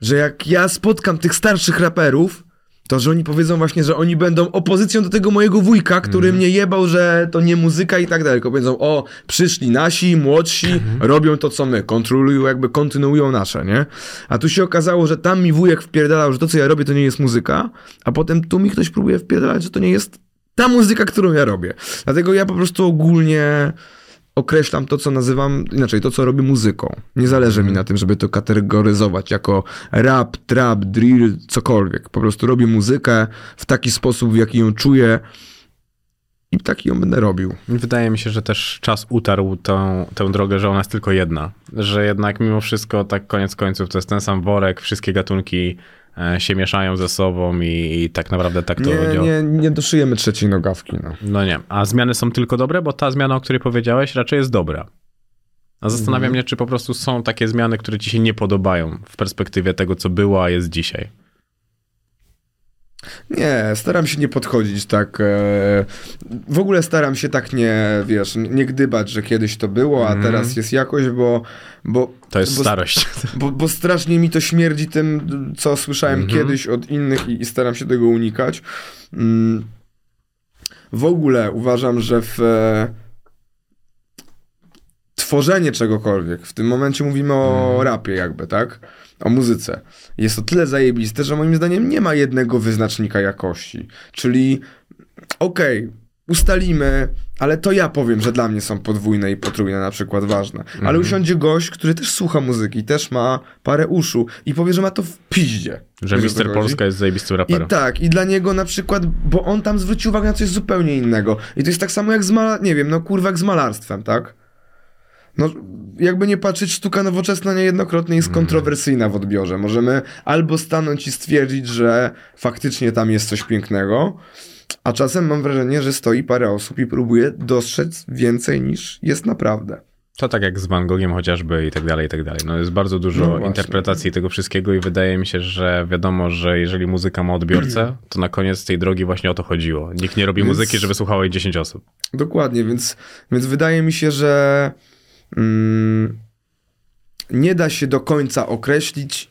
że jak ja spotkam tych starszych raperów, To, że oni powiedzą właśnie, że oni będą opozycją do tego mojego wujka, który Mhm. mnie jebał, że to nie muzyka i tak dalej. Tylko powiedzą, o, przyszli nasi, młodsi, Mhm. robią to, co my, kontrolują, jakby kontynuują nasze, nie? A tu się okazało, że tam mi wujek wpierdalał, że to, co ja robię, to nie jest muzyka, a potem tu mi ktoś próbuje wpierdalać, że to nie jest ta muzyka, którą ja robię. Dlatego ja po prostu ogólnie określam to, co nazywam, inaczej, to, co robię muzyką. Nie zależy mi na tym, żeby to kategoryzować jako rap, trap, drill, cokolwiek. Po prostu robię muzykę w taki sposób, w jaki ją czuję i taki ją będę robił. Wydaje mi się, że też czas utarł tą, tę drogę, że ona jest tylko jedna. Że jednak mimo wszystko, tak koniec końców, to jest ten sam worek, wszystkie gatunki się mieszają ze sobą i, i tak naprawdę tak to Nie, działa. nie, nie doszyjemy trzeciej nogawki, no. No nie. A zmiany są tylko dobre, bo ta zmiana, o której powiedziałeś, raczej jest dobra. A zastanawiam Mhm. mnie, czy po prostu są takie zmiany, które ci się nie podobają w perspektywie tego, co było, a jest dzisiaj. Nie, staram się nie podchodzić tak. E, w ogóle staram się tak nie, wiesz, nie gdybać, że kiedyś to było, a Mhm. teraz jest jakoś, bo. bo To jest bo, starość. Bo, bo strasznie mi to śmierdzi tym, co słyszałem Mhm. kiedyś od innych i, i staram się tego unikać. Mm. W ogóle uważam, że w e, tworzenie czegokolwiek, w tym momencie mówimy o Mhm. rapie jakby, tak? O muzyce. Jest to tyle zajebiste, że moim zdaniem nie ma jednego wyznacznika jakości. Czyli okej, ustalimy, ale to ja powiem, że dla mnie są podwójne i potrójne na przykład ważne. Ale Mhm. usiądzie gość, który też słucha muzyki, też ma parę uszu i powie, że ma to w piździe. Że Mister? Polska jest zajebistym I raperem. tak, i dla niego na przykład, bo on tam zwrócił uwagę na coś zupełnie innego. I to jest tak samo jak z nie wiem, no kurwa, jak z malarstwem, tak? No, jakby nie patrzeć, sztuka nowoczesna niejednokrotnie jest kontrowersyjna w odbiorze. Możemy albo stanąć i stwierdzić, że faktycznie tam jest coś pięknego, a czasem mam wrażenie, że stoi parę osób i próbuje dostrzec więcej niż jest naprawdę. To tak jak z Van Gogiem chociażby i tak dalej, i tak dalej. No jest bardzo dużo No interpretacji tego wszystkiego i wydaje mi się, że wiadomo, że jeżeli muzyka ma odbiorcę, to na koniec tej drogi właśnie o to chodziło. Nikt nie robi Więc- muzyki, żeby słuchało jej 10 osób. Dokładnie, więc, więc wydaje mi się, że mm, nie da się do końca określić,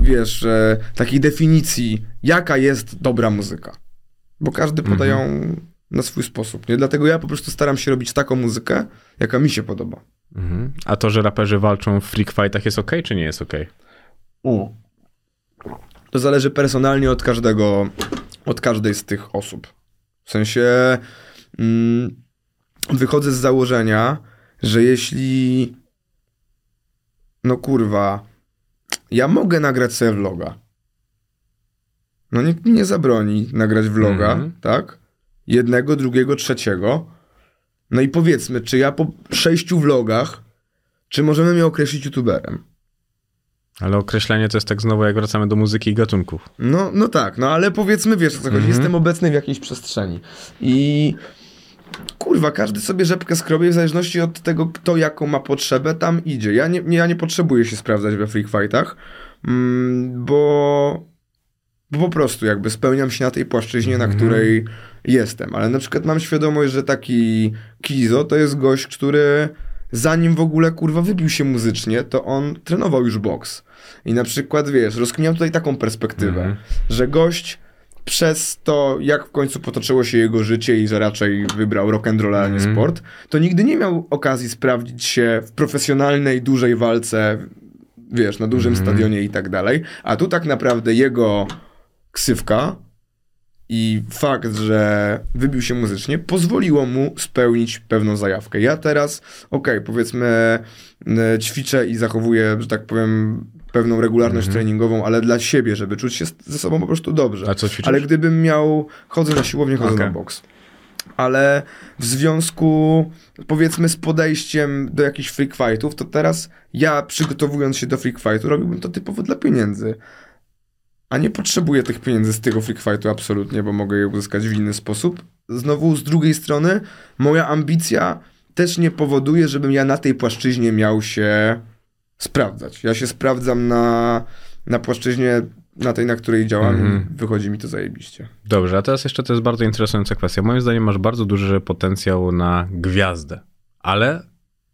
wiesz, takiej definicji, jaka jest dobra muzyka. Bo każdy poda ją na swój sposób. Nie? Dlatego ja po prostu staram się robić taką muzykę, jaka mi się podoba. Mhm. A to, że raperzy walczą w freak fightach jest okej, czy nie jest okej? To zależy personalnie od każdego, od każdej z tych osób. W sensie mm, wychodzę z założenia, że jeśli no kurwa, ja mogę nagrać sobie vloga. No nikt mi nie zabroni nagrać vloga, Mhm. tak? Jednego, drugiego, trzeciego. No i powiedzmy, czy ja po sześciu vlogach, czy możemy mnie określić youtuberem? Ale określenie to jest tak znowu, jak wracamy do muzyki i gatunków. No, no tak, no ale powiedzmy, wiesz o co chodzi, Mhm. jestem obecny w jakiejś przestrzeni. I kurwa, każdy sobie rzepkę skrobie w zależności od tego, kto jaką ma potrzebę, tam idzie. Ja nie, nie, ja nie potrzebuję się sprawdzać we freak fightach, mm, bo, bo po prostu jakby spełniam się na tej płaszczyźnie, na Mhm. której jestem. Ale na przykład mam świadomość, że taki Kizo to jest gość, który zanim w ogóle kurwa wybił się muzycznie, to on trenował już boks. I na przykład, wiesz, rozkminiam tutaj taką perspektywę, Mhm. że gość przez to, jak w końcu potoczyło się jego życie i że raczej wybrał rock and roll, a nie Mhm. sport, to nigdy nie miał okazji sprawdzić się w profesjonalnej, dużej walce, wiesz, na dużym Mhm. stadionie i tak dalej. A tu tak naprawdę jego ksywka i fakt, że wybił się muzycznie, pozwoliło mu spełnić pewną zajawkę. Ja teraz, okej, powiedzmy, e, ćwiczę i zachowuję, że tak powiem, pewną regularność Mhm. treningową, ale dla siebie, żeby czuć się ze sobą po prostu dobrze. A co ćwiczysz? Ale gdybym miał, chodzę na siłownię, chodzę Okej. na boks. Ale w związku, powiedzmy, z podejściem do jakichś freak fightów, to teraz ja, przygotowując się do freak fightu, robiłbym to typowo dla pieniędzy. A nie potrzebuję tych pieniędzy z tego freak fightu absolutnie, bo mogę je uzyskać w inny sposób. Znowu, z drugiej strony, moja ambicja też nie powoduje, żebym ja na tej płaszczyźnie miał się sprawdzać. Ja się sprawdzam na, na płaszczyźnie, na tej, na której działam i wychodzi mi to zajebiście. Dobrze, a teraz jeszcze to jest bardzo interesująca kwestia. Moim zdaniem masz bardzo duży potencjał na gwiazdę, ale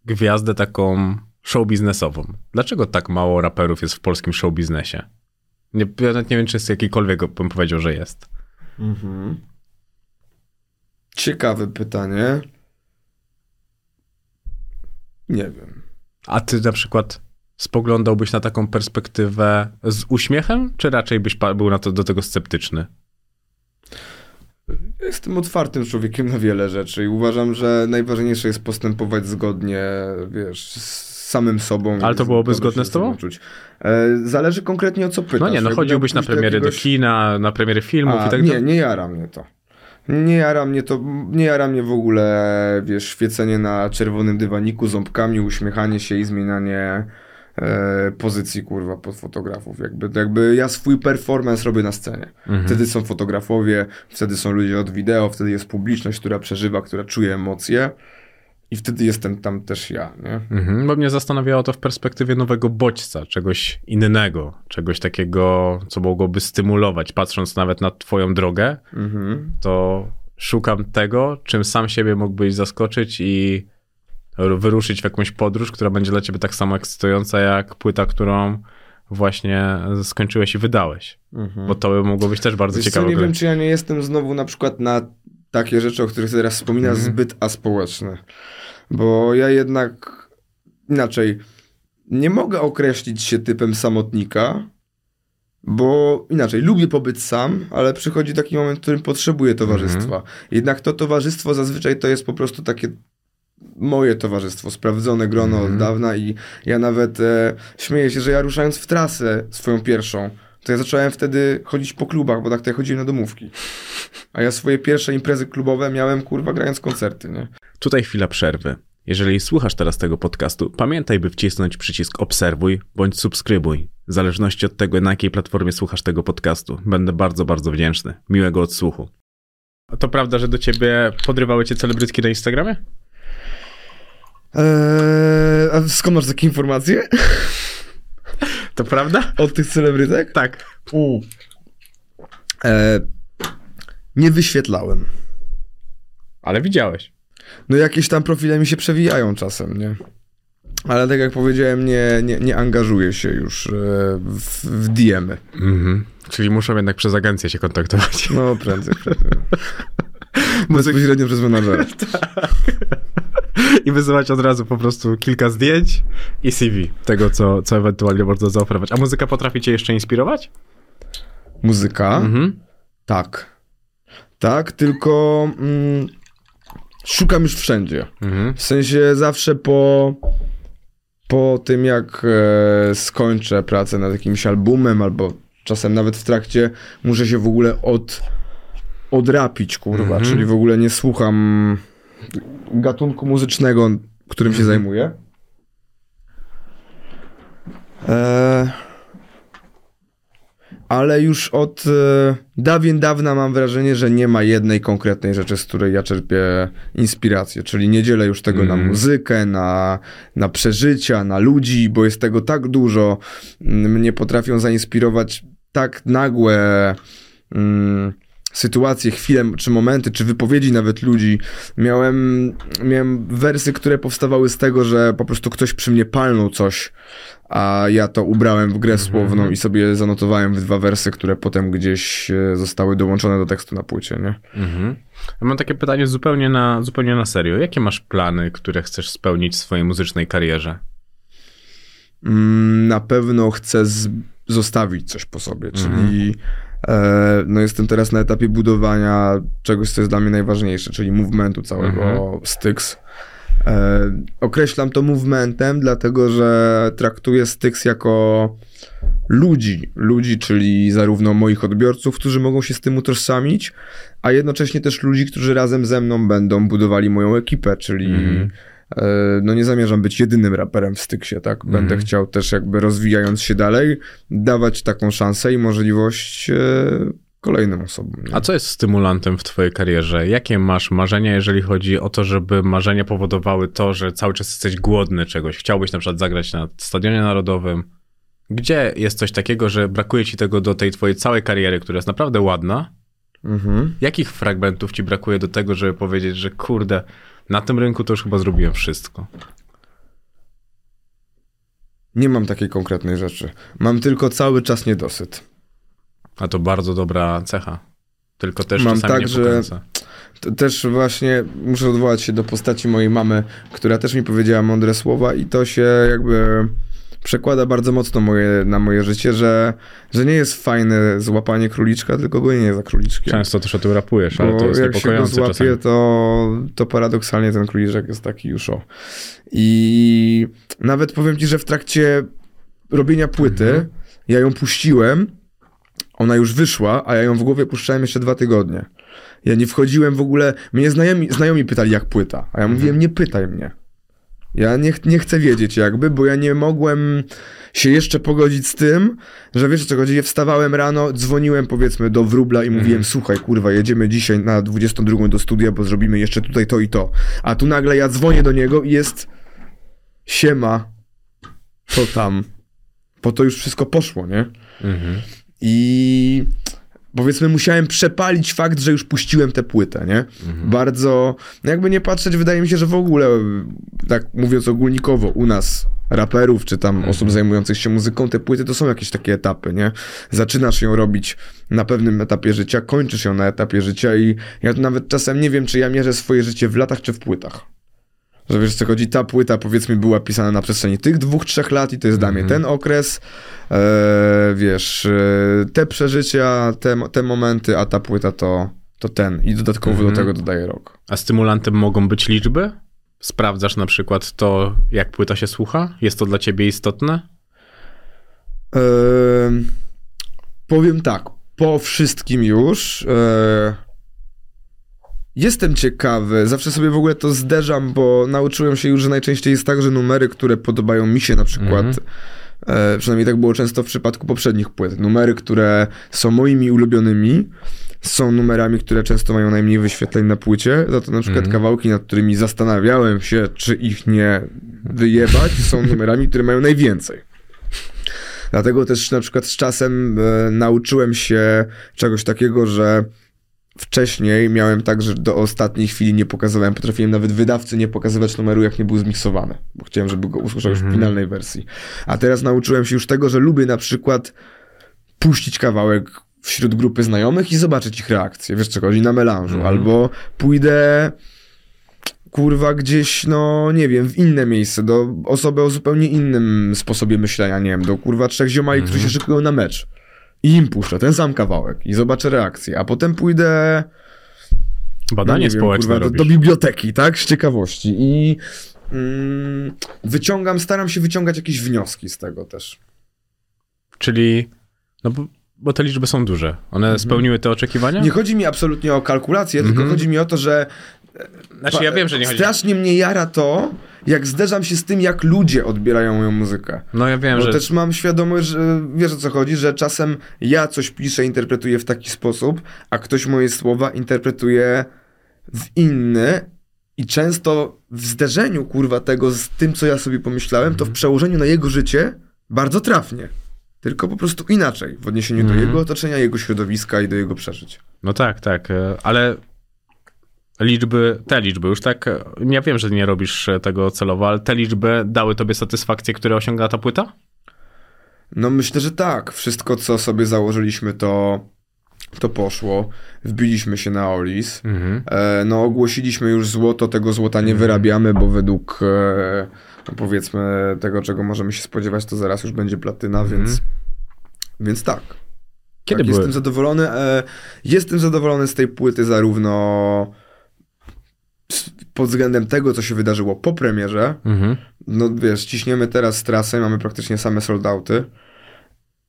gwiazdę taką show biznesową. Dlaczego tak mało raperów jest w polskim show biznesie? Nie, ja nawet nie wiem, czy jest jakikolwiek, bym powiedział, że jest. Mhm. Ciekawe pytanie. Nie wiem. A ty na przykład spoglądałbyś na taką perspektywę z uśmiechem, czy raczej byś był na to, do tego sceptyczny? Jestem otwartym człowiekiem na wiele rzeczy i uważam, że najważniejsze jest postępować zgodnie, wiesz, z samym sobą. Ale to byłoby zgodne z tobą? Czuć. E, zależy konkretnie o co pytasz. No nie, no Jakby chodziłbyś na premiery do jakiegoś- kina, na premiery filmów A, i tak nie, dalej. nie jara mnie to. Nie jara mnie to, nie jara mnie w ogóle, wiesz, świecenie na czerwonym dywaniku, ząbkami, uśmiechanie się i zmienianie pozycji, kurwa, pod fotografów. Jakby, jakby ja swój performance robię na scenie. Mhm. Wtedy są fotografowie, wtedy są ludzie od wideo, wtedy jest publiczność, która przeżywa, która czuje emocje i wtedy jestem tam też ja, nie? Mhm, bo mnie zastanawiało to w perspektywie nowego bodźca, czegoś innego, czegoś takiego, co mogłoby stymulować. Patrząc nawet na twoją drogę, Mhm. to szukam tego, czym sam siebie mógłbyś zaskoczyć i wyruszyć w jakąś podróż, która będzie dla ciebie tak samo ekscytująca jak płyta, którą właśnie skończyłeś i wydałeś. Mhm. Bo to by mogło być też bardzo Wiesz co, ciekawe. nie gry. wiem, czy ja nie jestem znowu na przykład na takie rzeczy, o których teraz wspominasz, Mhm. zbyt aspołeczne. Bo ja jednak inaczej nie mogę określić się typem samotnika, bo inaczej lubię pobyć sam, ale przychodzi taki moment, w którym potrzebuję towarzystwa. Mhm. Jednak to towarzystwo zazwyczaj to jest po prostu takie moje towarzystwo, sprawdzone grono Mhm. od dawna i ja nawet e, śmieję się, że ja ruszając w trasę swoją pierwszą, to ja zacząłem wtedy chodzić po klubach, bo tak to ja chodziłem na domówki. A ja swoje pierwsze imprezy klubowe miałem, kurwa, grając koncerty, nie? Tutaj chwila przerwy. Jeżeli słuchasz teraz tego podcastu, pamiętaj, by wcisnąć przycisk obserwuj bądź subskrybuj. W zależności od tego, na jakiej platformie słuchasz tego podcastu. Będę bardzo, bardzo wdzięczny. Miłego odsłuchu. A to prawda, że do ciebie podrywały cię celebrytki na Instagramie? Eee, a skąd masz takie informacje? To prawda? Od tych celebrytek? Tak. Eee, nie wyświetlałem. Ale widziałeś. No jakieś tam profile mi się przewijają czasem, nie? Ale tak jak powiedziałem, nie, nie, nie angażuję się już e, w, w DM-y. Mhm. Czyli muszą jednak przez agencję się kontaktować. No prędzej, prędzej. Bezpośrednio przez menadżera. I wysyłać od razu po prostu kilka zdjęć i CV tego, co, co ewentualnie można zaoferować. A muzyka potrafi cię jeszcze inspirować? Muzyka? Mhm. Tak. Tak, tylko mm, szukam już wszędzie. Mhm. W sensie zawsze po, po tym, jak e, skończę pracę nad jakimś albumem, albo czasem nawet w trakcie, muszę się w ogóle od, odrapić, kurwa. Mhm. Czyli w ogóle nie słucham gatunku muzycznego, którym się zajmuję. E, ale już od e, dawien dawna mam wrażenie, że nie ma jednej konkretnej rzeczy, z której ja czerpię inspirację. Czyli nie dzielę już tego na Mhm. muzykę, na, na przeżycia, na ludzi, bo jest tego tak dużo. Mm, Mnie potrafią zainspirować tak nagłe mm, sytuacje, chwile, czy momenty, czy wypowiedzi nawet ludzi. Miałem, miałem wersy, które powstawały z tego, że po prostu ktoś przy mnie palnął coś, a ja to ubrałem w grę słowną i sobie zanotowałem w dwa wersy, które potem gdzieś e, zostały dołączone do tekstu na płycie, nie? Mhm. Ja mam takie pytanie zupełnie na, zupełnie na serio. Jakie masz plany, które chcesz spełnić w swojej muzycznej karierze? Mm, na pewno chcę zostawić coś po sobie, czyli e, no jestem teraz na etapie budowania czegoś, co jest dla mnie najważniejsze, czyli movementu całego Mhm. Styx. E, określam to movementem, dlatego że traktuję Styx jako ludzi, ludzi, czyli zarówno moich odbiorców, którzy mogą się z tym utożsamić, a jednocześnie też ludzi, którzy razem ze mną będą budowali moją ekipę, czyli Mhm. E, no nie zamierzam być jedynym raperem w Styksie, tak? Będę Mhm. chciał też jakby rozwijając się dalej, dawać taką szansę i możliwość e, kolejnym osobom. Nie? A co jest stymulantem w twojej karierze? Jakie masz marzenia, jeżeli chodzi o to, żeby marzenia powodowały to, że cały czas jesteś głodny czegoś? Chciałbyś na przykład zagrać na Stadionie Narodowym? Gdzie jest coś takiego, że brakuje ci tego do tej twojej całej kariery, która jest naprawdę ładna? Mhm. Jakich fragmentów ci brakuje do tego, żeby powiedzieć, że kurde, na tym rynku to już chyba zrobiłem wszystko? Nie mam takiej konkretnej rzeczy. Mam tylko cały czas niedosyt. A to bardzo dobra cecha. Tylko też Mam czasami tak, nie że- też właśnie muszę odwołać się do postaci mojej mamy, która też mi powiedziała mądre słowa i to się jakby przekłada bardzo mocno moje, na moje życie, że, że nie jest fajne złapanie króliczka, tylko gonienie za króliczkiem. Często też o tym rapujesz, ale Bo to jest jak się go złapie, czasami. to, to paradoksalnie ten króliczek jest taki już o. I nawet powiem ci, że w trakcie robienia płyty, Mhm. ja ją puściłem, ona już wyszła, a ja ją w głowie puszczałem jeszcze dwa tygodnie. Ja nie wchodziłem w ogóle, mnie znajomi, znajomi pytali jak płyta, a ja Mhm. mówiłem nie pytaj mnie. Ja nie, ch- nie chcę wiedzieć jakby, bo ja nie mogłem się jeszcze pogodzić z tym, że wiesz o co chodzi, ja wstawałem rano, dzwoniłem powiedzmy do wróbla i mówiłem, słuchaj kurwa, jedziemy dzisiaj na 22 do studia, bo zrobimy jeszcze tutaj to i to. A tu nagle ja dzwonię do niego i jest siema, co tam. Po to już wszystko poszło, nie? Mhm. I powiedzmy musiałem przepalić fakt, że już puściłem tę płytę, nie? Bardzo, no jakby nie patrzeć, wydaje mi się, że w ogóle, tak mówiąc ogólnikowo, u nas raperów, czy tam osób zajmujących się muzyką, te płyty to są jakieś takie etapy, nie? Zaczynasz ją robić na pewnym etapie życia, kończysz ją na etapie życia i ja nawet czasem nie wiem, czy ja mierzę swoje życie w latach, czy w płytach. Że wiesz, co chodzi, ta płyta powiedzmy była pisana na przestrzeni tych dwóch, trzech lat i to jest dla mnie ten okres, e, wiesz, e, te przeżycia, te, te momenty, a ta płyta to, to ten i dodatkowo do tego dodaję rok. A stymulantem mogą być liczby? Sprawdzasz na przykład to, jak płyta się słucha? Jest to dla ciebie istotne? Em, powiem tak, po wszystkim już. E, jestem ciekawy, zawsze sobie w ogóle to zderzam, bo nauczyłem się już, że najczęściej jest tak, że numery, które podobają mi się na przykład. E, przynajmniej tak było często w przypadku poprzednich płyt. Numery, które są moimi ulubionymi, są numerami, które często mają najmniej wyświetleń na płycie. Za to na przykład kawałki, nad którymi zastanawiałem się, czy ich nie wyjebać, są numerami, które mają najwięcej. Dlatego też na przykład z czasem e, nauczyłem się czegoś takiego, że wcześniej miałem tak, że do ostatniej chwili nie pokazywałem, potrafiłem nawet wydawcy nie pokazywać numeru, jak nie był zmiksowany, bo chciałem, żeby go usłyszał już w finalnej wersji. A teraz nauczyłem się już tego, że lubię na przykład puścić kawałek wśród grupy znajomych i zobaczyć ich reakcję, wiesz co chodzi, na melanżu, albo pójdę kurwa gdzieś, no nie wiem, w inne miejsce, do osoby o zupełnie innym sposobie myślenia, nie wiem, do kurwa trzech ziomali, którzy się szykują na mecz. I im puszczę ten sam kawałek i zobaczę reakcję, a potem pójdę Badanie no wiem, społeczne kurwa, do, do biblioteki, tak? Z ciekawości. I mm, wyciągam, staram się wyciągać jakieś wnioski z tego też. Czyli, no bo, bo te liczby są duże. One spełniły te oczekiwania? Mhm. Nie chodzi mi absolutnie o kalkulację, tylko chodzi mi o to, że Znaczy ja wiem, że nie chodzi. strasznie mnie jara to, jak zderzam się z tym, jak ludzie odbierają moją muzykę. No ja wiem, Bo że... też mam świadomość, że wiesz o co chodzi, że czasem ja coś piszę, interpretuję w taki sposób, a ktoś moje słowa interpretuje w inny i często w zderzeniu, kurwa, tego z tym, co ja sobie pomyślałem, to w przełożeniu na jego życie bardzo trafnie. Tylko po prostu inaczej w odniesieniu do jego otoczenia, jego środowiska i do jego przeżyć. No tak, tak, e, ale liczby, te liczby już tak, ja wiem, że nie robisz e, tego celowo, ale te liczby dały tobie satysfakcję, które osiąga ta płyta? No myślę, że tak. Wszystko, co sobie założyliśmy, to, to poszło. Wbiliśmy się na Olis. E, no ogłosiliśmy już złoto, tego złota nie wyrabiamy, bo według e, no, powiedzmy tego, czego możemy się spodziewać, to zaraz już będzie platyna, więc, więc tak. Kiedy tak, były? Jestem zadowolony. E, jestem zadowolony z tej płyty zarówno pod względem tego, co się wydarzyło po premierze, Mhm. no wiesz, ciśniemy teraz trasę, mamy praktycznie same soldauty.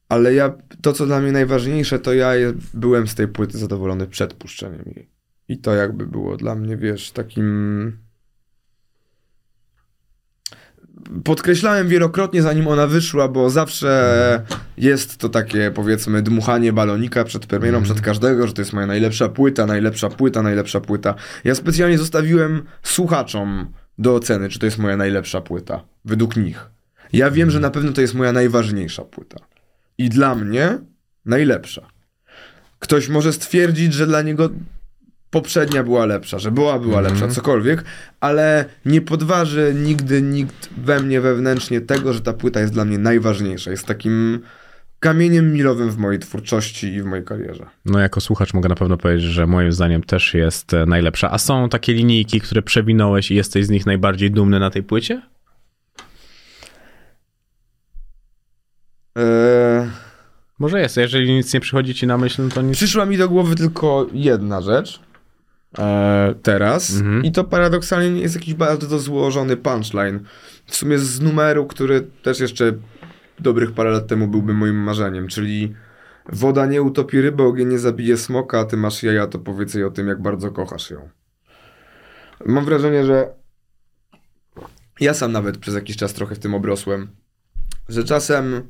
Ale ja, to co dla mnie najważniejsze, to ja byłem z tej płyty zadowolony przed puszczeniem jej. I to jakby było dla mnie, wiesz, takim... Podkreślałem wielokrotnie, zanim ona wyszła, bo zawsze jest to takie, powiedzmy, dmuchanie balonika przed premierą, przed każdego, że to jest moja najlepsza płyta, najlepsza płyta, najlepsza płyta. Ja specjalnie zostawiłem słuchaczom do oceny, czy to jest moja najlepsza płyta, według nich. Ja wiem, że na pewno to jest moja najważniejsza płyta. I dla mnie najlepsza. Ktoś może stwierdzić, że dla niego poprzednia była lepsza, że była, była lepsza, cokolwiek, ale nie podważy nigdy nikt we mnie wewnętrznie tego, że ta płyta jest dla mnie najważniejsza. Jest takim kamieniem milowym w mojej twórczości i w mojej karierze. No jako słuchacz mogę na pewno powiedzieć, że moim zdaniem też jest e, najlepsza. A są takie linijki, które przewinąłeś i jesteś z nich najbardziej dumny na tej płycie? Eee, Może jest, jeżeli nic nie przychodzi ci na myśl, no to nic. przyszła mi do głowy tylko jedna rzecz eee, teraz Mhm. i to paradoksalnie nie jest jakiś bardzo złożony punchline. W sumie z numeru, który też jeszcze dobrych parę lat temu byłby moim marzeniem, czyli woda nie utopi ryby, ogień nie zabije smoka, a ty masz jaja, to powiedz jej o tym, jak bardzo kochasz ją. Mam wrażenie, że ja sam nawet przez jakiś czas trochę w tym obrosłem, że czasem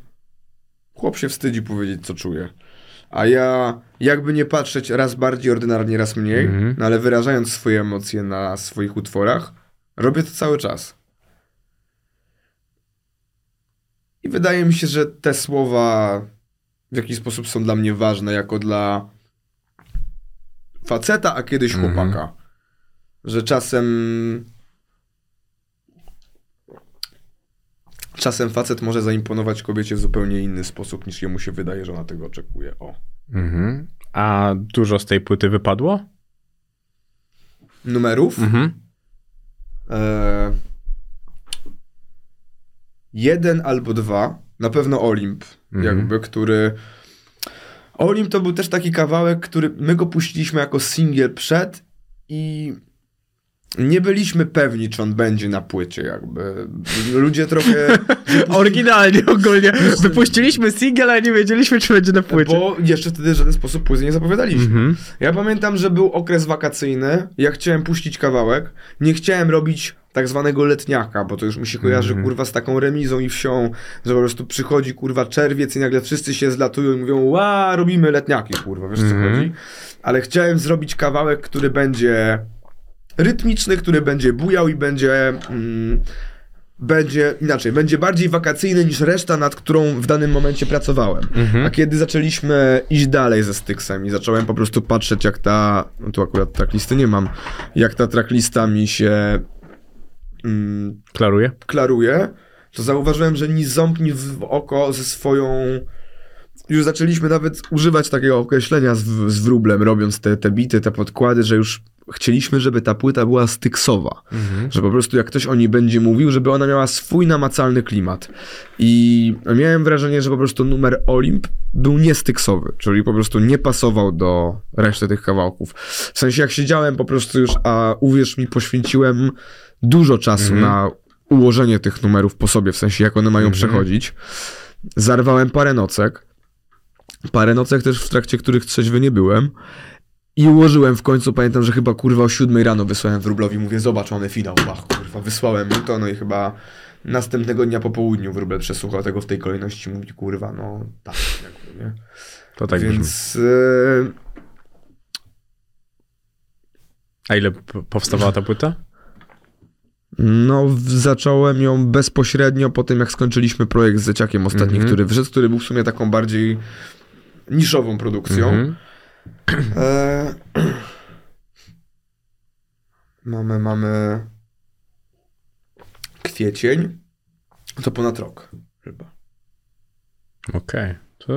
chłop się wstydzi powiedzieć, co czuje. A ja, jakby nie patrzeć, raz bardziej ordynarnie, raz mniej, Mhm. no ale wyrażając swoje emocje na swoich utworach, robię to cały czas. I wydaje mi się, że te słowa w jakiś sposób są dla mnie ważne, jako dla faceta, a kiedyś Mhm. chłopaka. Że czasem. Czasem facet może zaimponować kobiecie w zupełnie inny sposób, niż jemu się wydaje, że ona tego oczekuje. O. Mhm. A dużo z tej płyty wypadło? Numerów. Mhm. E, jeden albo dwa, na pewno Olimp, Mhm. jakby, który... Olimp to był też taki kawałek, który my go puściliśmy jako singiel przed i nie byliśmy pewni, czy on będzie na płycie, jakby. Ludzie trochę... Oryginalnie ogólnie. Wypuściliśmy single, ale nie wiedzieliśmy, czy będzie na płycie. Bo jeszcze wtedy w żaden sposób płyty nie zapowiadaliśmy. Mhm. Ja pamiętam, że był okres wakacyjny, ja chciałem puścić kawałek, nie chciałem robić tak zwanego letniaka, bo to już mi się kojarzy, Mhm. kurwa, z taką remizą i wsią, że po prostu przychodzi, kurwa, czerwiec i nagle wszyscy się zlatują i mówią, ła, robimy letniaki, kurwa, wiesz Mhm. co chodzi? Ale chciałem zrobić kawałek, który będzie rytmiczny, który będzie bujał i będzie... Mm, będzie inaczej, będzie bardziej wakacyjny niż reszta, nad którą w danym momencie pracowałem. Mhm. A kiedy zaczęliśmy iść dalej ze Styxem i zacząłem po prostu patrzeć, jak ta. No tu akurat tracklisty nie mam. Jak ta tracklista mi się mm, Klaruję? klaruje, to zauważyłem, że ni ząb, ni w oko ze swoją. Już zaczęliśmy nawet używać takiego określenia z, z wróblem, robiąc te, te bity, te podkłady, że już chcieliśmy, żeby ta płyta była styksowa. Mhm. Że po prostu jak ktoś o niej będzie mówił, żeby ona miała swój namacalny klimat. I miałem wrażenie, że po prostu numer Olimp był niestyksowy, czyli po prostu nie pasował do reszty tych kawałków. W sensie jak siedziałem po prostu już, a uwierz mi, poświęciłem dużo czasu Mhm. na ułożenie tych numerów po sobie, w sensie jak one mają Mhm. przechodzić. Zarwałem parę nocek. Parę nocek też, w trakcie których trzeźwy nie byłem. I ułożyłem w końcu, pamiętam, że chyba kurwa o 7 rano wysłałem Wróblowi, mówię, zobacz, one finał, bach, kurwa, wysłałem mu to, no i chyba następnego dnia po południu Wróbel przesłuchał tego w tej kolejności, mówi, kurwa, no tak, jakby, nie? To tak. Więc e, A ile powstawała ta płyta? no zacząłem ją bezpośrednio po tym, jak skończyliśmy projekt z Zeciakiem ostatni, Mhm. który wyszedł, który był w sumie taką bardziej niszową produkcją. Mhm. E, mamy, mamy kwiecień. To ponad rok chyba. Okej. To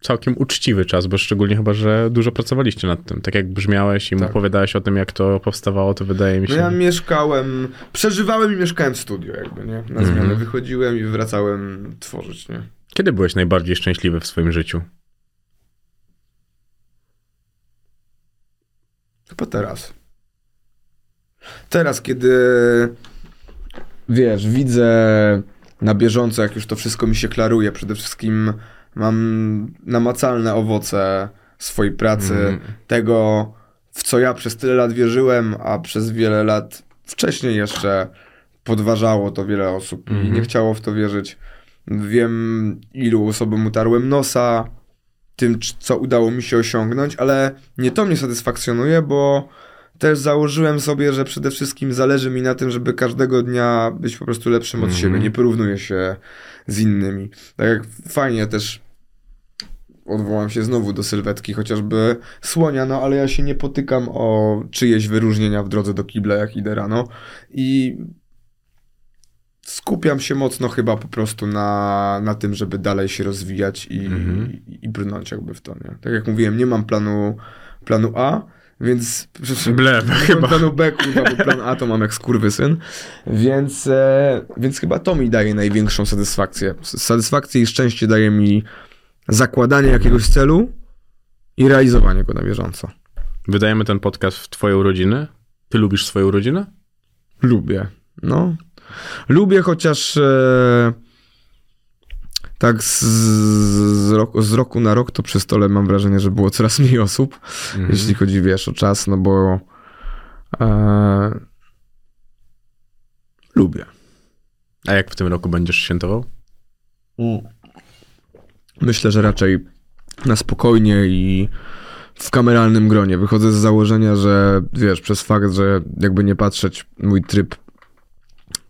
całkiem uczciwy czas, bo szczególnie chyba, że dużo pracowaliście nad tym. Tak jak brzmiałeś i Tak. opowiadałeś o tym, jak to powstawało, to wydaje mi No się... ja mieszkałem, przeżywałem i mieszkałem w studio jakby, nie? Na zmianę wychodziłem i wracałem tworzyć, nie? Kiedy byłeś najbardziej szczęśliwy w swoim życiu? Chyba teraz. Teraz, kiedy wiesz, widzę na bieżąco, jak już to wszystko mi się klaruje, przede wszystkim mam namacalne owoce swojej pracy, Mhm. tego, w co ja przez tyle lat wierzyłem, a przez wiele lat wcześniej jeszcze podważało to wiele osób i Mhm. nie chciało w to wierzyć. Wiem, ilu osobom utarłem nosa, tym, co udało mi się osiągnąć, ale nie to mnie satysfakcjonuje, bo też założyłem sobie, że przede wszystkim zależy mi na tym, żeby każdego dnia być po prostu lepszym od Mhm. siebie. Nie porównuję się z innymi. Tak jak fajnie też odwołam się znowu do sylwetki, chociażby słonia, no ale ja się nie potykam o czyjeś wyróżnienia w drodze do kibla, jak idę rano. I skupiam się mocno chyba po prostu na, na tym, żeby dalej się rozwijać i, Mhm. i, i brnąć jakby w to, nie? Tak jak mówiłem, nie mam planu, planu A, więc... Ble, nie mam chyba. planu B, kurwa, bo plan A to mam jak skurwysyn, więc, e, więc chyba to mi daje największą satysfakcję. Satysfakcję i szczęście daje mi zakładanie jakiegoś celu i realizowanie go na bieżąco. Wydajemy ten podcast w twoją urodziny. Ty lubisz swoją rodzinę? Lubię. No. Lubię, chociaż e, tak z, z, roku, z roku na rok to przy stole mam wrażenie, że było coraz mniej osób, Mhm. jeśli chodzi, wiesz, o czas, no bo e, lubię. A jak w tym roku będziesz świętował? Myślę, że raczej na spokojnie i w kameralnym gronie. Wychodzę z założenia, że wiesz, przez fakt, że jakby nie patrzeć, mój tryb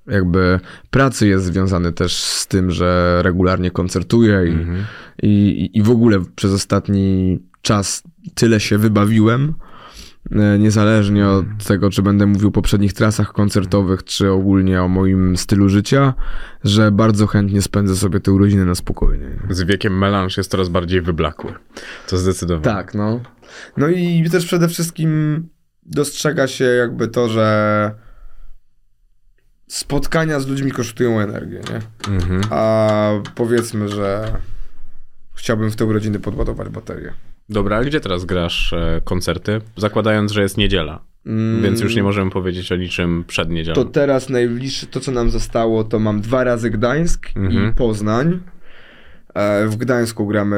jakby pracy jest związany też z tym, że regularnie koncertuję i, Mhm. i, i- w ogóle przez ostatni czas tyle się wybawiłem, e, niezależnie od tego, czy będę mówił o poprzednich trasach koncertowych, czy ogólnie o moim stylu życia, że bardzo chętnie spędzę sobie te urodziny na spokojnie. Z wiekiem melanż jest coraz bardziej wyblakły. To zdecydowanie. Tak, no. No i też przede wszystkim dostrzega się jakby to, że spotkania z ludźmi kosztują energię, nie? Mhm. A powiedzmy, że chciałbym w te urodziny podładować baterię. Dobra, a gdzie teraz grasz e, koncerty? Zakładając, że jest niedziela, Mm, więc już nie możemy powiedzieć o niczym przed niedzielą. To teraz najbliższe, to co nam zostało, to mam dwa razy Gdańsk Mhm. i Poznań. E, W Gdańsku gramy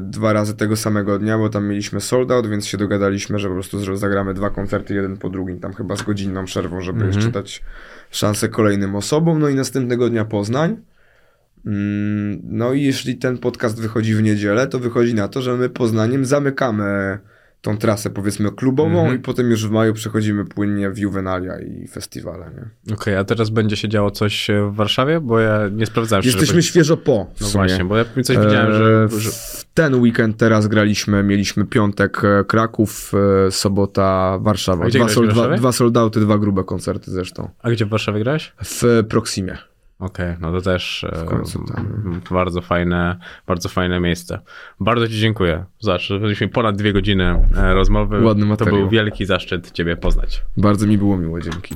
dwa razy tego samego dnia, bo tam mieliśmy sold out, więc się dogadaliśmy, że po prostu zagramy dwa koncerty jeden po drugim, tam chyba z godzinną przerwą, żeby Mhm. jeszcze dać szansę kolejnym osobom. No i następnego dnia Poznań. Mm, No i jeśli ten podcast wychodzi w niedzielę, to wychodzi na to, że my Poznaniem zamykamy tą trasę powiedzmy klubową Mhm. i potem już w maju przechodzimy płynnie w Juvenalia i festiwale. Nie? Okej, a teraz będzie się działo coś e, w Warszawie? Bo ja nie sprawdzałem. Jesteśmy mówiąc. świeżo po. No sumie. właśnie, bo ja coś widziałem, że... E, że... W ten weekend teraz graliśmy, mieliśmy piątek e, Kraków, sobota Warszawa. Dwa, sold, dwa, dwa soldauty, dwa grube koncerty zresztą. A gdzie w Warszawie grałeś? W Proximie. Okej, no to też e, końcu bardzo fajne, bardzo fajne miejsce. Bardzo Ci dziękuję. Mieliśmy ponad dwie godziny e, rozmowy. Ładny To materiał. był wielki zaszczyt Ciebie poznać. Bardzo mi było miło, dzięki.